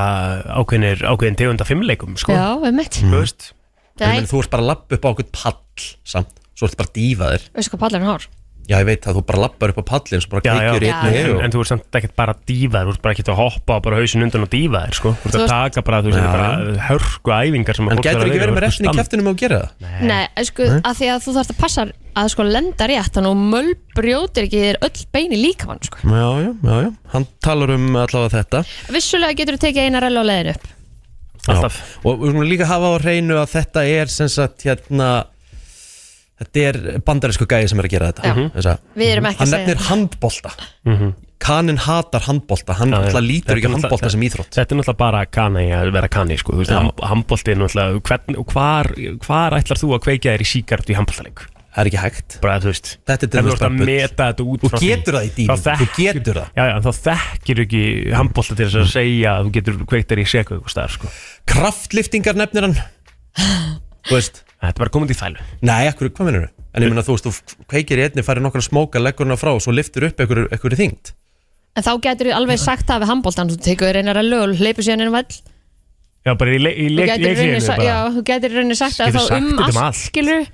ákveðinir, ákveðin tegunda fimmleikum, sko. Já, við mitt Þú veist, meina, þú ert bara að lappa upp á okkur pall samt, svo ertu bara að dífa þér Veistu hvað pallurinn hár? Já, ég veit að þú bara lappar upp á pallin svo bara kveikjur í einni en, og... en þú ert samt ekkert bara að dífa þér, þú ert bara ekkert að hoppa og bara hausin undan og dífa þér, sko. Þú ert að taka bara, þú veist, bara hörku æfingar sem að En fólk þarf að ekki vera, verið með þú ert restin í kæftinum og gera það? Nei, sko, að því að þú þarfst að passa að sko lenda rétt þannig að möl brjótir ekki þér öll beini líkamann sko. Já, já, já, já, hann talar um allavega þetta. Vissulega þetta er bandarísku gæði sem er að gera þetta Já. Þessa, Við erum ekki Hann að segja nefnir handbolta Mhm. Kanin hatar handbolta, hann Já, já. alltaf Þetta lítur er ekki náttúrulega- handbolta sem íþrótt Þetta er náttúrulega bara kanni að vera kanni, sko. Þú veist, ham- handbolti er náttúrulega, hvern, og hvar, hvar ætlar þú að kveikja þér í síkart í handboltaleik? Það er ekki hægt Bara, þú veist, Þetta er ef til þú dæmis ert bara að bull. meta þetta út Þú frá því, getur það í þá dýfum, þú þekkir- getur það Já, já, en þá þekkir ekki handbolta til þess að segja að þú getur kveikt þér í seku eitthvað stær, sko. Kraftliftingar nefnir hann Þú veist Þetta var komandi í þælu. Nei, ekkur, hvað minnur En ég meina þú veist, þú kveikir í einni, færir nokkra smóka, leggur hana frá og svo liftur upp ekkur, ekkur þyngd En þá getur þú alveg sagt það við handbóltan Þú tekur þér eina rellu og hleypur síðan inn vall Já, bara í, í Þú í rauninni sa-. Já, þú getur í rauninni sagt að Getur þá sagt um þetta um allt allt. skilur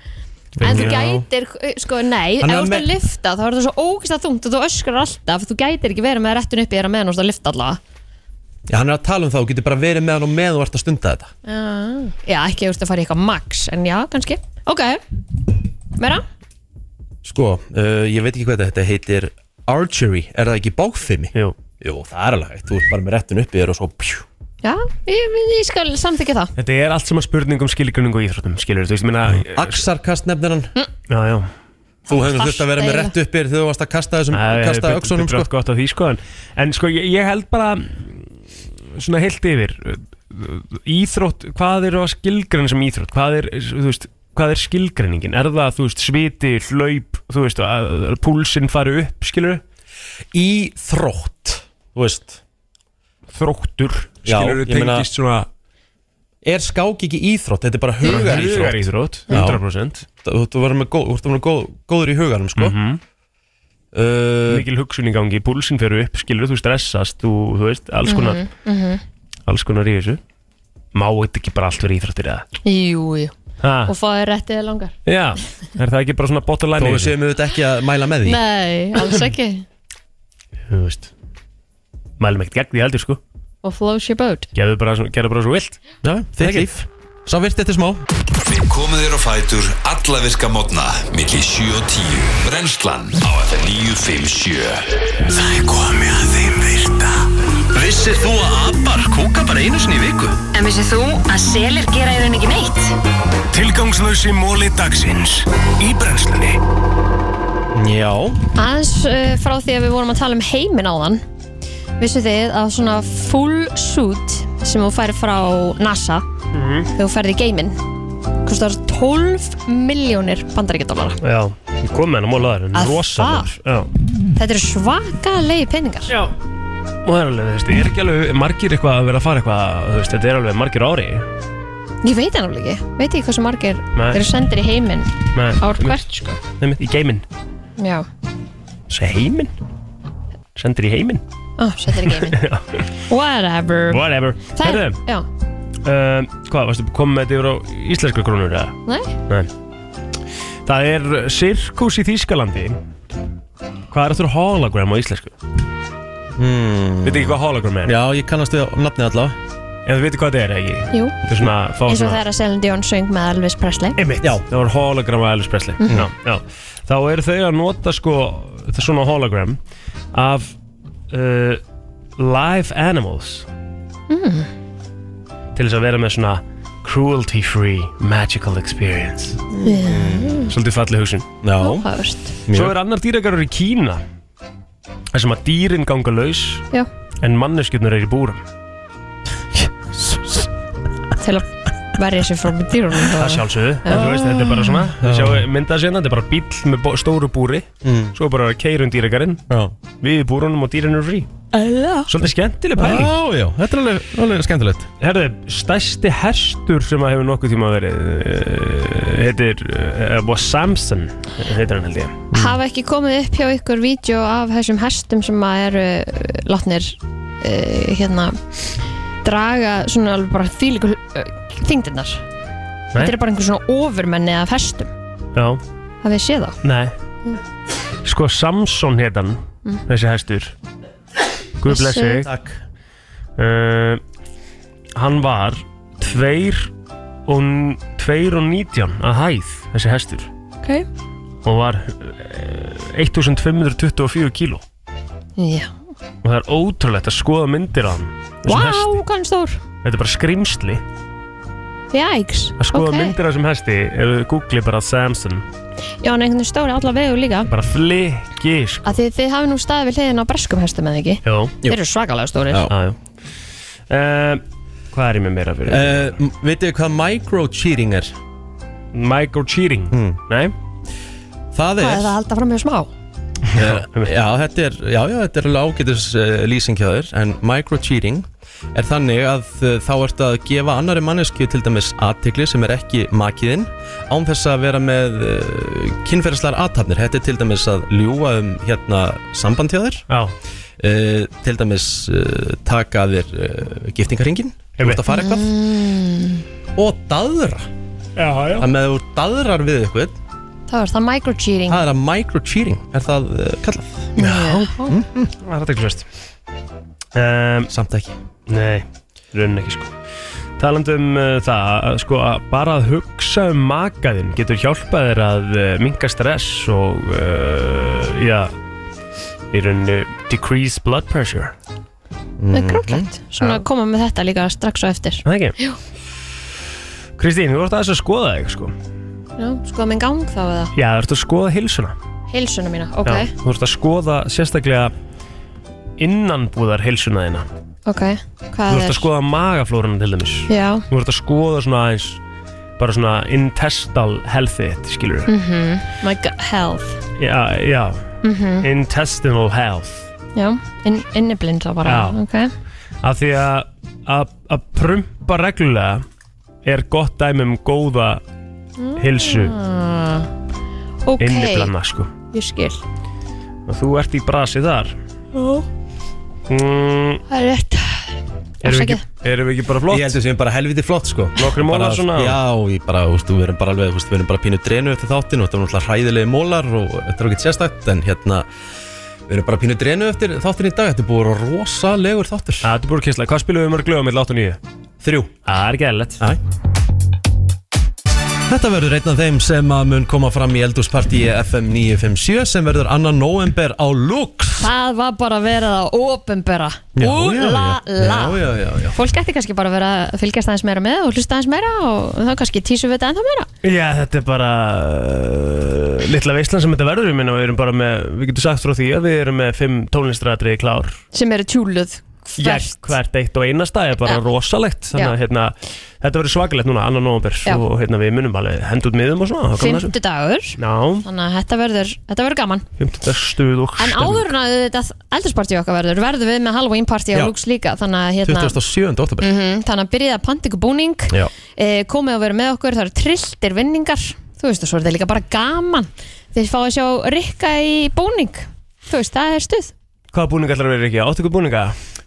En þú Já. gætir, sko, nei, ef Hann þú er ert að með- lifta þá er það svo ógist að þungt og þú öskrar alltaf þú gætir ekki verið með réttun uppi þér að meðan þú ert að lifta allavega Já, hann er að tala um það, þú getur bara verið með hann og með þú ert að stunda þetta Já, já ekki þú ert að fara í eitthvað max en já, kannski, ok Meira? Sko, uh, ég veit ekki hvað þetta heitir Archery, er það ekki bákfimi? Jú. Jú, það er alveg hægt, þú ert bara með réttin uppi þér og svo pjú. Já, ég, ég skal samþykja það Þetta er allt sem að spurning um skilgrinning og íþróttum Skilur, þú veist, minna Axarkast nefnir hann Já, já Þú hefur þurft að vera með rétt uppi þér þegar þú varst að kasta þessum, kasta öxunum sko. Svona heilt yfir íþrótt, hvað er að skilgreina sem íþrótt, hvað er veist, hvað er skilgreiningin, er það þú veist sviti, hlaup, þú veist að, púlsinn fari upp, skilur Íþrótt, þú veist. Þróttur, skilur meina- tengist svona Er skák ekki íþrótt, þetta er bara hugar íþrótt Hugaríþrótt, 100%. Þú ert að vera góður í hugarum sko. Mhm. Uh, mikil hugsun í gangi, púlsinn fer upp skilur, þú stressast, þú, þú veist alls konar, Mhm, mhm. alls konar í þessu. Má þetta ekki bara allt vera íþróttir eða? Jú, jú. Ha. Og fáið réttið langar. Já, er það ekki bara svona bottom line Þó í við séum auðvitað ekki að mæla með því. Nei, alls ekki. Þú veist. Mælum ekkert gegn því heldur sko. Og flows your boat. Gerðu bara, svo- gerðu bara svo vilt. Já, þitt líf Sá virt þetta smá. Við komum þér á fætur alla virka mótna milli 7 og 10 Brennslan á FM 957 Það er komið að þeim virta. Vissir þú að abar kúka bara einu sinni í viku? En vissið þú að selir gera í raun ekki neitt? Tilgangslösi móli dagsins í brennslunni. Já. Aðeins uh, frá því að við vorum að tala um heiminn áðan. Vissu þið að svona full suit sem þú færi frá NASA þegar þú ferði í geiminn kostar 12 miljónir bandaríkjadólara Já, ég kom með hann á mólaður Að Rosalur Já. Þetta eru svakalegi peningar. Já. Og það er alveg, þú veist, er ekki alveg margir eitthvað að vera að fara eitthvað, þú veist, þetta er alveg margir ári? Ég veit hann alveg ekki, veit ekki hversu margir Nei. eru sendir í heiminn Nei. ár hvert sko. Mitt, í geiminn. Já, Sæ heiminn? Sendir í heiminn? Ó, sendir í geiminn. Whatever. Whatever. Það er, Herðu, já, uh, hvað, varstu komið með þetta yfir á íslenskar krónur eða? nei Nei Það er sirkus í Þýskalandi Hvað er þetta hologram á íslensku? hmm. Veit ekki hvað hologram er? Já, ég kannast við nafnið allavega En þú veit hvað þetta er, ekki? Jú, Þetta er svona, eins og svona þegar að Celine Dion söng með Elvis Presley Einmitt, já. það var hologram af Elvis Presley Mhm. já, já. Þá eru þau að nota sko þetta er svona hologram af uh, live animals mm. Til þess að vera með svona cruelty free magical experience Mm. Svolítið falleg hugsun. Svo er annar dýragarur í Kína þar sem að dýrin ganga laus Já. en manneskjurnar er í búrum til að verja sér frá dýrunum Það sjálfsögðu, þú veist, þetta er bara svona Þið sjáu myndað sérna, þetta er bara bíll með bó- stóru búri. Mm. Svo er bara um dýragarinn. Við í búrunum og dýrin eru frí. Æla. Svolítið skemmtileg pæling. Já, já, þetta er alveg, alveg skemmtilegt. Herðu, stærsti hestur sem að hefur nokkuð tíma verið uh, heitir, uh, was Samson heitir hann held ég. Hafa ekki komið upp hjá ykkur vídeo af þessum hestum sem að eru uh, látnir uh, hérna draga svona alveg bara þýliku uh, þingdinnar Þetta er bara einhver svona ofurmenni af hestum Já, Hafið þið séð þá? nei. Sko Samson heit hann, Mm. þessi hestur. Guð blessi Blessi. Takk. Uh, Hann var tveir og, tveir og nítján að hæð þessi hestur. Ok. Og var uh, 1524 kíló. Já. Og það er ótrúlegt að skoða myndir af hann Hesti. hvað stór Þetta er bara skrimsli Jæks að skoða ok. myndir af þessum hesti ef við googli bara Samson Já, er einhvern veginn stóri alla vegu líka bara flikki sko. að þið, þið hafi nú staðið við hliðin á breskum hestum eða ekki Jó. Þeir eru svakalega stórir Já. Já, já. Uh, hvað er ég með meira fyrir? uh, Vitið þið hvað micro-cheating er? Micro-cheating? Mm. Nei Það Hvað er er það að halda fram með smá? Já, já, þetta er, já, já, þetta er alveg ágætis uh, lýsing hjá þér En micro-cheating er þannig að uh, þá ertu að gefa annari mannesku til dæmis aðtikli sem er ekki makiðinn án þess að vera með uh, kynferðislegar aðtapnir Þetta er til dæmis að ljúga um hérna samband hjá þér. Já. Uh, Til dæmis uh, taka að þér uh, giftingaringin Þú ert að fara eitthvað. Mm, Og daðra. Já, já. Að með þú daðrar við eitthvað Það var það micro-cheating. Það er að micro-cheating Er það uh, kallað? Já. Það er þetta ekki um, Samt ekki Nei, raunin ekki sko. Talandi um uh, það, að, sko, að bara að hugsa um makaðinn getur hjálpað þér að uh, minka stress og, uh, já, í rauninni decrease blood pressure. Það er grótlegt Svona koma með þetta líka strax á eftir. Það ekki? Jú. Kristín, þú ert aðeins að skoða þig sko. Já, skoða minn gang þá eða? Já, þú ert að skoða hilsuna Hilsuna mína, ok. Já, Þú ert að skoða sérstaklega innanbúðar hilsuna þína Ok, Þú hvað ert að er? skoða magaflórunum til dæmis. Já, Þú ert að skoða svona aðeins bara svona intestal healthy skilur mhm, my gut health. Já, já. Mhm. Intestinal health. Já, inn, inniblind þá bara Já. Ok, Af því að að að prumpa reglulega er gott dæmi um góða hilsu ah. Ok, inniblanna sko. Ég skil. Og þú ert í brasi þar. Já, mm, það er rétt. Erum, við ekki, erum við ekki bara flott? Ég held að við séum bara helviti flott sko. Nokkrir mólar Bara- svona? Já, ég bara, þú veist, við erum bara alveg, þú veist, við erum bara pínu drenu eftir þáttin og þetta er náttúrulega hræðilegi mólar og þetta er ekki sérstakt en hérna við erum bara pínu drenu eftir þáttin í dag. Þetta er vera rosalegur þáttur. Það er búið að kysla, hvað spilum við mörg lögum með 8 og 9? Þrjú. Það er ekki eðlilegt Þetta verður einn af þeim sem að mun koma fram í eldúspartíi FM 957 sem verður annan november á Lux Það var bara verið að ofinbera Já, Ú já, la já. la Já, já, já, já. Fólk ætti kannski bara að vera að fylgjast aðeins meira með og hlusta aðeins meira og þá kannski tísu við þetta ennþá meira Já, þetta er bara uh, litla veislan sem þetta verður, ég minna við erum bara með, við getum sagt frá því að við erum með fimm tónlistræðri klár sem eru tjúluð Já, hvert eitt og einasta er bara Já. rosalegt þannig að Já. hérna, þetta verður svakalegt núna annan november og hérna, við munum alveg henda út miðum og svona. Fymtu dagur Já, Þannig að þetta verður, þetta verður gaman fymtudag stuð og En áður en að þetta eldursparti okkar verður verður við með Halloween party á Já. Lux líka þannig að hérna 27. oktober Mhm, Þannig að byrjið að panta ykkur búning Já. e, komið að vera með okkur, það eru trilltir vinningar þú veist og svo er þetta líka bara gaman þið fáið að sjá Rikka í búning þú veist, það er stuð Hvaða búninga ætlar að vera ekki? Áttu ykkur búninga?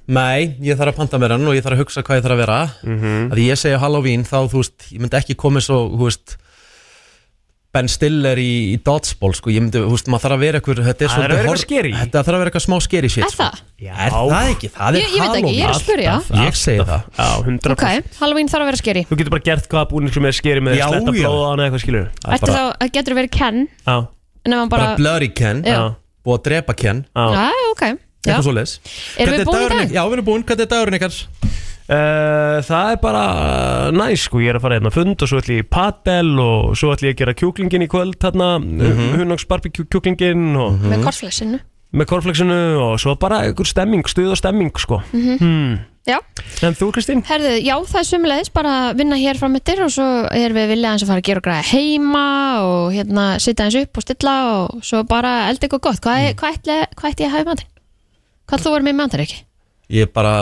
Nei, ég þarf að panta mér hann og ég þarf að hugsa hvað ég þarf að vera Mhm. að ég segja Halloween þá, þú veist, ég myndi ekki komið svo, þú veist Ben Stiller í, í Dodgeball, sko, ég myndi, þú veist, maður þarf að vera eitthvað, þetta er Það er að vera eitthvað scary. Þetta þarf að vera eitthvað smá skeri shit, Er það? Já. Er það ekki? Það er Ég- ég veit ekki, ég er að spyrja. Alltaf. Ég segi það Já, 100% ok, Halloween þarf að vera skeri Þú getur bara gert hvaða búning sem er skeri með Já, sletta já. blóða á hana eitthvað skilur Ætti þá, að getur verið Ken Já, en ef hann Bara, bara, Blurry Ken, Já. búið að drepa Ken Já, ok Já. Eitthvað svo leis Erum við búin í dag? Já, við erum búin, hvernig er dagurinn ykkar? Uh, það er bara uh, næs sko, ég er að fara hérna að fund og svo ætlum ég í padel og svo ætlum ég að gera kjúklingin í kvöld hérna, mm Mhm. -hmm. hundagsbarbekjú kjúklingin og með korflexinu með korflexinu og svo bara einhver stemming, stuð og stemming sko Mhm. hmm. Já, En þú Kristín? herðu, já, það er sömulegis bara að vinna hér fram eftir og svo erum við vilja eins að fara að gera og græða heima og hérna sitja eins upp og stilla og svo bara elda eitthvað gott hvað, mm. hvað, ætli, hvað ætti ég að hafa í matinn? Hvað þú verður með í matinn ekki? Ég bara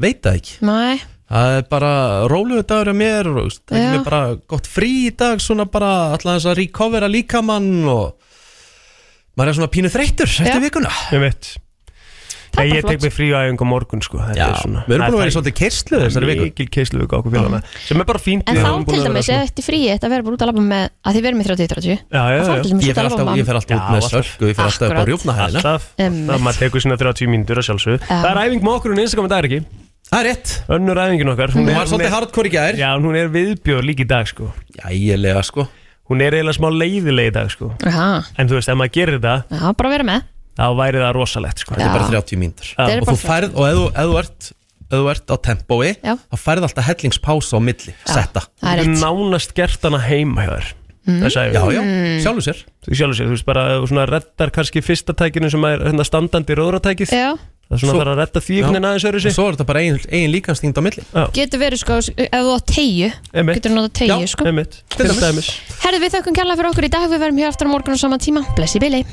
veit það ekki. Nei, Það er bara róluðu dagur af mér og það er mér bara gott frí í dag svona bara alltaf þess að recovera líkamann og maður er svona pínu þreyttur eftir vikuna. Ég veit Það Ég, ég tek mig frí á einhverjum morgun sko. Þetta er svona við erum búin að vera í Það er svolítið keyrslu þessari viku. Mikil keislu viku okkur félagana Sem er bara fínt en við þá til dæmis svona- eða eftir fríi þetta verður bara út að labba með að þið verðum í 30-30 Já, já, Það fara já. til dæmis Ég fer alltaf, labba ég fer alltaf út með alltaf. sölku, ég fer alltaf upp á Einmitt. það maður tekur sína 30 mínútur að sjálfsög Já. Það er æfing með okkur og Instagram í dag er ekki? Það er rétt. Önnur æfingin okkar. Hún er- var svolítið hardcore í gær. Já, hún er sko. Sko. Hún er eiginlega smá leiðileg í dag sko. Aha, En þú veist, ef maður gerir þetta já, bara vera með þá væri það rosalegt sko. Þetta er bara 30 mínútur. Og bara þú færð, og ef þú- ef þú ert ef þú ert á tempói Já. þá færð alltaf hellingspása á milli setta. Það er Þú rétt. nánast gert hana heima hjá þér Mm. Þess að Já, já, sjálfur sér. Þú sjálfur sér, þú veist bara að þú svona reddar kannski fyrsta tækinu sem er hérna standandi róðratækið Já, Það er svona Svo- þarf að redda því einhvern veginn aðeins öðru Og sig svo er þetta bara eigin, eigin líkansþyngd á milli. Getur verið sko ef þú á tegju, Einmitt. getur notað tegju sko. Einmitt, til dæmis. Herðu við þökkum kærlega fyrir okkur í dag við verðum hér aftur á morgun á sama tíma. Blessi Billy